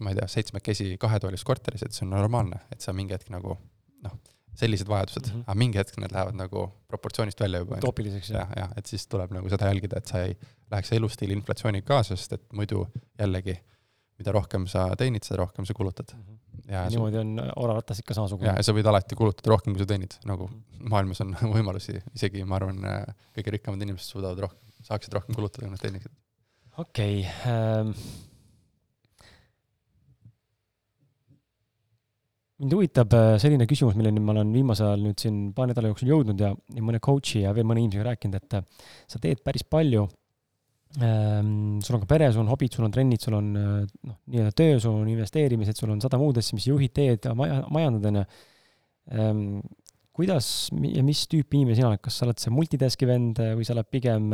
ma ei tea, seitsmekesi kahetoalises korteris, et see on normaalne, et sa mingi hetk nagu noh, sellised vajadused mm, Mhm. -hmm. aga mingi hetk need lähevad nagu proportsioonist välja juba. utoopiliseks jah, jah, et siis tuleb nagu seda jälgida, et sa ei läheks elustiili inflatsiooniga kaasa, sest et muidu jällegi, mida rohkem sa teenid, seda rohkem sa kulutad. ja, ja su, niimoodi on oraratas ikka samasugune. ja, ja sa võid alati kulutada rohkem, kui sa teenid, nagu maailmas on võimalusi, isegi ma arvan, kõige rikkamad inimesed suudavad rohkem, saaksid rohkem kulutada, kui nad teeniksid. okei okay, ähm, mind huvitab äh, selline küsimus, milleni ma olen viimasel ajal nüüd siin paari nädala jooksul jõudnud ja, ja mõne coach'i ja veel mõne inimesega rääkinud, et äh, sa teed päris palju ähm,. sul on ka pere, sul on hobid, sul on trennid, sul on äh, noh, nii-öelda töö, sul on investeerimised, sul on sada muud asja, mis juhid, teed, maja, majandad, onju. Ähm, kuidas ja mis tüüpi inimene sina oled, kas sa oled see multitask'i vend või sa oled pigem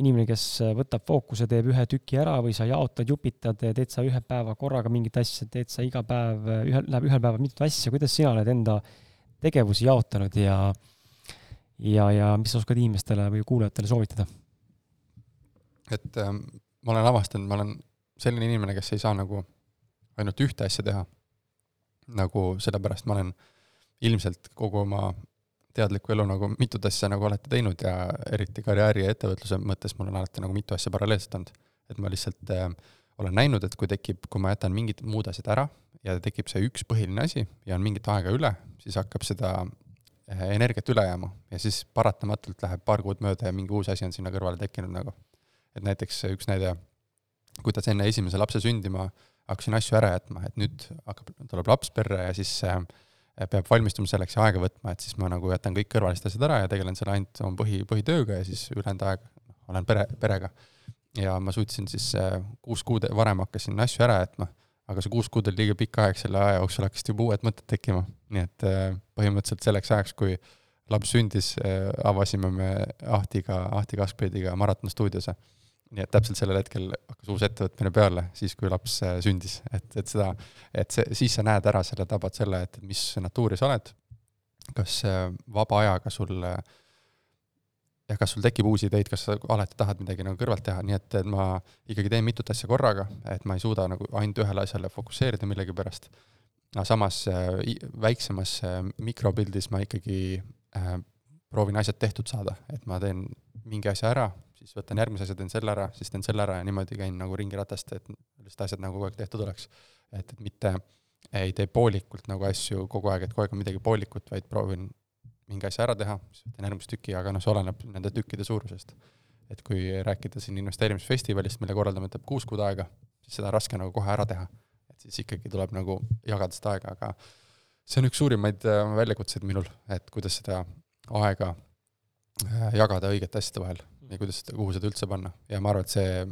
inimene, kes võtab fookuse, teeb ühe tüki ära või sa jaotad, jupitad, teed sa ühe päeva korraga mingit asja, teed sa iga päev, ühe, läheb ühel päeval mitut asja, kuidas sina oled enda tegevusi jaotanud ja ja, ja mis sa oskad inimestele või kuulajatele soovitada? et äh, ma olen avastanud, ma olen selline inimene, kes ei saa nagu ainult ühte asja teha. nagu sellepärast ma olen ilmselt kogu oma teadlikku elu nagu mitut asja nagu olete teinud ja eriti karjääri ja ettevõtluse mõttes mul on alati nagu mitu asja paralleelselt olnud. et ma lihtsalt äh, olen näinud, et kui tekib, kui ma jätan mingid muud asjad ära ja tekib see üks põhiline asi ja on mingit aega üle, siis hakkab seda äh, energiat üle jääma ja siis paratamatult läheb paar kuud mööda ja mingi uus asi on sinna kõrvale tekkinud nagu. et näiteks üks näide, kuidas enne esimese lapse sündi ma hakkasin asju ära jätma, et nüüd hakkab, tuleb laps perre ja siis äh, peab valmistuma selleks ja aega võtma, et siis ma nagu jätan kõik kõrvalised asjad ära ja tegelen selle ainult oma põhi, põhitööga ja siis ülejäänud aeg olen pere, perega. ja ma suutsin siis äh, kuus kuud varem hakkasin asju ära jätma, aga see kuus kuud oli liiga pikk aeg, selle aja jooksul hakkasid juba uued mõtted tekkima, nii et äh, põhimõtteliselt selleks ajaks, kui laps sündis, äh, avasime me Ahtiga, Ahti Kaskpeidiga Maraton stuudiose nii et täpselt sellel hetkel hakkas uus ettevõtmine peale, siis kui laps äh, sündis, et, et seda, et see, siis sa näed ära selle, tabad selle, et mis natuuri sa oled, kas äh, vaba ajaga sul äh, ja kas sul tekib uusi ideid, kas sa alati tahad midagi nagu kõrvalt teha, nii et, et ma ikkagi teen mitut asja korraga, et ma ei suuda nagu ainult ühele asjale fokusseerida millegipärast. aga samas väiksemas mikropildis ma ikkagi äh, proovin asjad tehtud saada, et ma teen mingi asja ära, siis võtan järgmise asja, teen selle ära, siis teen selle ära ja niimoodi käin nagu ringiratast, et lihtsalt asjad nagu kogu aeg tehtud oleks. et, et mitte ei tee poolikult nagu asju kogu aeg, et kogu aeg on midagi poolikut, vaid proovin mingi asja ära teha, siis võtan järgmise tüki, aga noh, see oleneb nende tükkide suurusest. et kui rääkida siin investeerimisfestivalist, mille korraldamine võtab kuus kuud aega, siis seda on raske nagu kohe ära teha. et siis ikkagi tuleb nagu jagada seda aega, aga see on üks suurimaid äh, väljakutseid minul, et kuidas seda aega äh, jagada õigete asjade vahel ja kuidas, kuhu seda üldse panna ja ma arvan, et see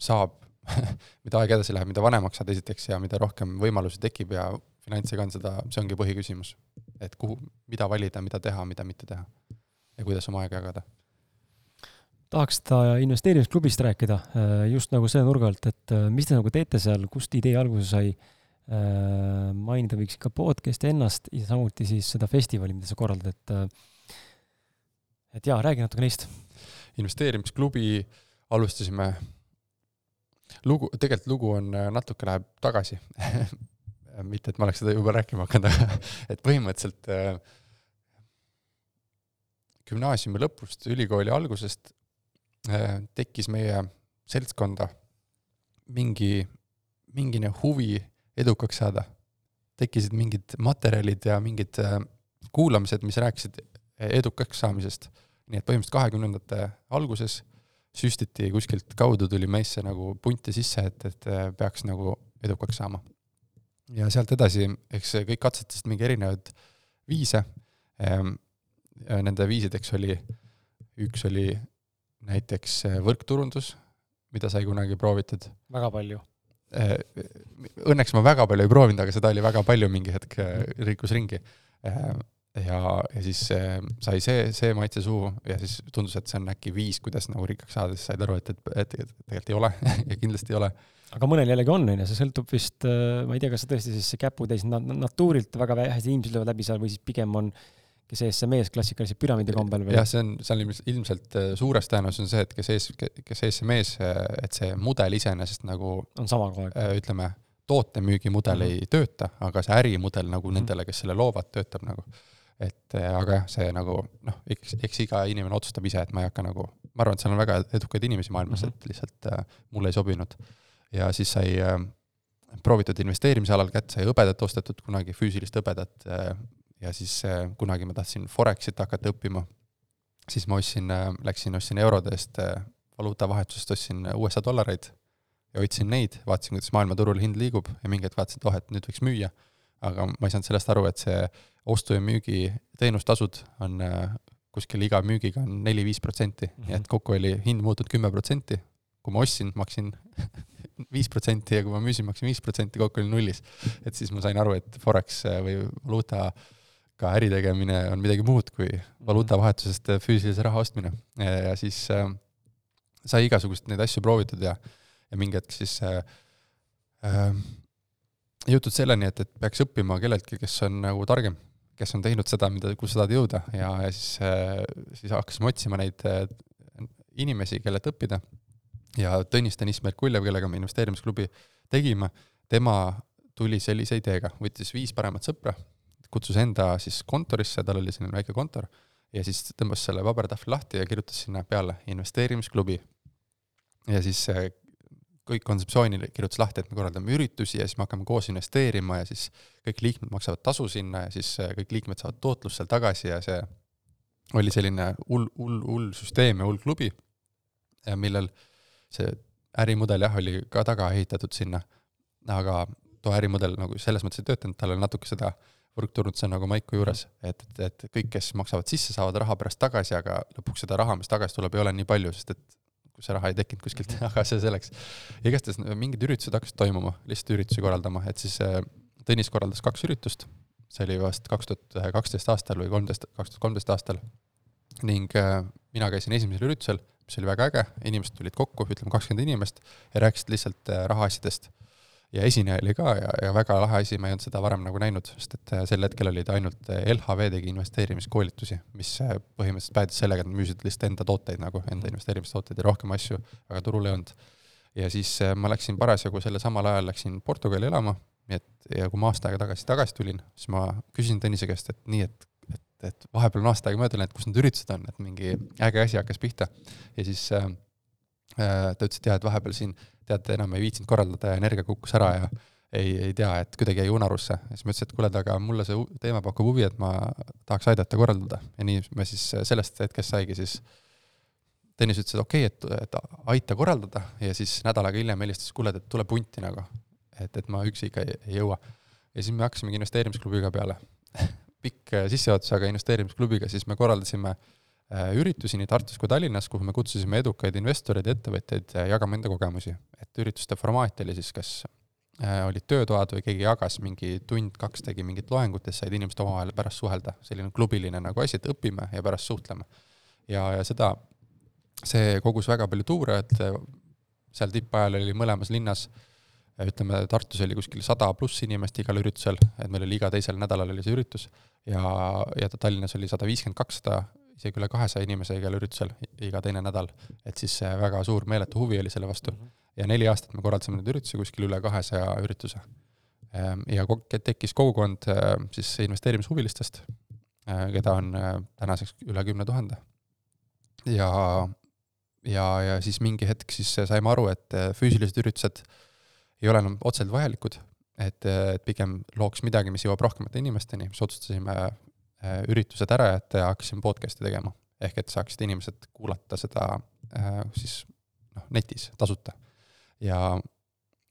saab mida aeg edasi läheb, mida vanemaks saad esiteks ja mida rohkem võimalusi tekib ja finantsiga on seda, see ongi põhiküsimus. et kuhu, mida valida, mida teha, mida mitte teha ja kuidas oma aega jagada. tahaks seda investeerimisklubist rääkida äh, just nagu selle nurga alt, et äh, mis te nagu teete seal, kust idee alguse sai? Äh, mainida võiks ikka podcast'i ennast ja samuti siis seda festivali, mida sa korraldad, et et jaa, räägi natuke neist investeerimisklubi alustasime, lugu, tegelikult lugu on äh, natuke läheb tagasi mitte, et ma oleks seda juba rääkima hakanud, aga et põhimõtteliselt äh, gümnaasiumi lõpust, ülikooli algusest äh, tekkis meie seltskonda mingi, mingine huvi edukaks saada. tekkisid mingid materjalid ja mingid kuulamised, mis rääkisid edukaks saamisest nii et põhimõtteliselt kahekümnendate alguses süstiti kuskilt kaudu tuli meisse nagu punti sisse, et, et äh, peaks nagu edukaks saama. ja sealt edasi, eks kõik katsetasid mingi erinevaid viise. Ehm, nende viisideks oli, üks oli näiteks äh, võrkturundus, mida sai kunagi proovitud. väga palju. Äh, õnneks ma väga palju ei proovinud, aga seda oli väga palju mingi hetk, rikkus ringi ja, ja siis äh, sai see, see maitse suhu ja siis tundus, et see on äkki viis, kuidas nagu rikkaks saada, siis said aru, et, et, et, et tegelikult ei ole ja kindlasti ei ole. aga mõnel jällegi on, on ju, see sõltub vist, äh, ma ei tea, kas see tõesti siis see käputäis na-, natuurilt väga vähesed inimesed löövad läbi seal või siis pigem on kes ees see mees klassikaliselt püramiidi kombel või? jah, see on, see on ilmselt äh, suures tõenäosus on see, et kes ees, kes ees see mees, et see mudel iseenesest nagu on sama kogu aeg. ütleme, tootemüügimudel mm -hmm. ei tööta, aga see ärimudel nagu mm -hmm. nendele, kes selle loovad, töötab nagu et äh, aga jah, see nagu noh, eks, eks iga inimene otsustab ise, et ma ei hakka nagu, ma arvan, et seal on väga edukaid inimesi maailmas mm, -hmm. et lihtsalt äh, mulle ei sobinud. ja siis sai äh, proovitud investeerimise alal kätte, sai hõbedat ostetud kunagi, füüsilist hõbedat äh, ja siis äh, kunagi ma tahtsin Forexit hakata õppima, siis ma ostsin äh,, läksin, ostsin eurode eest äh, valuutavahetusest, ostsin USA dollareid ja hoidsin neid, vaatasin, kuidas maailmaturul hind liigub ja mingi hetk vaatasin, et oh, et nüüd võiks müüa. Aga ma ei saanud sellest aru, et see ostu ja müügi teenustasud on äh, kuskil iga müügiga on neli-viis protsenti -hmm. nii et kokku oli hind muutunud kümme protsenti. kui ma ostsin, maksin viis protsenti ja kui ma müüsin, maksin viis protsenti, kokku oli nullis. et siis ma sain aru, et Forex äh, või valuuta ka äritegemine on midagi muud kui valuutavahetusest füüsilise raha ostmine ja siis äh, sai igasugust neid asju proovitud ja, ja mingi hetk siis äh, äh, jõutud selleni, et, et peaks õppima kelleltki, kes on nagu targem, kes on teinud seda, mida, kus sa tahad jõuda. Ja, ja siis äh,, siis hakkasime otsima neid äh, inimesi, kellelt õppida. Ja Tõnis Deniss Merkuljev, kellega me investeerimisklubi tegime, tema tuli sellise ideega, võttis viis paremat sõpra, kutsus enda siis kontorisse, tal oli selline väike kontor, ja siis tõmbas selle pabertahvli lahti ja kirjutas sinna peale investeerimisklubi. ja siis äh, kõik kontseptsioonile kirjutas lahti, et me korraldame üritusi ja siis me hakkame koos investeerima ja siis kõik liikmed maksavad tasu sinna ja siis äh, kõik liikmed saavad tootlust seal tagasi ja see oli selline hull, hull, hull süsteem ja hull klubi, millel see ärimudel jah, oli ka taga ehitatud sinna, aga too ärimudel nagu selles mõttes ei töötanud, tal oli natuke seda on nagu Maiku juures, et, et, et kõik, kes maksavad sisse, saavad raha pärast tagasi, aga lõpuks seda raha, mis tagasi tuleb, ei ole nii palju, sest et kui see raha ei tekkinud kuskilt, aga see selleks. igastahes mingid üritused hakkasid toimuma, lihtsalt üritusi korraldama, et siis äh, Tõnis korraldas kaks üritust, see oli vast kaks tuhat kaksteist aastal või kolmteist, kaks tuhat kolmteist aastal. ning äh, mina käisin esimesel üritusel, mis oli väga äge, inimesed tulid kokku, ütleme kakskümmend inimest ja rääkisid lihtsalt äh, rahaasjadest ja esineja oli ka ja, ja väga lahe asi, ma ei olnud seda varem nagu näinud, sest et äh, sel hetkel olid ainult äh, LHV tegi investeerimiskoolitusi, mis äh, põhimõtteliselt päädis sellega, et nad müüsid lihtsalt enda tooteid nagu, enda investeerimistooteid ja rohkem asju väga turul ei olnud. ja siis ma läksin parasjagu sellel samal ajal läksin Portugali elama, nii et ja kui ma aasta aega tagasi tagasi tulin, siis ma küsisin Tõnise käest, et nii, et et, et vahepeal on aasta aega mööda läinud, kus need üritused on, et mingi äge asi hakkas pihta. ja siis äh, ta ütles, et jah, et vahepeal siin äh, tead, enam ei viitsinud korraldada ja energia kukkus ära ja ei, ei tea, et kuidagi jäi unarusse. siis ma ütlesin, et kuule, aga mulle see teema pakub huvi, et ma tahaks aidata korraldada ja nii me siis sellest hetkest saigi siis Tõnis ütles, et okei okay,, et, et aita korraldada ja siis nädal aega hiljem helistas, kuule, et tule punti nagu. et, et ma üksi ikka ei, ei jõua. ja siis me hakkasimegi investeerimisklubiga peale pikk sissejuhatus, aga investeerimisklubiga siis me korraldasime äh, Äh, üritusi nii Tartus kui Tallinnas, kuhu me kutsusime edukaid investoreid ja ettevõtjaid äh, jagama enda kogemusi. et ürituste formaat oli siis kas äh, olid töötoad või keegi jagas mingi tund-kaks, tegi mingit loengut ja said inimesed omavahel pärast suhelda, selline klubiline nagu asi, et õpime ja pärast suhtleme. ja, ja seda, see kogus väga palju tuure, et seal tippajal oli mõlemas linnas ütleme, Tartus oli kuskil sada pluss inimest igal üritusel, et meil oli iga teisel nädalal oli see üritus ja, ja Tallinnas oli sada viiskümmend, kakssada isegi üle kahesaja inimese igal üritusel iga teine nädal, et siis väga suur meeletu huvi oli selle vastu. Mhm. ja neli aastat me korraldasime neid üritusi, kuskil üle kahesaja ürituse. Ehm, ja tekkis kogukond ehm, siis investeerimishuvilistest, ehm, keda on tänaseks üle kümne tuhande. ja, ja, ja siis mingi hetk siis saime aru, et füüsilised üritused ei ole enam otseselt vajalikud, et, et pigem looks midagi, mis jõuab rohkemate inimesteni, siis otsustasime üritused ära jätta ja hakkasin podcast'i tegema. ehk et saaksid inimesed kuulata seda äh, siis noh, netis tasuta. ja,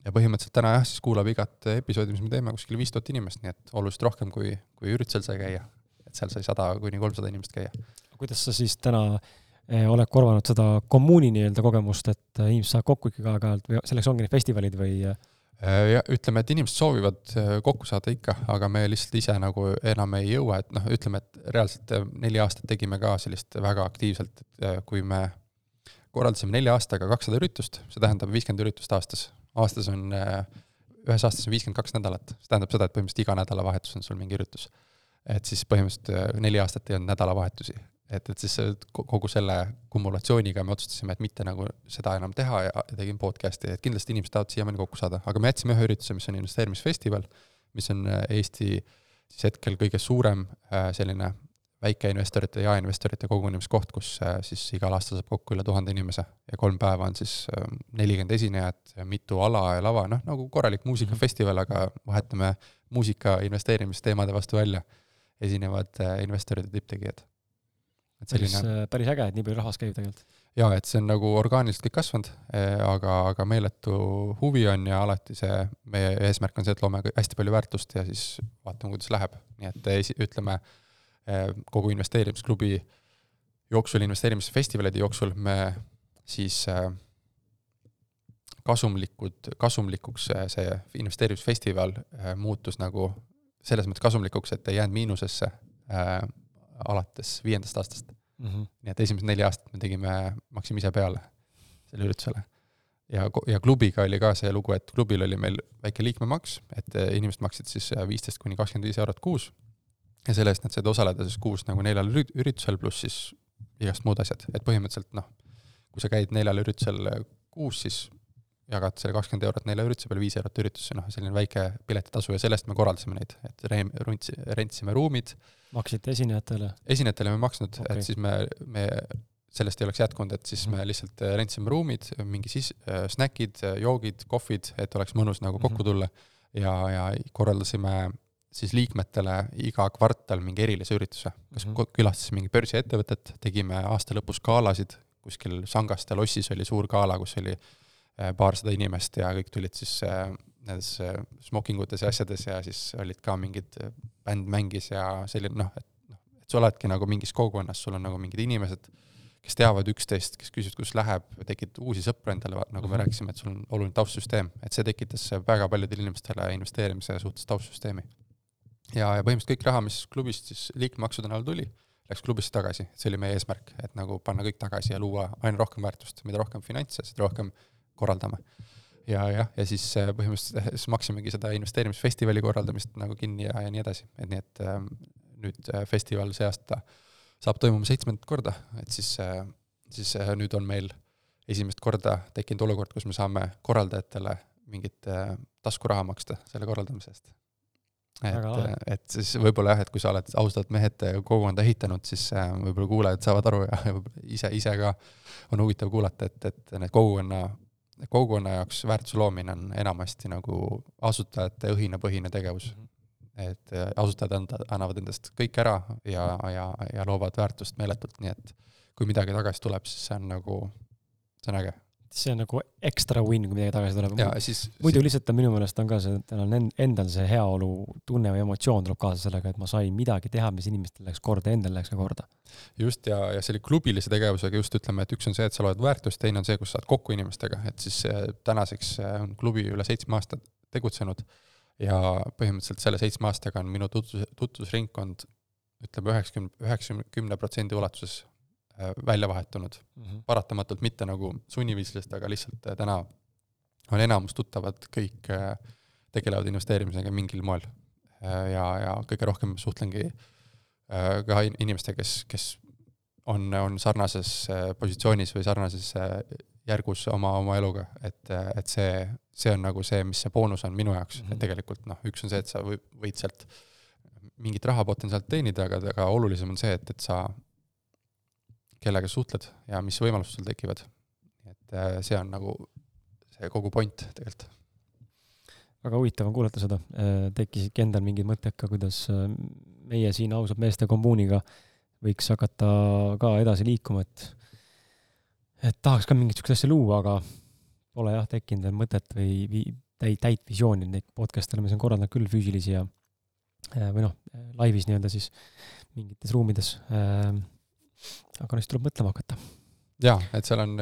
ja põhimõtteliselt täna jah, siis kuulab igat episoodi, mis me teeme, kuskil viis tuhat inimest, nii et oluliselt rohkem, kui, kui üritusel sai käia. et seal sai sada kuni kolmsada inimest käia. kuidas sa siis täna eh, oled korvanud seda kommuuni nii-öelda kogemust, et inimesed saavad kokku ikkagi aeg-ajalt või selleks ongi need festivalid või Äh, ja ütleme, et inimesed soovivad äh, kokku saada ikka, aga me lihtsalt ise nagu enam ei jõua, et noh, ütleme, et reaalselt äh, neli aastat tegime ka sellist väga aktiivselt, kui me korraldasime nelja aastaga kakssada üritust, see tähendab viiskümmend üritust aastas. aastas on, ühes aastas on viiskümmend kaks nädalat, see tähendab seda, et põhimõtteliselt iga nädalavahetus on sul mingi üritus. et siis põhimõtteliselt neli aastat ei olnud nädalavahetusi et, et siis kogu selle kumulatsiooniga me otsustasime, et mitte nagu seda enam teha ja tegime podcast'i, et kindlasti inimesed tahavad siiamaani kokku saada, aga me jätsime ühe ürituse, mis on investeerimisfestival, mis on äh, Eesti siis hetkel kõige suurem äh, selline väikeinvestorite ja jaeinvestorite kogunemiskoht, kus äh, siis igal aastal saab kokku üle tuhande inimese. Ja kolm päeva on siis nelikümmend esinejat, mitu ala ja lava, noh nagu korralik muusikafestival, aga vahetame muusika investeerimisteemade vastu välja, esinevad investorid ja tipptegijad et selline päris, äh, päris äge, et nii palju rahvas käib tegelikult. jaa, et see on nagu orgaaniliselt kõik kasvanud, äh, aga, aga meeletu huvi on ja alati see, meie eesmärk on see, et loome hästi palju väärtust ja siis vaatame, kuidas läheb. nii et esi-, ütleme, äh, kogu investeerimisklubi jooksul, investeerimisfestivalide jooksul me siis kasumlikud, kasumlikuks see investeerimisfestival muutus nagu selles mõttes kasumlikuks, et ei jäänud miinusesse alates viiendast aastast mm. -hmm. nii et esimesed neli aastat me tegime, maksime ise peale selle üritusele. ja, ja klubiga oli ka see lugu, et klubil oli meil väike liikmemaks, et äh, inimesed maksid siis äh, viisteist kuni kakskümmend viis eurot kuus ja selle eest nad said osaleda siis kuus nagu neljal üri-, üritusel, pluss siis igast muud asjad, et põhimõtteliselt noh, kui sa käid neljal üritusel kuus, siis jagad selle kakskümmend eurot nelja ürituse peale, viis eurot üritusse, noh, selline väike piletitasu ja sellest me korraldasime neid, et reem-, runtsi-, rentsime ruumid. maksite esinejatele? esinejatele me ei maksnud okay., et siis me, me, sellest ei oleks jätkunud, et siis mm -hmm. me lihtsalt rentsime ruumid, mingi siis äh, snäkid, joogid, kohvid, et oleks mõnus nagu kokku mhm. tulla mm -hmm. ja, ja korraldasime siis liikmetele iga kvartal mingi erilise ürituse, kas mm -hmm. külastasime mingi börsiettevõtet, tegime aasta lõpus galasid, kuskil Sangaste lossis oli suur gala, kus oli äh, paarsada inimest ja kõik tulid siis äh, nendes äh, smokingutes ja asjades ja siis olid ka mingid, bänd mängis ja selline noh, et noh, et sa oledki nagu mingis kogukonnas, sul on nagu mingid inimesed, kes teavad üksteist, kes küsivad, kus läheb, tekid uusi sõpru endale, nagu me mhm. rääkisime, et sul on oluline taustsüsteem, et see tekitas väga paljudele inimestele investeerimise suhtes taustsüsteemi. Ja, ja põhimõtteliselt kõik raha, mis klubist siis liikmemaksude näol tuli, läks klubisse tagasi, see oli meie eesmärk, et nagu panna kõik tagasi ja luua aina rohkem väärtust, mida rohkem finantse, seda rohkem korraldame. ja jah, ja siis äh, põhimõtteliselt siis maksimegi seda investeerimisfestivali korraldamist nagu kinni ja, ja nii edasi, et nii, et ähm, nüüd äh, festival see aasta saab toimuma seitsmendat korda, et siis äh,, siis äh, nüüd on meil esimest korda tekkinud olukord, kus me saame korraldajatele mingit äh, taskuraha maksta selle korraldamise eest. Et, et siis võib-olla jah, et kui sa oled ausad mehed kogukonda ehitanud, siis äh, võib-olla kuulajad saavad aru ja, ja ise, ise ka on huvitav kuulata, et, et need kogukonna, kogukonna jaoks väärtuse loomine on enamasti nagu asutajate õhinapõhine tegevus mm. -hmm et äh, asutajad anda, annavad endast kõik ära ja, ja, ja loovad väärtust meeletult, nii et kui midagi tagasi tuleb, siis see on nagu, see on äge see on nagu ekstra win, kui midagi tagasi tuleb. Siis, muidu siis... lihtsalt on minu meelest on ka see, tal on endal see heaolu tunne või emotsioon tuleb kaasa sellega, et ma sain midagi teha, mis inimestel läks korda endal läks ka korda. just, ja, ja selle klubilise tegevusega just ütleme, et üks on see, et sa loed väärtust, teine on see, kus saad kokku inimestega, et siis tänaseks on klubi üle seitsme aasta tegutsenud ja põhimõtteliselt selle seitsme aastaga on minu tutvus, tutvusringkond ütleme üheksakümne, üheksakümne protsendi ulatuses Äh, välja vahetunud mm. -hmm. paratamatult mitte nagu sunniviisiliselt, aga lihtsalt äh, täna on enamus tuttavad kõik äh, tegelevad investeerimisega mingil moel. ja, ja kõige rohkem suhtlengi ka inimestega, kes, kes on, on sarnases positsioonis või sarnases järgus oma, oma eluga, et, et see, see on nagu see, mis see boonus on minu jaoks mm, -hmm. et tegelikult noh, üks on see, et sa või, võid sealt mingit raha potentsiaalt teenida, aga, aga olulisem on see, et, et sa kellega suhtled ja mis võimalused sul tekivad. et äh, see on nagu see kogu point tegelikult. väga huvitav on kuulata seda, äh, tekkisidki endal mingid mõtted ka, kuidas äh, meie siin ausad meeste kommuuniga võiks hakata ka edasi liikuma, et et tahaks ka mingit niisugust asja luua, aga pole jah tekkinud veel mõtet või vii-, täit, täit visiooni, neid podcast'e oleme siin korraldanud küll füüsilisi ja või noh, laivis nii-öelda siis mingites ruumides aga neist tuleb mõtlema hakata. jaa, et seal on,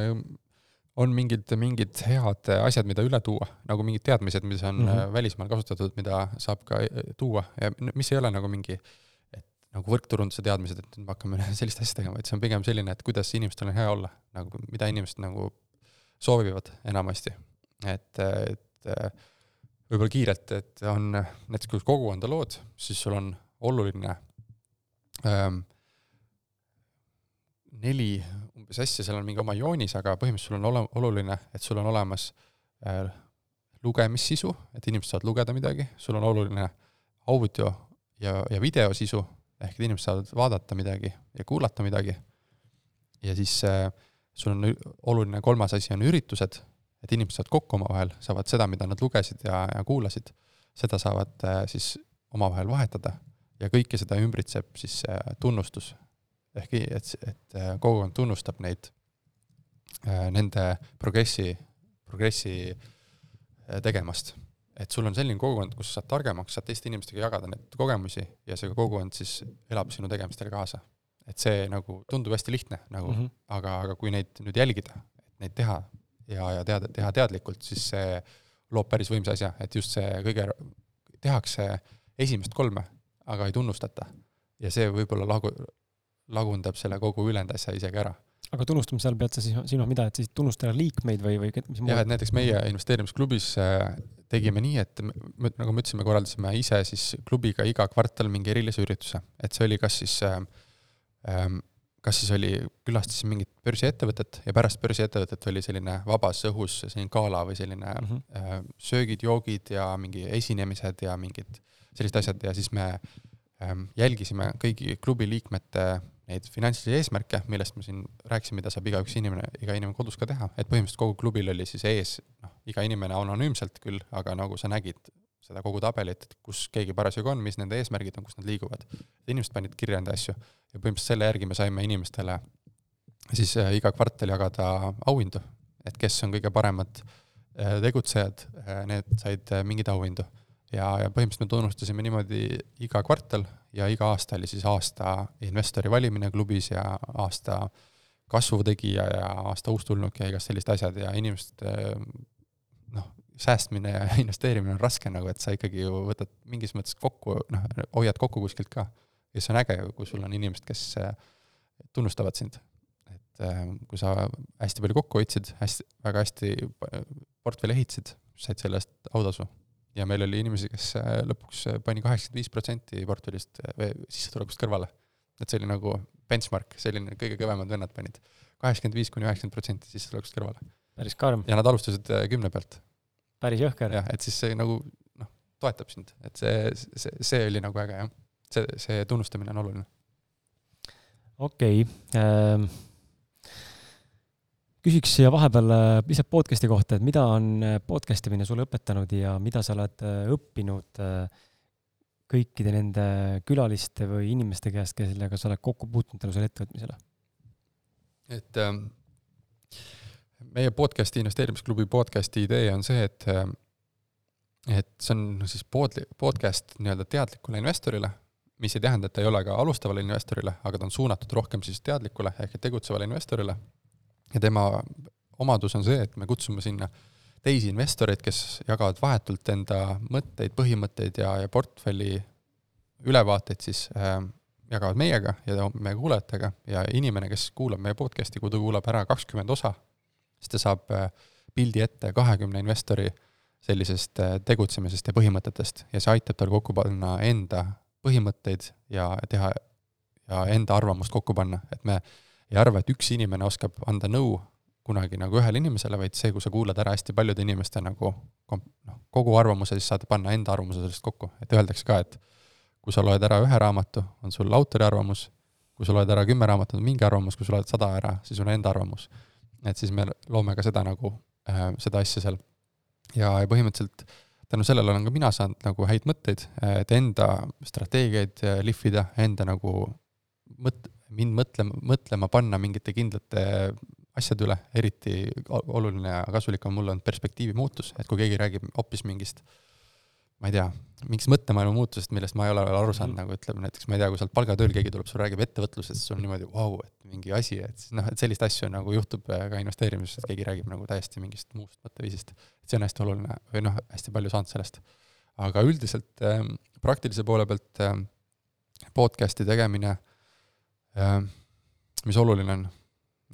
on mingid, mingid head asjad, mida üle tuua, nagu mingid teadmised, mis on mm -hmm. välismaal kasutatud, mida saab ka e, tuua ja mis ei ole nagu mingi et nagu võrkturunduse teadmised, et nüüd me hakkame sellist asja tegema, vaid see on pigem selline, et kuidas inimestel on hea olla, nagu mida inimesed nagu soovivad enamasti. et, et võib-olla kiirelt, et on näiteks kui kogukonda lood, siis sul on oluline ähm, neli umbes asja, seal on mingi oma joonis, aga põhimõtteliselt sul on ole-, oluline, et sul on olemas äh, lugemissisu, et inimesed saavad lugeda midagi, sul on oluline audio ja, ja videosisu, ehk et inimesed saavad vaadata midagi ja kuulata midagi, ja siis äh, sul on oluline kolmas asi on üritused, et inimesed saavad kokku omavahel, saavad seda, mida nad lugesid ja, ja kuulasid, seda saavad äh, siis omavahel vahetada. Ja kõike seda ümbritseb siis äh, tunnustus ehk et, et äh, kogukond tunnustab neid, äh, nende progressi, progressi äh, tegemast. et sul on selline kogukond, kus sa saad targemaks, saad teiste inimestega jagada neid kogemusi ja see kogukond siis elab sinu tegemistele kaasa. et see nagu tundub hästi lihtne nagu mm, -hmm. aga, aga kui neid nüüd jälgida, et neid teha ja, ja teada, teha teadlikult, siis see loob päris võimsa asja, et just see kõige, tehakse esimest kolme, aga ei tunnustata ja see võib-olla lagu-, lagundab selle kogu ülejäänud asja isegi ära. aga tunnustamise all pead sa siis silmas mida, et siis tunnustada liikmeid või, või mis jah, et näiteks meie investeerimisklubis äh, tegime nii, et me, nagu me ütlesime, korraldasime ise siis klubiga iga kvartal mingi erilise ürituse, et see oli kas siis äh, ähm, kas siis oli, külastasime mingit börsiettevõtet ja pärast börsiettevõtet oli selline vabas õhus selline gala või selline mm -hmm. söögid, joogid ja mingi esinemised ja mingid sellised asjad ja siis me ähm, jälgisime kõigi klubi liikmete neid finantsilisi eesmärke, millest ma siin rääkisin, mida saab igaüks inimene, iga inimene kodus ka teha, et põhimõtteliselt kogu klubil oli siis ees, noh, iga inimene anonüümselt küll, aga nagu sa nägid seda kogu tabelit, kus keegi parasjagu on, mis nende eesmärgid on, kus nad liiguvad. inimesed panid kirja enda asju ja põhimõtteliselt selle järgi me saime inimestele siis äh, iga kvartal jagada auhindu, et kes on kõige paremad äh, tegutsejad, äh, need said mingeid auhindu. Ja, ja põhimõtteliselt me tunnustasime niimoodi iga kvartal ja iga aasta oli siis aasta investori valimine klubis ja aasta kasvutegija ja aasta uustulnuk ja igast sellised asjad ja inimeste noh, säästmine ja investeerimine on raske nagu, et sa ikkagi ju võtad mingis mõttes kokku, noh, hoiad kokku kuskilt ka ja see on äge, kui sul on inimesed, kes äh, tunnustavad sind. et äh, kui sa hästi palju kokku hoidsid, hästi, väga hästi portfelli ehitasid, said selle eest autasu. Ja meil oli inimesi, kes äh, lõpuks pani kaheksakümmend viis protsenti portfellist või sissetulekust kõrvale. et see oli nagu benchmark, selline kõige kõvemad vennad panid kaheksakümmend viis kuni üheksakümmend protsenti sissetulekust kõrvale. päris karm. ja nad alustasid kümne pealt. päris jõhker. jah, et siis see nagu noh, toetab sind, et see, see, see oli nagu äge, jah see, see tunnustamine on oluline. okei okay. ähm,. Küsiks siia vahepeal äh, lihtsalt podcast'i kohta, et mida on äh, podcast imine sulle õpetanud ja mida sa oled äh, õppinud kõikide nende külaliste või inimeste käest, kellega sa oled kokku puutunud tänu sellele ettevõtmisele? et ähm, meie podcast'i, investeerimisklubi podcast'i idee on see, et et see on siis pod-, podcast nii-öelda teadlikule investorile mis ei tähenda, et ta ei ole ka alustavale investorile, aga ta on suunatud rohkem siis teadlikule ehk tegutsevale investorile. Ja tema omadus on see, et me kutsume sinna teisi investoreid, kes jagavad vahetult enda mõtteid, põhimõtteid ja, ja portfelli ülevaateid siis äh, jagavad meiega ja meie kuulajatega. Ja inimene, kes kuulab meie podcast'i, kui ta kuulab ära kakskümmend osa, siis ta saab äh, pildi ette kahekümne investori sellisest äh, tegutsemisest ja põhimõtetest. Ja see aitab tal kokku panna enda põhimõtteid ja teha ja enda arvamust kokku panna, et me ei arva, et üks inimene oskab anda nõu kunagi nagu ühele inimesele, vaid see, kui sa kuulad ära hästi paljude inimeste nagu noh, kogu arvamuse, siis saad panna enda arvamuse sellest kokku, et öeldakse ka, et kui sa loed ära ühe raamatu, on sul autori arvamus, kui sa loed ära kümme raamatut, on mingi arvamus, kui sa loed sada ära, siis on enda arvamus. et siis me loome ka seda nagu äh,, seda asja seal. ja, ja põhimõtteliselt äh, tänu sellele olen ka mina saanud nagu häid mõtteid, et enda strateegiaid lihvida, enda nagu mõt-, mind mõtlema, mõtlema panna mingite kindlate asjade üle, eriti oluline ja kasulik on mulle olnud perspektiivi muutus, et kui keegi räägib hoopis mingist ma ei tea, mingist mõttemaailma muutusest, millest ma ei ole veel aru saanud mm, nagu ütleme näiteks, ma ei tea, kui sa oled palgatööl, keegi tuleb sulle, räägib ettevõtlusest, siis on niimoodi vau wow,, et mingi asi, et siis noh, et sellist asju nagu juhtub äh, ka investeerimises, et keegi räägib nagu täiesti mingist muust mõtteviisist. et see on hästi oluline või noh, hästi palju saanud sellest. aga üldiselt äh, praktilise poole pealt äh, podcast'i tegemine mis oluline on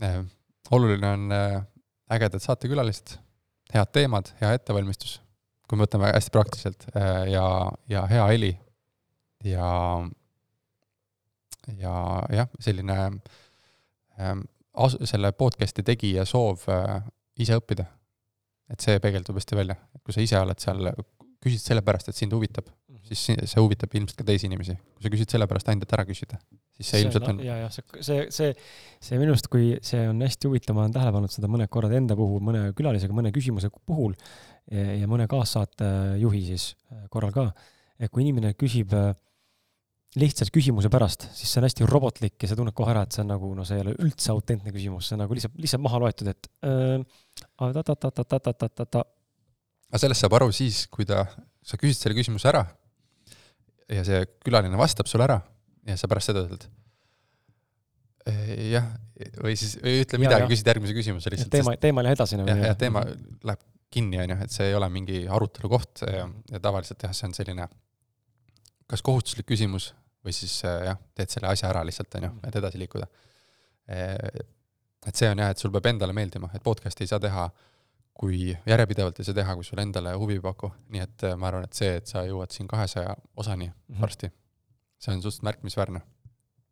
äh,? oluline on äh, ägedad saatekülalised, head teemad, hea ettevalmistus kui me võtame hästi praktiliselt äh, ja, ja hea heli ja, ja jah, selline ähm, as-, selle podcast'i tegija soov äh, ise õppida. et see peegeldub hästi välja, et kui sa ise oled seal, küsid sellepärast, et sind huvitab. Siis see huvitab ilmselt ka teisi inimesi. kui sa küsid sellepärast ainult, et ära küsida, siis see, see ilmselt on, on.... ja, jah, see, see, see, see minu arust, kui see on hästi huvitav, ma olen tähele pannud seda mõned korrad enda puhul, mõne külalisega, mõne küsimuse puhul, ja mõne kaassaatejuhi siis äh, korral ka, et kui inimene küsib äh, lihtsalt küsimuse pärast, siis see on hästi robotlik ja sa tunned kohe ära, et see on nagu, no see ei ole üldse autentne küsimus, see on nagu lihtsalt, lihtsalt maha loetud, et äh, ta-ta-ta-ta-ta-ta-ta-ta. aga sellest saab aru siis, kui ta, sa küsid selle küsimuse ära ja see külaline vastab sulle ära ja sa pärast seda ütled jah, või siis, või ütle midagi, küsid järgmise küsimuse lihtsalt. teema, teema läheb edasi nagu. jah, ja teema läheb kinni, on ju, et see ei ole mingi arutelu koht ja, ja tavaliselt jah, see on selline kas kohustuslik küsimus või siis äh, jah, teed selle asja ära lihtsalt, on ju, et edasi liikuda. et see on jah, et sul peab endale meeldima, et podcast'i ei saa teha, kui järjepidevalt ei saa teha, kui sulle endale huvi ei paku, nii et ma arvan, et see, et sa jõuad siin kahesaja osani mm -hmm. varsti, see on suhteliselt märkimisväärne.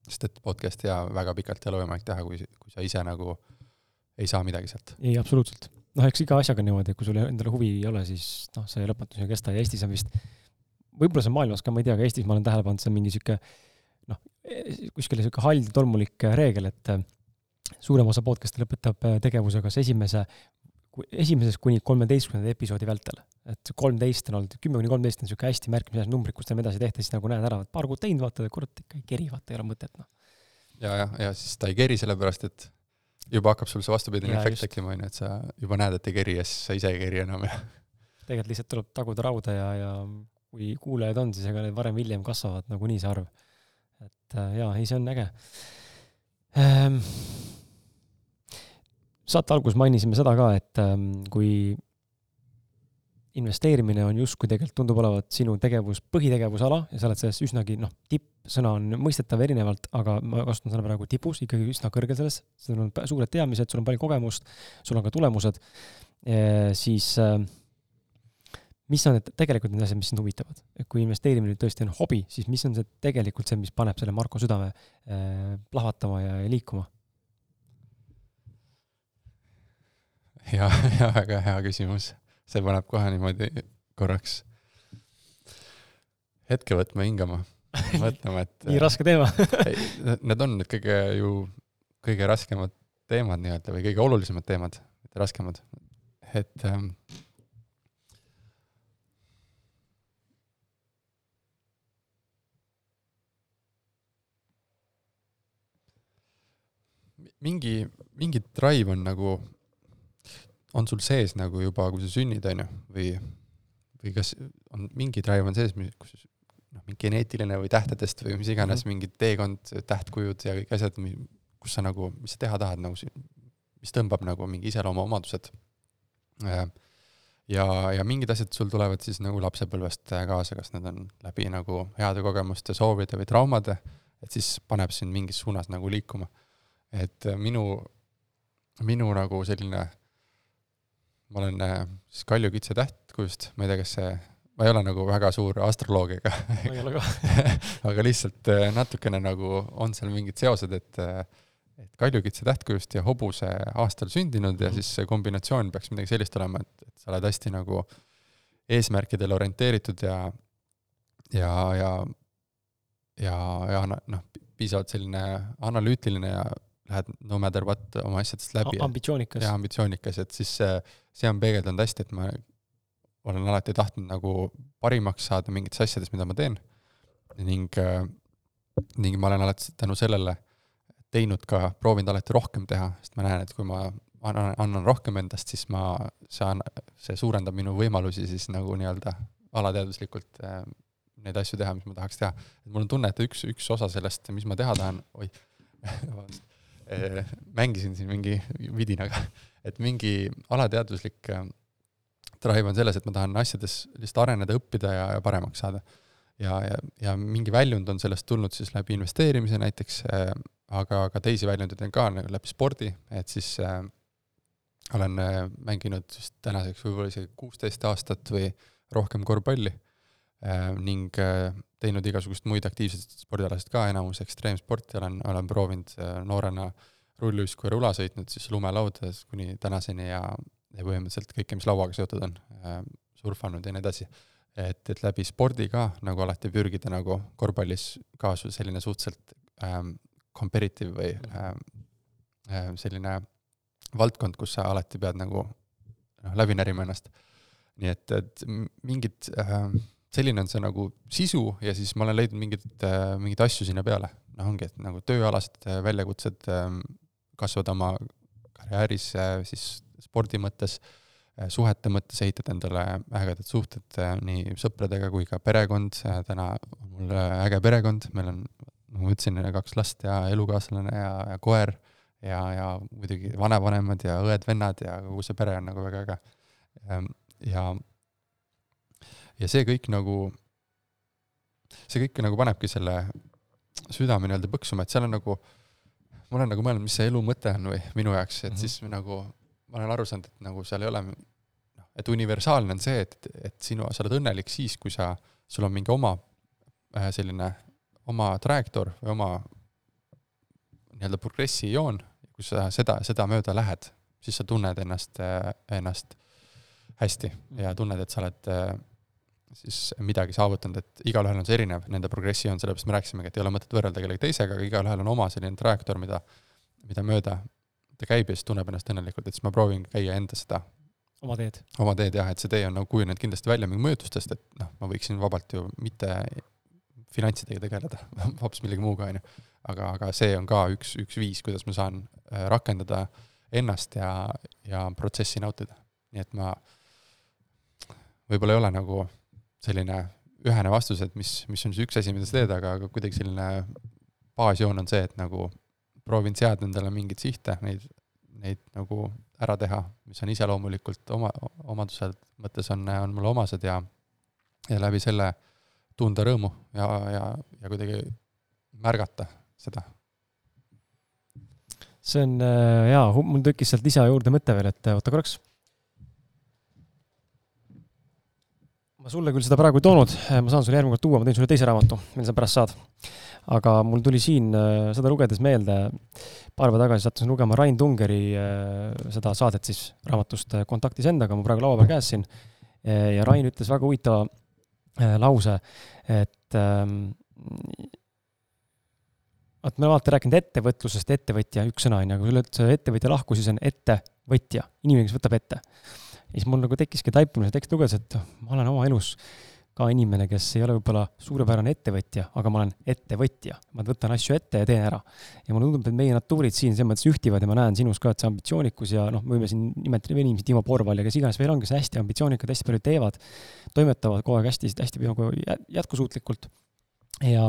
sest et podcast'i ja väga pikalt ei ole võimalik teha, kui, kui sa ise nagu ei saa midagi sealt. ei, absoluutselt. noh, eks iga asjaga niimoodi, et kui sul endale huvi ei ole, siis noh, see lõpmatuseni ei kesta ja Eestis on vist võib-olla see on maailmas ka, ma ei tea, aga Eestis ma olen tähele pannud, see on mingi sihuke noh, kuskil sihuke hall tolmulik reegel, et äh, suurem osa podcast'e lõpetab äh, tegevuse kas esimese, esimesest kuni kolmeteistkümnenda episoodi vältel. et kolmteist on olnud, kümme kuni kolmteist on sihuke hästi märkimisväärne numbrid, kus enam edasi ei tehta, siis nagu näed ära, et paar kuud teinud, vaatad, et kurat, ikka ei keri, vaata, ei ole mõtet, noh. ja, ja, ja siis ta ei keri sellepärast, et juba hakkab sul see vastupidine efekt tekkima, on ju, et sa juba näed, et ei keri ja siis sa ise ei keri enam ja tegelikult lihtsalt tuleb taguda rauda ja, ja kui kuulajaid on, siis ega need varem-hiljem kasvavad nagunii see arv. et äh, jaa, ei, see on äge ähm,. Saate alguses mainisime seda ka, et ähm, kui investeerimine on justkui tegelikult tundub olevat sinu tegevus, põhitegevusala ja sa oled selles üsnagi noh, tippsõna on mõistetav erinevalt, aga ma kasutan seda praegu tipus, ikkagi üsna kõrgel selles, sul on suured teadmised, sul on palju kogemust, sul on ka tulemused, siis äh, mis on need tegelikult need asjad, mis sind huvitavad? kui investeerimine tõesti on hobi, siis mis on see tegelikult see, mis paneb selle Marko südame äh, plahvatama ja liikuma? Ja, ja väga hea küsimus. see paneb kohe niimoodi korraks hetke võtma, hingama, mõtlema, et nii raske teema Need on need kõige ju, kõige raskemad teemad nii-öelda või kõige olulisemad teemad, mitte raskemad. et ähm, mingi, mingi drive on nagu, on sul sees nagu juba, kui sa sünnid, on ju, või, või kas on mingi drive on sees, kus noh, mingi geneetiline või tähtedest või mis iganes mm -hmm. mingi teekond, tähtkujud ja kõik asjad, kus sa nagu, mis sa teha tahad, nagu mis tõmbab nagu mingi iseloomuomadused. ja, ja mingid asjad sul tulevad siis nagu lapsepõlvest kaasa, kas need on läbi nagu heade kogemuste, soovide või traumade, et siis paneb sind mingis suunas nagu liikuma et äh, minu, minu nagu selline, ma olen äh, siis Kalju Kitse tähtkujust, ma ei tea, kas see, ma ei ole nagu väga suur astroloog ega ma ei ole ka aga lihtsalt äh, natukene nagu on seal mingid seosed, et et Kalju Kitse tähtkujust ja hobuse aastal sündinud ja mhm. siis see kombinatsioon peaks midagi sellist olema, et, et sa oled hästi nagu eesmärkidele orienteeritud ja ja, ja ja, ja noh, piisavalt selline analüütiline ja lähed no matter what oma asjadest läbi. ambitsioonikas. jaa, ambitsioonikas, et siis see, on peegeldanud hästi, et ma olen alati tahtnud nagu parimaks saada mingites asjades, mida ma teen. ning, ning ma olen alati tänu sellele teinud ka, proovinud alati rohkem teha, sest ma näen, et kui ma annan, annan rohkem endast, siis ma saan, see suurendab minu võimalusi siis nagu nii-öelda alateaduslikult äh, neid asju teha, mis ma tahaks teha. et mul on tunne, et üks, üks osa sellest, mis ma teha tahan, oih vabandust Äh, mängisin siin mingi vidinaga, et mingi alateadvuslik äh, drive on selles, et ma tahan asjades lihtsalt areneda, õppida ja, ja paremaks saada. ja, ja, ja mingi väljund on sellest tulnud siis läbi investeerimise näiteks äh,, aga ka teisi väljundeid on ka nagu läbi spordi, et siis äh, olen äh, mänginud vist tänaseks võib-olla isegi kuusteist aastat või rohkem korvpalli. äh, ning äh, teinud igasugust muid aktiivseid spordialasid ka, enamus ekstreemsporti olen, olen proovinud äh, noorena rulluisku ja rula sõitnud siis lumelaudades kuni tänaseni ja, ja põhimõtteliselt kõike, mis lauaga seotud on, äh, surfanud ja nii edasi. et, et läbi spordi ka nagu alati pürgida nagu korvpallis ka selline suhteliselt ähm, competitive või ähm, äh, selline valdkond, kus sa alati pead nagu noh, läbi närima ennast. nii et, et mingid äh, selline on see nagu sisu ja siis ma olen leidnud mingeid, äh, mingeid asju sinna peale. noh, ongi, et nagu tööalased äh, väljakutsed ähm, kasvada oma karjääris, äh, siis spordi mõttes, suhete mõttes, ehitad endale ägedad suhted nii sõpradega kui ka perekond, täna on mul äge perekond, meil on, nagu ma ütlesin, kaks last ja elukaaslane ja, ja koer ja, ja muidugi vanavanemad ja õed-vennad ja kogu see pere on nagu väga äge. Ähm, ja ja see kõik nagu, see kõik nagu panebki selle südame nii-öelda põksuma, et seal on nagu, ma olen nagu mõelnud, mis see elu mõte on või minu jaoks, et mm -hmm. siis nagu ma olen aru saanud, et nagu seal ei ole, noh, et universaalne on see, et, et sinu, sa oled õnnelik siis, kui sa, sul on mingi oma äh, selline, oma trajektoor või oma nii-öelda progressi joon, kui sa seda, seda mööda lähed, siis sa tunned ennast, äh, ennast hästi ja tunned, et sa oled äh, siis midagi saavutanud, et igalühel on see erinev, nende progressioon, sellepärast me rääkisimegi, et ei ole mõtet võrrelda kellegi teisega, aga igalühel on oma selline trajektoor, mida, mida mööda ta käib ja siis tunneb ennast õnnelikult, et siis ma proovin käia enda seda oma teed. oma teed jah, et see tee on nagu kujunenud kindlasti välja mingi mõjutustest, et noh, ma võiksin vabalt ju mitte finantsidega tegeleda hoopis millegi muuga, on ju. aga, aga see on ka üks, üks viis, kuidas ma saan äh, rakendada ennast ja, ja protsessi nautida. nii et ma võib-olla ei ole nagu selline ühene vastus, et mis, mis on siis üks asi, mida sa teed, aga, aga kuidagi selline baasjoon on see, et nagu proovin seada endale mingeid sihte, neid, neid nagu ära teha, mis on iseloomulikult oma, omadused mõttes on, on mulle omased ja, ja läbi selle tunda rõõmu ja, ja, ja kuidagi märgata seda. see on äh, jaa, mul tekkis sealt lisa juurde mõte veel, et oota korraks ma sulle küll seda praegu ei toonud, ma saan sulle järgmine kord tuua, ma teen sulle teise raamatu, mille sa pärast saad. aga mul tuli siin äh, seda lugedes meelde, paar päeva tagasi sattusin lugema Rain Tungeri äh, seda saadet siis raamatust äh, Kontaktis endaga, mul praegu laua peal käes siin. ja Rain ütles väga huvitava lause, et ähm, vaat me oleme alati rääkinud ettevõtlusest, ettevõtja, üks sõna on ju, aga kui sa ütled ettevõtja lahku, siis on ettevõtja, inimene, kes võtab ette ja siis mul nagu tekkiski taipamine teksti lugedes, et ma olen oma elus ka inimene, kes ei ole võib-olla suurepärane ettevõtja, aga ma olen ettevõtja. ma võtan asju ette ja teen ära. ja mulle tundub, et meie natuurid siin selles mõttes ühtivad ja ma näen sinus ka, et see ambitsioonikus ja noh, me võime siin nimetada inimesi, Timo Porval ja kes iganes veel on, kes hästi ambitsioonikad, hästi palju teevad, toimetavad kogu aeg hästi, hästi nagu jätkusuutlikult. ja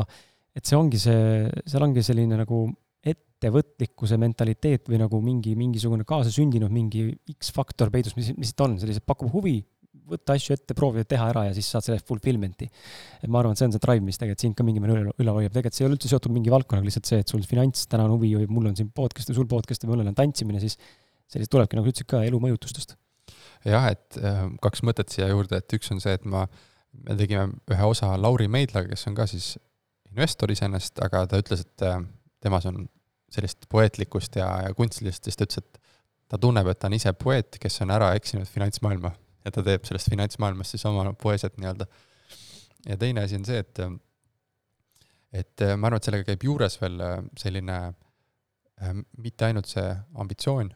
et see ongi see, seal ongi selline nagu ettevõtlikkuse mentaliteet või nagu mingi, mingisugune kaasasündinud mingi X-faktor peidus, mis, mis ta on, sellised pakub huvi, võtta asju ette, proovida teha ära ja siis saad selle fulfillment'i. et ma arvan, et see on see drive, mis tegelikult sind ka mingil määral üle, üle hoiab, tegelikult see ei ole üldse seotud mingi valdkonnaga, lihtsalt see, et sul finants täna on huvi või mul on siin podcast ja sul podcast ja mõnel on tantsimine, siis sellist tulebki, nagu sa ütlesid ka, elu mõjutustest. jah, et äh, kaks mõtet siia juurde, et üks on see, et ma, me tegime ühe osa Lauri Meidlaga, kes on ka siis investor iseenesest, aga ta ütles, et äh, temas on sellist poeetlikkust ja, ja kunstilisust, siis ta ütles, et ta tunneb, et ta on ise poeet, kes on ära eksinud finantsmaailma ja ta teeb sellest finantsmaailmast siis oma poeesiat nii-öelda. ja teine asi on see, et, et ma arvan, et sellega käib juures veel selline äh, mitte ainult see ambitsioon,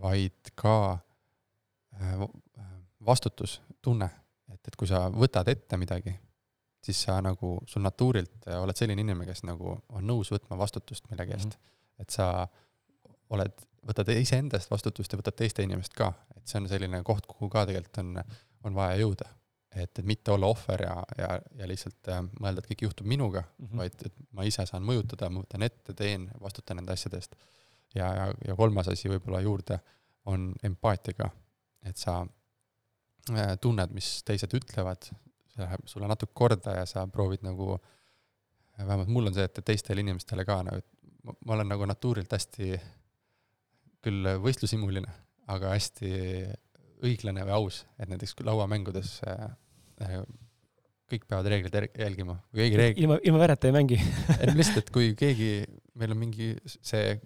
vaid ka äh, vastutustunne, et, et kui sa võtad ette midagi siis sa nagu, sul natuurilt äh, oled selline inimene, kes nagu on nõus võtma vastutust millegi eest mm. -hmm. et sa oled, võtad iseendast vastutust ja võtad teiste inimest ka, et see on selline koht, kuhu ka tegelikult on, on vaja jõuda. et, et mitte olla ohver ja, ja, ja lihtsalt äh, mõelda, et kõik juhtub minuga mm, -hmm. vaid et ma ise saan mõjutada, ma võtan ette, teen, vastutan nende asjade eest. ja, ja, ja kolmas asi võib-olla juurde on empaatiaga, et sa äh, tunned, mis teised ütlevad, see läheb sulle natuke korda ja sa proovid nagu, vähemalt mul on see, et teistele inimestele ka nagu, et ma, olen nagu natuurilt hästi küll võistlushimuline, aga hästi õiglane või aus, et näiteks lauamängudes äh, kõik peavad reegleid jälgima, kui keegi reegel-. ilma, ilma vereta ei mängi et lihtsalt, et kui keegi, meil on mingi see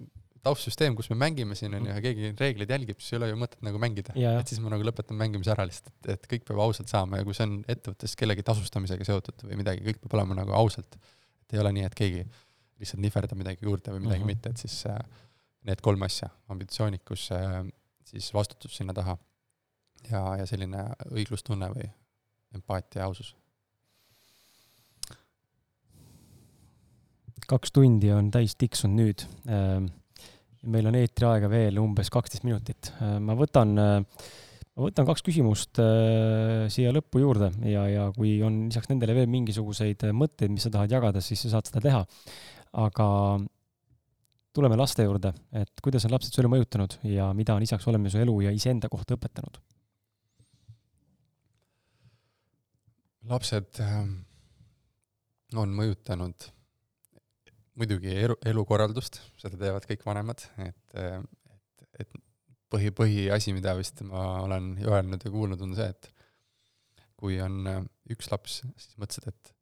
taustsüsteem, kus me mängime siin on ju, ja keegi reegleid jälgib, siis ei ole ju mõtet nagu mängida. et siis ma nagu lõpetan mängimise ära lihtsalt, et, et kõik peab ausalt saama ja kui see on ettevõttes kellegi tasustamisega seotud või midagi, kõik peab olema nagu ausalt. et ei ole nii, et keegi lihtsalt nihverdab midagi juurde või midagi uh -huh. mitte, et siis äh, need kolm asja, ambitsioonikus äh,, siis vastutus sinna taha ja, ja selline õiglustunne või empaatia ja ausus kaks tundi on täis tiksunud nüüd ähm, meil on eetriaega veel umbes kaksteist minutit. Äh, ma võtan, äh, ma võtan kaks küsimust äh, siia lõppu juurde ja, ja kui on lisaks nendele veel mingisuguseid mõtteid, mis sa tahad jagada, siis sa saad seda teha. aga tuleme laste juurde, et kuidas on lapsed su elu mõjutanud ja mida on lisaks oleme su elu ja iseenda kohta õpetanud? lapsed on mõjutanud muidugi elu, elukorraldust, seda teevad kõik vanemad, et, et, et põhi, põhiasi, mida vist ma olen öelnud ja kuulnud, on see, et kui on üks laps, siis mõtlesid, et,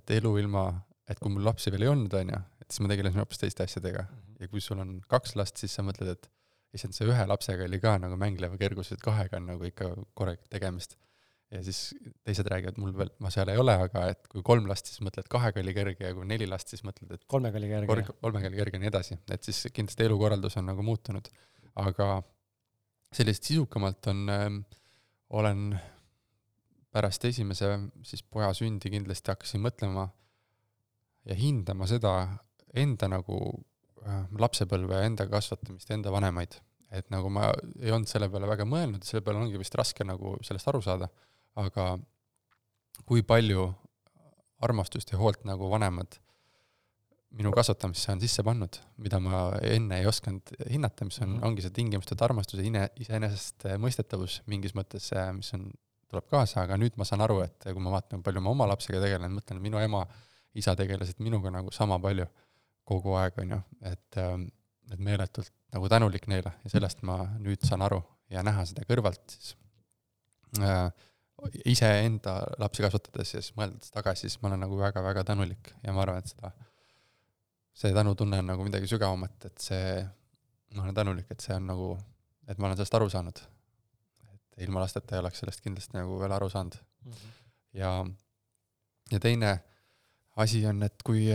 et elu ilma, et kui mul lapsi veel ei olnud, on ju, et siis ma tegelesin hoopis teiste asjadega. -hmm. ja kui sul on kaks last, siis sa mõtled, et issand, see ühe lapsega oli ka nagu mängleva kergus, et kahega on nagu ikka korralikult tegemist ja siis teised räägivad, mul veel, ma seal ei ole, aga et kui kolm last, siis mõtled kahega oli kerge ja kui neli last, siis mõtled, et kolmega oli kerge. kolmega oli kerge ja nii edasi, et siis kindlasti elukorraldus on nagu muutunud. aga sellist sisukamalt on äh,, olen pärast esimese siis poja sündi kindlasti hakkasin mõtlema ja hindama seda enda nagu äh, lapsepõlve, enda kasvatamist, enda vanemaid. et nagu ma ei olnud selle peale väga mõelnud, selle peale ongi vist raske nagu sellest aru saada aga kui palju armastust ja hoolt nagu vanemad minu kasvatamisse on sisse pannud, mida ma enne ei osanud hinnata, mis on -hmm. ongi see tingimusteta armastus ja iseenesestmõistetavus mingis mõttes, mis on, tuleb kaasa, aga nüüd ma saan aru, et kui ma vaatan, palju ma oma lapsega tegelen, mõtlen, minu ema, isa tegelesid minuga nagu sama palju kogu aeg, on ju, et, et meeletult nagu tänulik neile ja sellest ma nüüd saan aru ja näha seda kõrvalt siis äh, iseenda lapsi kasvatades ja siis mõeldes tagasi, siis ma olen nagu väga-väga tänulik ja ma arvan, et seda, see tänutunne on nagu midagi sügavamat, et see, ma olen tänulik, et see on nagu, et ma olen sellest aru saanud. et ilma lasteta ei oleks sellest kindlasti nagu veel aru saanud mm. -hmm. ja, ja teine asi on, et kui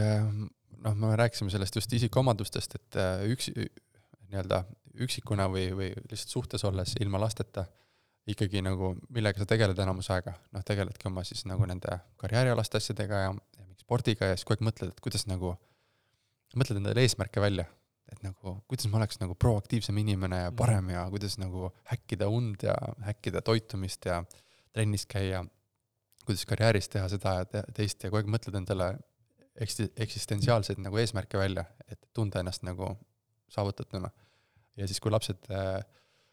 noh, me rääkisime sellest just isikuomadustest, et üks, nii-öelda üksikuna või, või lihtsalt suhtes olles ilma lasteta ikkagi nagu, millega sa tegeled enamus aega, noh, tegeledki oma siis nagu nende karjäärialaste asjadega ja, ja spordiga ja siis kogu aeg mõtled, et kuidas nagu, mõtled endale eesmärke välja, et nagu, kuidas ma oleks nagu proaktiivsem inimene ja parem ja kuidas nagu häkkida und ja häkkida toitumist ja trennis käia, kuidas karjääris teha seda ja teist ja kogu aeg mõtled endale eksi-, eksistentsiaalseid nagu eesmärke välja, et tunda ennast nagu saavutatuna. ja siis, kui lapsed äh,,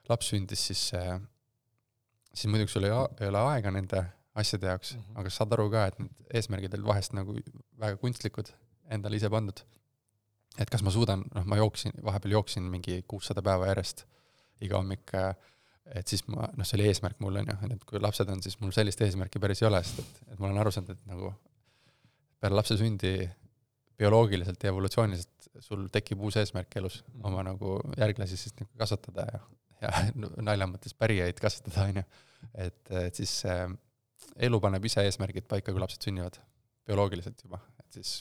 laps sündis, siis äh, siis muidugi sul ei, ei ole aega nende asjade jaoks mm, -hmm. aga saad aru ka, et need eesmärgid olid vahest nagu väga kunstlikud, endale ise pandud. et kas ma suudan, noh, ma jooksin, vahepeal jooksin mingi kuussada päeva järjest iga hommik, et siis ma, noh, see oli eesmärk mul, on ju, et kui lapsed on, siis mul sellist eesmärki päris ei ole, sest et, et ma olen aru saanud, et nagu peale lapse sündi bioloogiliselt ja evolutsiooniliselt sul tekib uus eesmärk elus, mhm. oma nagu järglasi siis nagu kasvatada ja ja nalja mõttes pärijaid kasvatada, on ju. et, et siis äh, elu paneb ise eesmärgid paika, kui lapsed sünnivad, bioloogiliselt juba, et siis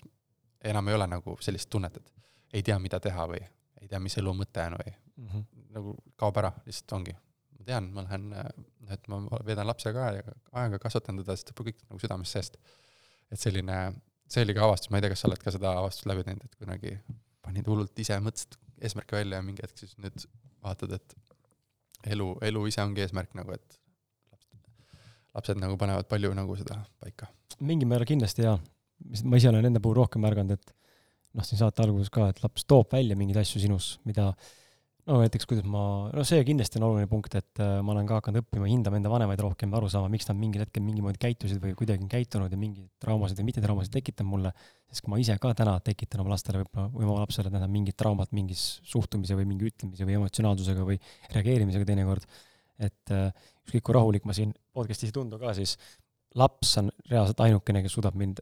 enam ei ole nagu sellist tunnet, et ei tea, mida teha või ei tea, mis elu mõte on või mm -hmm. nagu kaob ära, lihtsalt ongi. ma tean, ma lähen, et ma veedan lapsega aega, aega kasvatan teda, siis tuleb kõik nagu südamest seest. et selline, see oli ka avastus, ma ei tea, kas sa oled ka seda avastust läbi teinud, et kunagi panid hullult ise, mõtlesid eesmärke välja ja mingi hetk siis nüüd vaatad, et elu, elu ise ongi eesmärk nagu, et lapsed nagu panevad palju nagu seda paika. mingil määral kindlasti jaa. ma ise olen enda puhul rohkem märganud, et noh, siin saate alguses ka, et laps toob välja mingeid asju sinus, mida no näiteks kuidas ma, no see kindlasti on oluline punkt, et äh, ma olen ka hakanud õppima, hindama enda vanemaid rohkem, aru saama, miks nad mingil hetkel mingi moodi käitusid või kuidagi on käitunud ja mingeid traumasid ja mittetraumasid tekitanud mulle, sest kui ma ise ka täna tekitan oma lastele võib-olla või oma lapsele tähendab mingit traumat mingis suhtumise või mingi ütlemise või emotsionaalsusega või reageerimisega teinekord, et äh, ükskõik kui rahulik ma siin podcast'is ei tundu ka, siis laps on reaalselt ainukene, kes suudab mind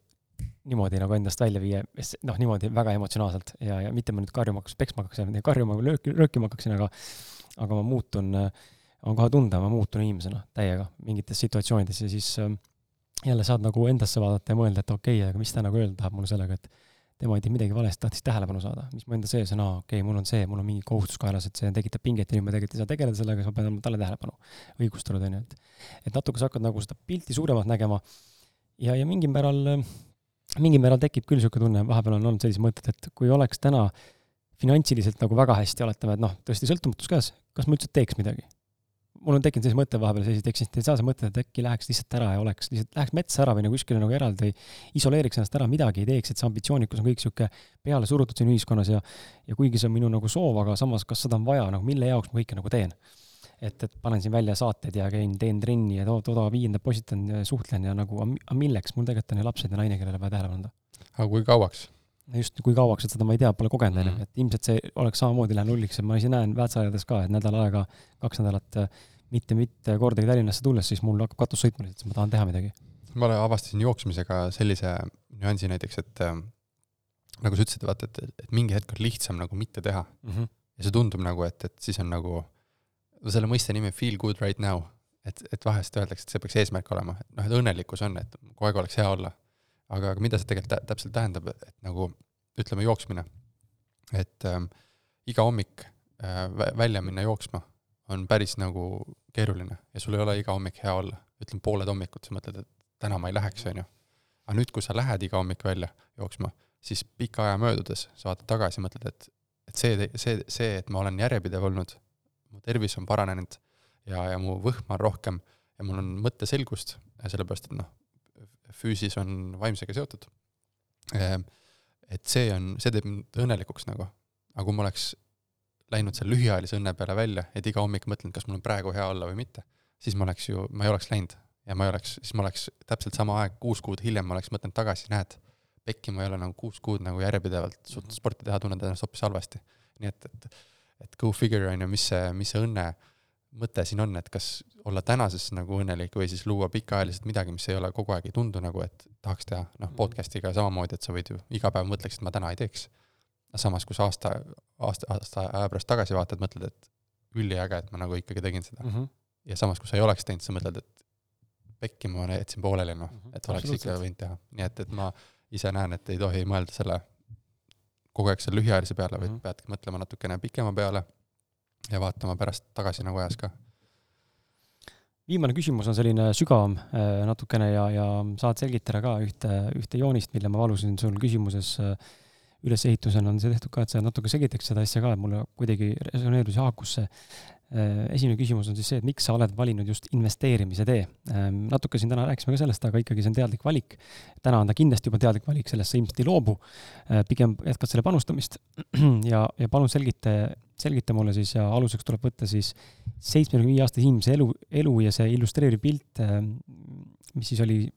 niimoodi nagu endast välja viia, noh, niimoodi väga emotsionaalselt ja, ja mitte ma nüüd karjuma hakkaks, peksma hakkaksin, karjuma või löök, röökima hakkaksin, aga aga ma muutun, on kohe tunda, ma muutun inimesena täiega mingites situatsioonides ja siis äh, jälle saad nagu endasse vaadata ja mõelda, et okei okay,, aga mis ta nagu öelda tahab mulle sellega, et tema ei teinud midagi valesti, tahtis tähelepanu saada, mis mu enda sees on, aa, okei okay,, mul on see, mul on mingi kohustus kaelas, et see tekitab pinget ja nüüd ma tegelikult ei saa tegeleda sellega, siis ma pean andma talle tähelepanu. õigustused, on ju, et et natuke sa hakkad nagu seda pilti suuremalt nägema ja, ja mingil määral mingil määral tekib küll niisugune tunne, vahepeal on olnud sellised mõtted, et kui oleks täna finantsiliselt nagu väga hästi, oletame, et noh, tõesti sõltumatus käes, kas ma üldse teeks midagi? mul on tekkinud sellised mõtted vahepeal, sellised eksistentsiaalsed mõtted, et äkki läheks lihtsalt ära ja oleks lihtsalt, läheks metsa ära või nagu kuskile nagu eraldi või isoleeriks ennast ära, midagi ei teeks, et see ambitsioonikus on kõik niisugune peale surutud siin ühiskonnas ja ja kuigi see on minu nagu soov, aga samas, kas seda on vaja, nagu mille jaoks ma kõike nagu teen et, et panen siin välja saated ja käin, teen trenni ja too, tooda viienda postitan ja suhtlen ja nagu, aga milleks, mul tegelikult on ju lapsed ja naine, kellele vaja tähelepanu anda. aga kui kauaks just kui kauaks, et seda ma ei tea, pole kogenud, on ju, Mhm. et ilmselt see oleks samamoodi läinud nulliks, et ma ise näen Väätsajades ka, et nädal aega, kaks nädalat äh, mitte, mitte kordagi Tallinnasse tulles, siis mul hakkab katus sõitma lihtsalt, ma tahan teha midagi ma avastasin jooksmisega sellise nüansi näiteks, et äh, nagu sa ütlesid, vaata, et, et mingi hetk on lihtsam nagu mitte teha mm. -hmm. ja see tundub nagu, et, et siis on nagu, selle mõiste nimi on feel good right now. et, et vahest öeldakse, et see peaks eesmärk olema, et noh, et õnnelikkus on, et kogu aeg oleks hea olla. aga, aga mida see tegelikult tä täpselt tähendab, et nagu ütleme, jooksmine. et ähm, iga hommik äh, vä- välja minna jooksma on päris nagu keeruline ja sul ei ole iga hommik hea olla. ütleme, pooled hommikud, sa mõtled, et täna ma ei läheks, on ju. aga nüüd, kui sa lähed iga hommik välja jooksma, siis pika aja möödudes sa vaatad tagasi ja mõtled, et et see, see, see, et ma olen järjepidev olnud, mu tervis on paranenud ja, ja mu võhm on rohkem ja mul on mõtteselgust, sellepärast et noh, füüsis on vaimsega seotud. et see on, see teeb mind õnnelikuks nagu. aga kui ma oleks läinud selle lühiajalise õnne peale välja, et iga hommik mõtlen, kas mul on praegu hea olla või mitte, siis ma oleks ju, ma ei oleks läinud ja ma ei oleks, siis ma oleks täpselt sama aeg, kuus kuud hiljem ma oleks mõtelnud tagasi, näed, pekki ma ei ole nagu kuus kuud nagu järjepidevalt suutnud sporti teha, tunnen ennast hoopis halvasti. nii et, et, et go figure on ju, mis see, mis see õnne mõte siin on, et kas olla tänases nagu õnnelik või siis luua pikaajaliselt midagi, mis ei ole kogu aeg ei tundu nagu, et tahaks teha, noh, podcast'iga samamoodi, et sa võid ju iga päev mõtleks, et ma täna ei teeks. samas, kui sa aasta, aasta, aasta aja pärast tagasi vaatad, mõtled, et üliäge, et ma nagu ikkagi tegin seda Mm -hmm. ja samas, kui sa ei oleks teinud, sa mõtled, et pekki ma jätsin pooleli, noh, Mhm, et oleks ikka võinud teha. nii et, et ma ise näen, et ei tohi mõelda selle, kogu aeg selle lühiajalise peale, vaid Mhm. peadki mõtlema natukene pikema peale ja vaatama pärast tagasi nagu ajas ka. viimane küsimus on selline sügavam äh, natukene ja, ja saad selgitada ka ühte, ühte joonist, mille ma palusin sul küsimuses äh, ülesehitusena on see tehtud ka, et sa natuke selgitaks seda asja ka, et mulle kuidagi resoneerus ja haakus see. Äh, esimene küsimus on siis see, et miks sa oled valinud just investeerimise tee. natuke siin täna rääkisime ka sellest, aga ikkagi see on teadlik valik. täna on ta kindlasti juba teadlik valik, sellest sa ilmselt ei loobu. pigem jätkad selle panustamist ja, ja palun selgita, selgita mulle siis ja aluseks tuleb võtta siis seitsmekümne viie aastase inimese elu, elu ja see illustreeriv pilt, mis siis oli äh,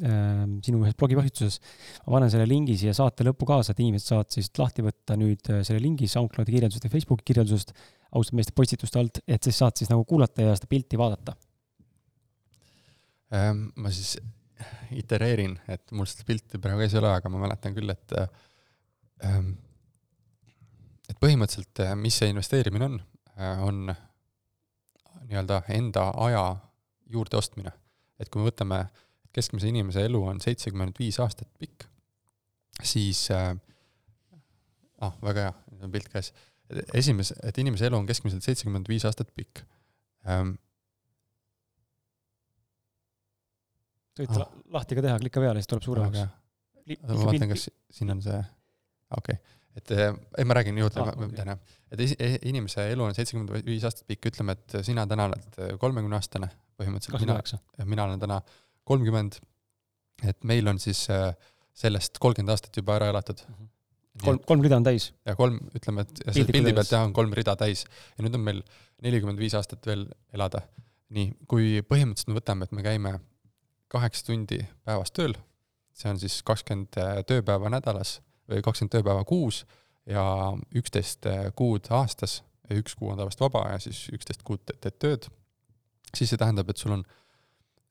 sinu ühes blogipostituses. ma panen selle lingi siia saate lõppu kaasa, et inimesed saavad siis lahti võtta nüüd äh, selle lingi SoundCloudi kirjeldusest ja Facebooki kirjeldusest, ausalt meeste postituste alt, et siis saad siis nagu kuulata ja seda pilti vaadata. Ehm, ma siis itereerin, et mul seda pilti praegu ees ei ole, aga ma mäletan küll, et ähm, et põhimõtteliselt, mis see investeerimine on, on nii-öelda enda aja juurdeostmine. et kui me võtame, keskmise inimese elu on seitsekümmend viis aastat pikk, siis äh, ah, väga hea, pilt käes. esimese, et inimese elu on keskmiselt seitsekümmend viis aastat pikk ähm, võid ah. lahti ka teha, klika peale, siis tuleb suuremaks. ma vaatan, kas siin on see, okei okay., et ei, ma räägin juurde Ah, ma tean jah. et esi, inimese elu on seitsekümmend viis aastat pikk, ütleme, et sina täna oled kolmekümne aastane põhimõtteliselt, mina, mina olen täna kolmkümmend. et meil on siis äh, sellest kolmkümmend aastat juba ära elatud. kolm, kolm rida on täis. ja kolm, ütleme, et selle pildi pealt jah, on kolm rida täis ja nüüd on meil nelikümmend viis aastat veel elada. nii, kui põhimõtteliselt me võtame, et me käime kaheksa tundi päevas tööl, see on siis kakskümmend tööpäeva nädalas või kakskümmend tööpäeva kuus ja üksteist kuud aastas üks kuu on tavaliselt vaba ja siis üksteist kuud te- teed tööd, siis see tähendab, et sul on,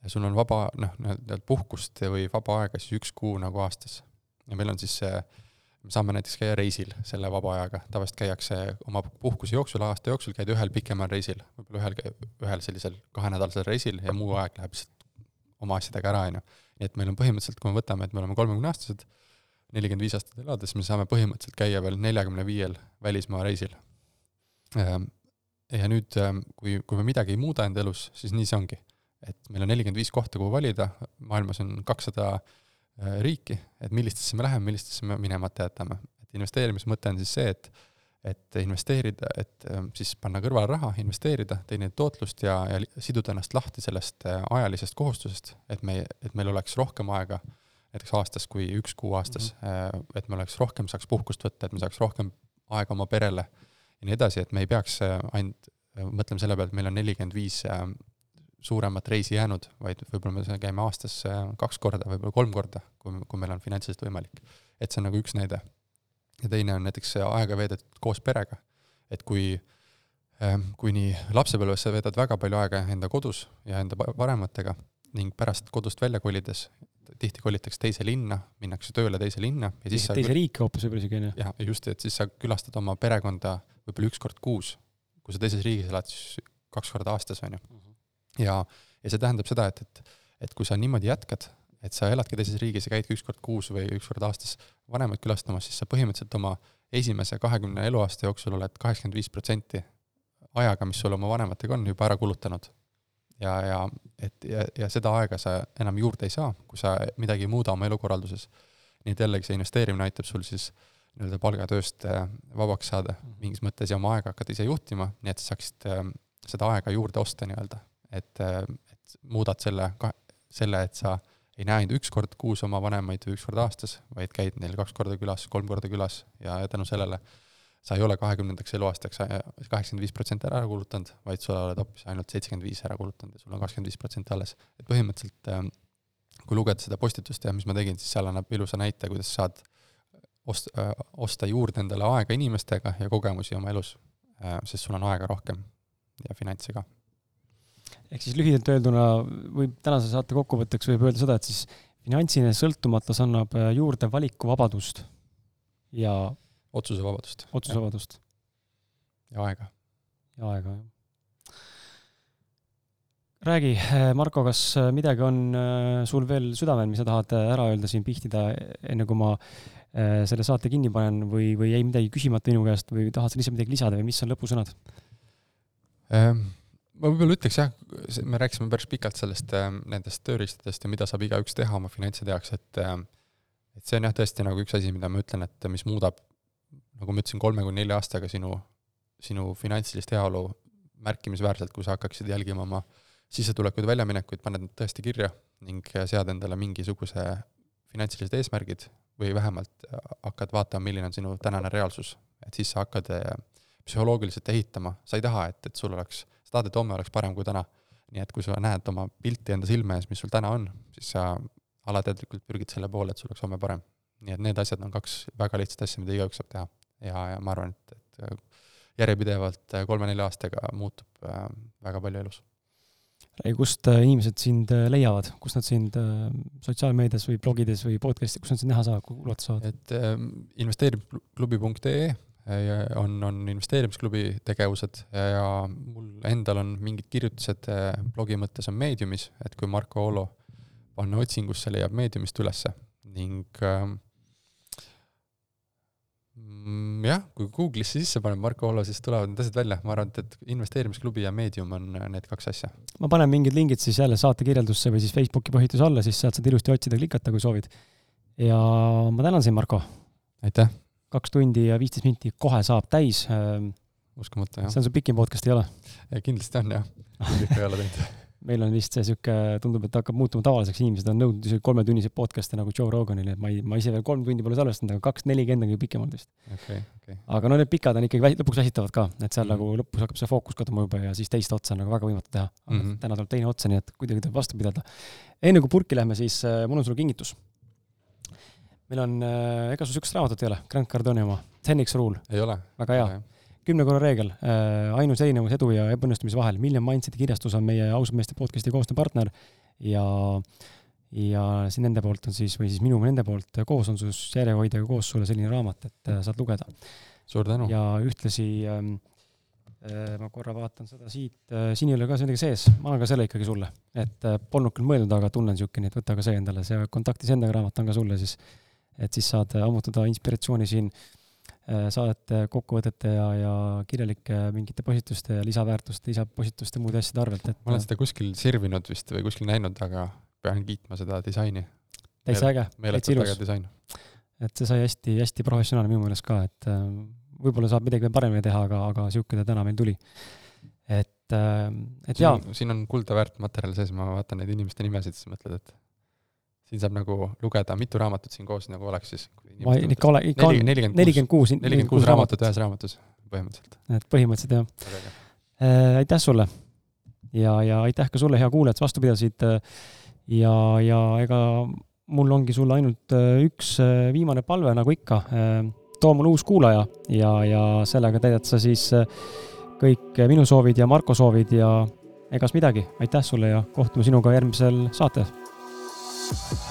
sul on vaba, noh, nii-öelda puhkust või vaba aega siis üks kuu nagu aastas. ja meil on siis see me saame näiteks käia reisil selle vaba ajaga, tavaliselt käiakse oma puhkuse jooksul, aasta jooksul käid ühel pikemal reisil, võib-olla ühel, ühel sellisel kahenädalasel reisil ja muu aeg läheb lihtsalt oma asjadega ära, on ju. nii et meil on põhimõtteliselt, kui me võtame, et me oleme kolmekümneaastased, nelikümmend viis aastat elades, me saame põhimõtteliselt käia veel neljakümne viiel välismaa reisil. ja nüüd, kui, kui me midagi ei muuda enda elus, siis nii see ongi. Et meil on nelikümmend viis kohta, kuhu valida, maailmas on kakssada riiki, et millistesse me läheme, millistesse me minemata jätame. et investeerimise mõte on siis see, et et investeerida, et ähm, siis panna kõrvale raha, investeerida, teenida tootlust ja, ja siduda ennast lahti sellest äh, ajalisest kohustusest, et me, et meil oleks rohkem aega näiteks aastas kui üks kuu aastas mm, -hmm. et me oleks rohkem, saaks puhkust võtta, et me saaks rohkem aega oma perele ja nii edasi, et me ei peaks äh, ainult äh, mõtlema selle peale, et meil on nelikümmend viis äh, suuremat reisi jäänud, vaid võib-olla me käime aastas äh, kaks korda, võib-olla kolm korda, kui, kui meil on finantsiliselt võimalik. et see on nagu üks näide. ja teine on näiteks aega veedetud koos perega. et kui, kui nii lapsepõlves sa veedad väga palju aega enda kodus ja enda vanematega ning pärast kodust välja kolides tihti kolitakse teise linna, minnakse tööle teise linna ja siis sa teise riiki hoopis võib-olla isegi, on ju? jah, just, et siis sa külastad oma perekonda võib-olla üks kord kuus. kui sa teises riigis elad, siis kaks korda aastas, on ju. Ja, ja see tähendab seda, et, et, et kui sa niimoodi jätkad, et sa eladki teises riigis ja käidki üks kord kuus või üks kord aastas vanemaid külastamas, siis sa põhimõtteliselt oma esimese kahekümne eluaasta jooksul oled kaheksakümmend viis protsenti ajaga, mis sul oma vanematega on, juba ära kulutanud. ja, ja et ja, ja seda aega sa enam juurde ei saa, kui sa midagi ei muuda oma elukorralduses. nii et jällegi see investeerimine aitab sul siis nii-öelda palgatööst äh, vabaks saada mhm. mingis mõttes ja oma aega hakata ise juhtima, nii et sa saaksid äh, seda aega juurde osta nii-öelda. Et, äh, et muudad selle, selle, et sa ei näe ainult üks kord kuus oma vanemaid või üks kord aastas, vaid käid neil kaks korda külas, kolm korda külas ja tänu sellele sa ei ole kahekümnendaks eluaastaks kaheksakümmend viis protsenti ära kulutanud, vaid sa oled hoopis ainult seitsekümmend viis ära kulutanud ja sul on kakskümmend viis protsenti alles. et põhimõtteliselt ähm, kui lugeda seda postitust ja mis ma tegin, siis seal annab ilusa näite, kuidas saad ost-, äh, osta juurde endale aega inimestega ja kogemusi oma elus, äh, sest sul on aega rohkem ja finantse ka ehk siis lühidalt öelduna võib tänase saate kokkuvõtteks võib öelda seda, et siis finantsiline sõltumatus annab äh, juurde valikuvabadust ja otsusevabadust. otsusevabadust. ja aega. ja aega, jah. räägi, äh, Marko, kas äh, midagi on sul veel südamel, mis sa tahad ära öelda siin pihtida, enne kui ma selle saate kinni panen või, või jäi midagi küsimata minu käest või tahad sa lihtsalt midagi lisada või mis on lõpusõnad ähm.? Ma võib-olla ütleks jah, me rääkisime päris pikalt sellest, ähm, nendest tööriistadest ja mida saab igaüks teha oma finantside jaoks, et ähm, et see on jah, tõesti nagu üks asi, mida ma ütlen, et mis muudab, nagu ma ütlesin, kolme kuni nelja aastaga sinu, sinu finantsilist heaolu märkimisväärselt, kui sa hakkaksid jälgima oma sissetulekuid, väljaminekuid, paned need tõesti kirja ning sead endale mingisuguse finantsilised eesmärgid või vähemalt hakkad vaatama, milline on sinu tänane reaalsus, et siis sa hakkad äh, psühholoogiliselt ehitama, sa ei taha, et, et sul oleks sa tahad, et homme oleks parem kui täna. nii et kui sa näed oma pilti enda silme ees, mis sul täna on, siis sa alateadlikult pürgid selle poole, et sul oleks homme parem. nii et need asjad on kaks väga lihtsat asja, mida igaüks saab teha. ja, ja ma arvan, et, et järjepidevalt kolme-nelja aastaga muutub äh, väga palju elus. kust äh, inimesed sind äh, leiavad, kus nad sind sotsiaalmeedias või blogides või podcast'i, kus nad sind näha saavad, kuulata saavad? et investeerimisklubi.ee on, on investeerimisklubi tegevused ja mul endal on mingid kirjutised eh, blogi mõttes on Mediumis, et kui Marko Olo panna otsingusse, leiab Mediumist ülesse ning ähm, jah, kui Google'isse sisse paneb Marko Olo, siis tulevad need asjad välja, ma arvan, et, et investeerimisklubi ja Medium on need kaks asja. ma panen mingid lingid siis jälle saate kirjeldusse või siis Facebooki põhituse alla, siis sealt saad ilusti otsida, klikata, kui soovid. ja ma tänan sind, Marko! aitäh! Kaks tundi ja viisteist minti kohe saab täis. Ähm, uskumatu, jah. see on su pikim podcast, ei ole? kindlasti on, jah. ikka ei ole teinud meil on vist see sihuke, tundub, et hakkab muutuma tavaliseks, inimesed on nõudnud isegi kolmetunniseid podcast'e nagu Joe Roganile, et ma ei, ma ise veel kolm tundi pole salvestanud, aga kaks nelikümmend on kõige pikem olnud vist okay,. Okay. aga no need pikad on ikkagi lõpuks väsitavad ka, et seal mm -hmm. nagu lõpus hakkab see fookus kaduma juba ja siis teist otsa on nagu väga võimatu teha. Mm -hmm. täna tuleb teine otsa, nii et kuidagi tuleb vastu pidada. enne kui purki lähme, siis äh, mul on sulle kingitus meil on, äh, ega sul sihukest raamatut ei ole, Grant Cardoni oma, Ten X Rule? ei ole. väga hea. kümne korra reegel, äh, ainus erinevus edu ja ebaõnnestumise vahel. Million Mindseti kirjastus on meie ausad meeste podcast'i koostööpartner ja, ja siin nende poolt on siis, või siis minu nende poolt koos on siis järjehoidjaga koos sulle selline raamat, et äh, saad lugeda. suur tänu. ja ühtlasi ähm, ma korra vaatan seda siit, siin ei ole ka midagi sees, ma annan ka selle ikkagi sulle. et polnud küll mõeldud, aga tunnen niisugune, et võta ka see endale, see kontaktis endaga raamat on ka sulle siis et siis saad ammutada inspiratsiooni siin äh, saadete kokkuvõtete ja, ja kirjalike mingite postituste ja lisaväärtuste, lisapostituste, muude asjade arvelt, et ma olen seda kuskil sirvinud vist või kuskil näinud, aga pean kiitma seda disaini. täitsa äge, täitsa ilus. et see sai hästi-hästi professionaalne minu meelest ka, et äh, võib-olla saab midagi veel paremini teha, aga, aga niisugune ta täna meil tuli. et, äh, et jaa. siin on kulda väärt materjal sees, ma vaatan neid inimeste nimesid, siis mõtled, et siin saab nagu lugeda, mitu raamatut siin koos nagu oleks siis? ma ikka ole, ikka on, nelikümmend kuus, nelikümmend kuus raamatut ühes raamatus, põhimõtteliselt. et põhimõtteliselt jah. Äh, aitäh sulle! ja, ja aitäh ka sulle, hea kuulaja, et vastu pidasid. ja, ja ega mul ongi sulle ainult äh, üks äh, viimane palve, nagu ikka. Toom on uus kuulaja ja, ja sellega täidad sa siis kõik minu soovid ja Marko soovid ja egas midagi, aitäh sulle ja kohtume sinuga järgmisel saates. Bye.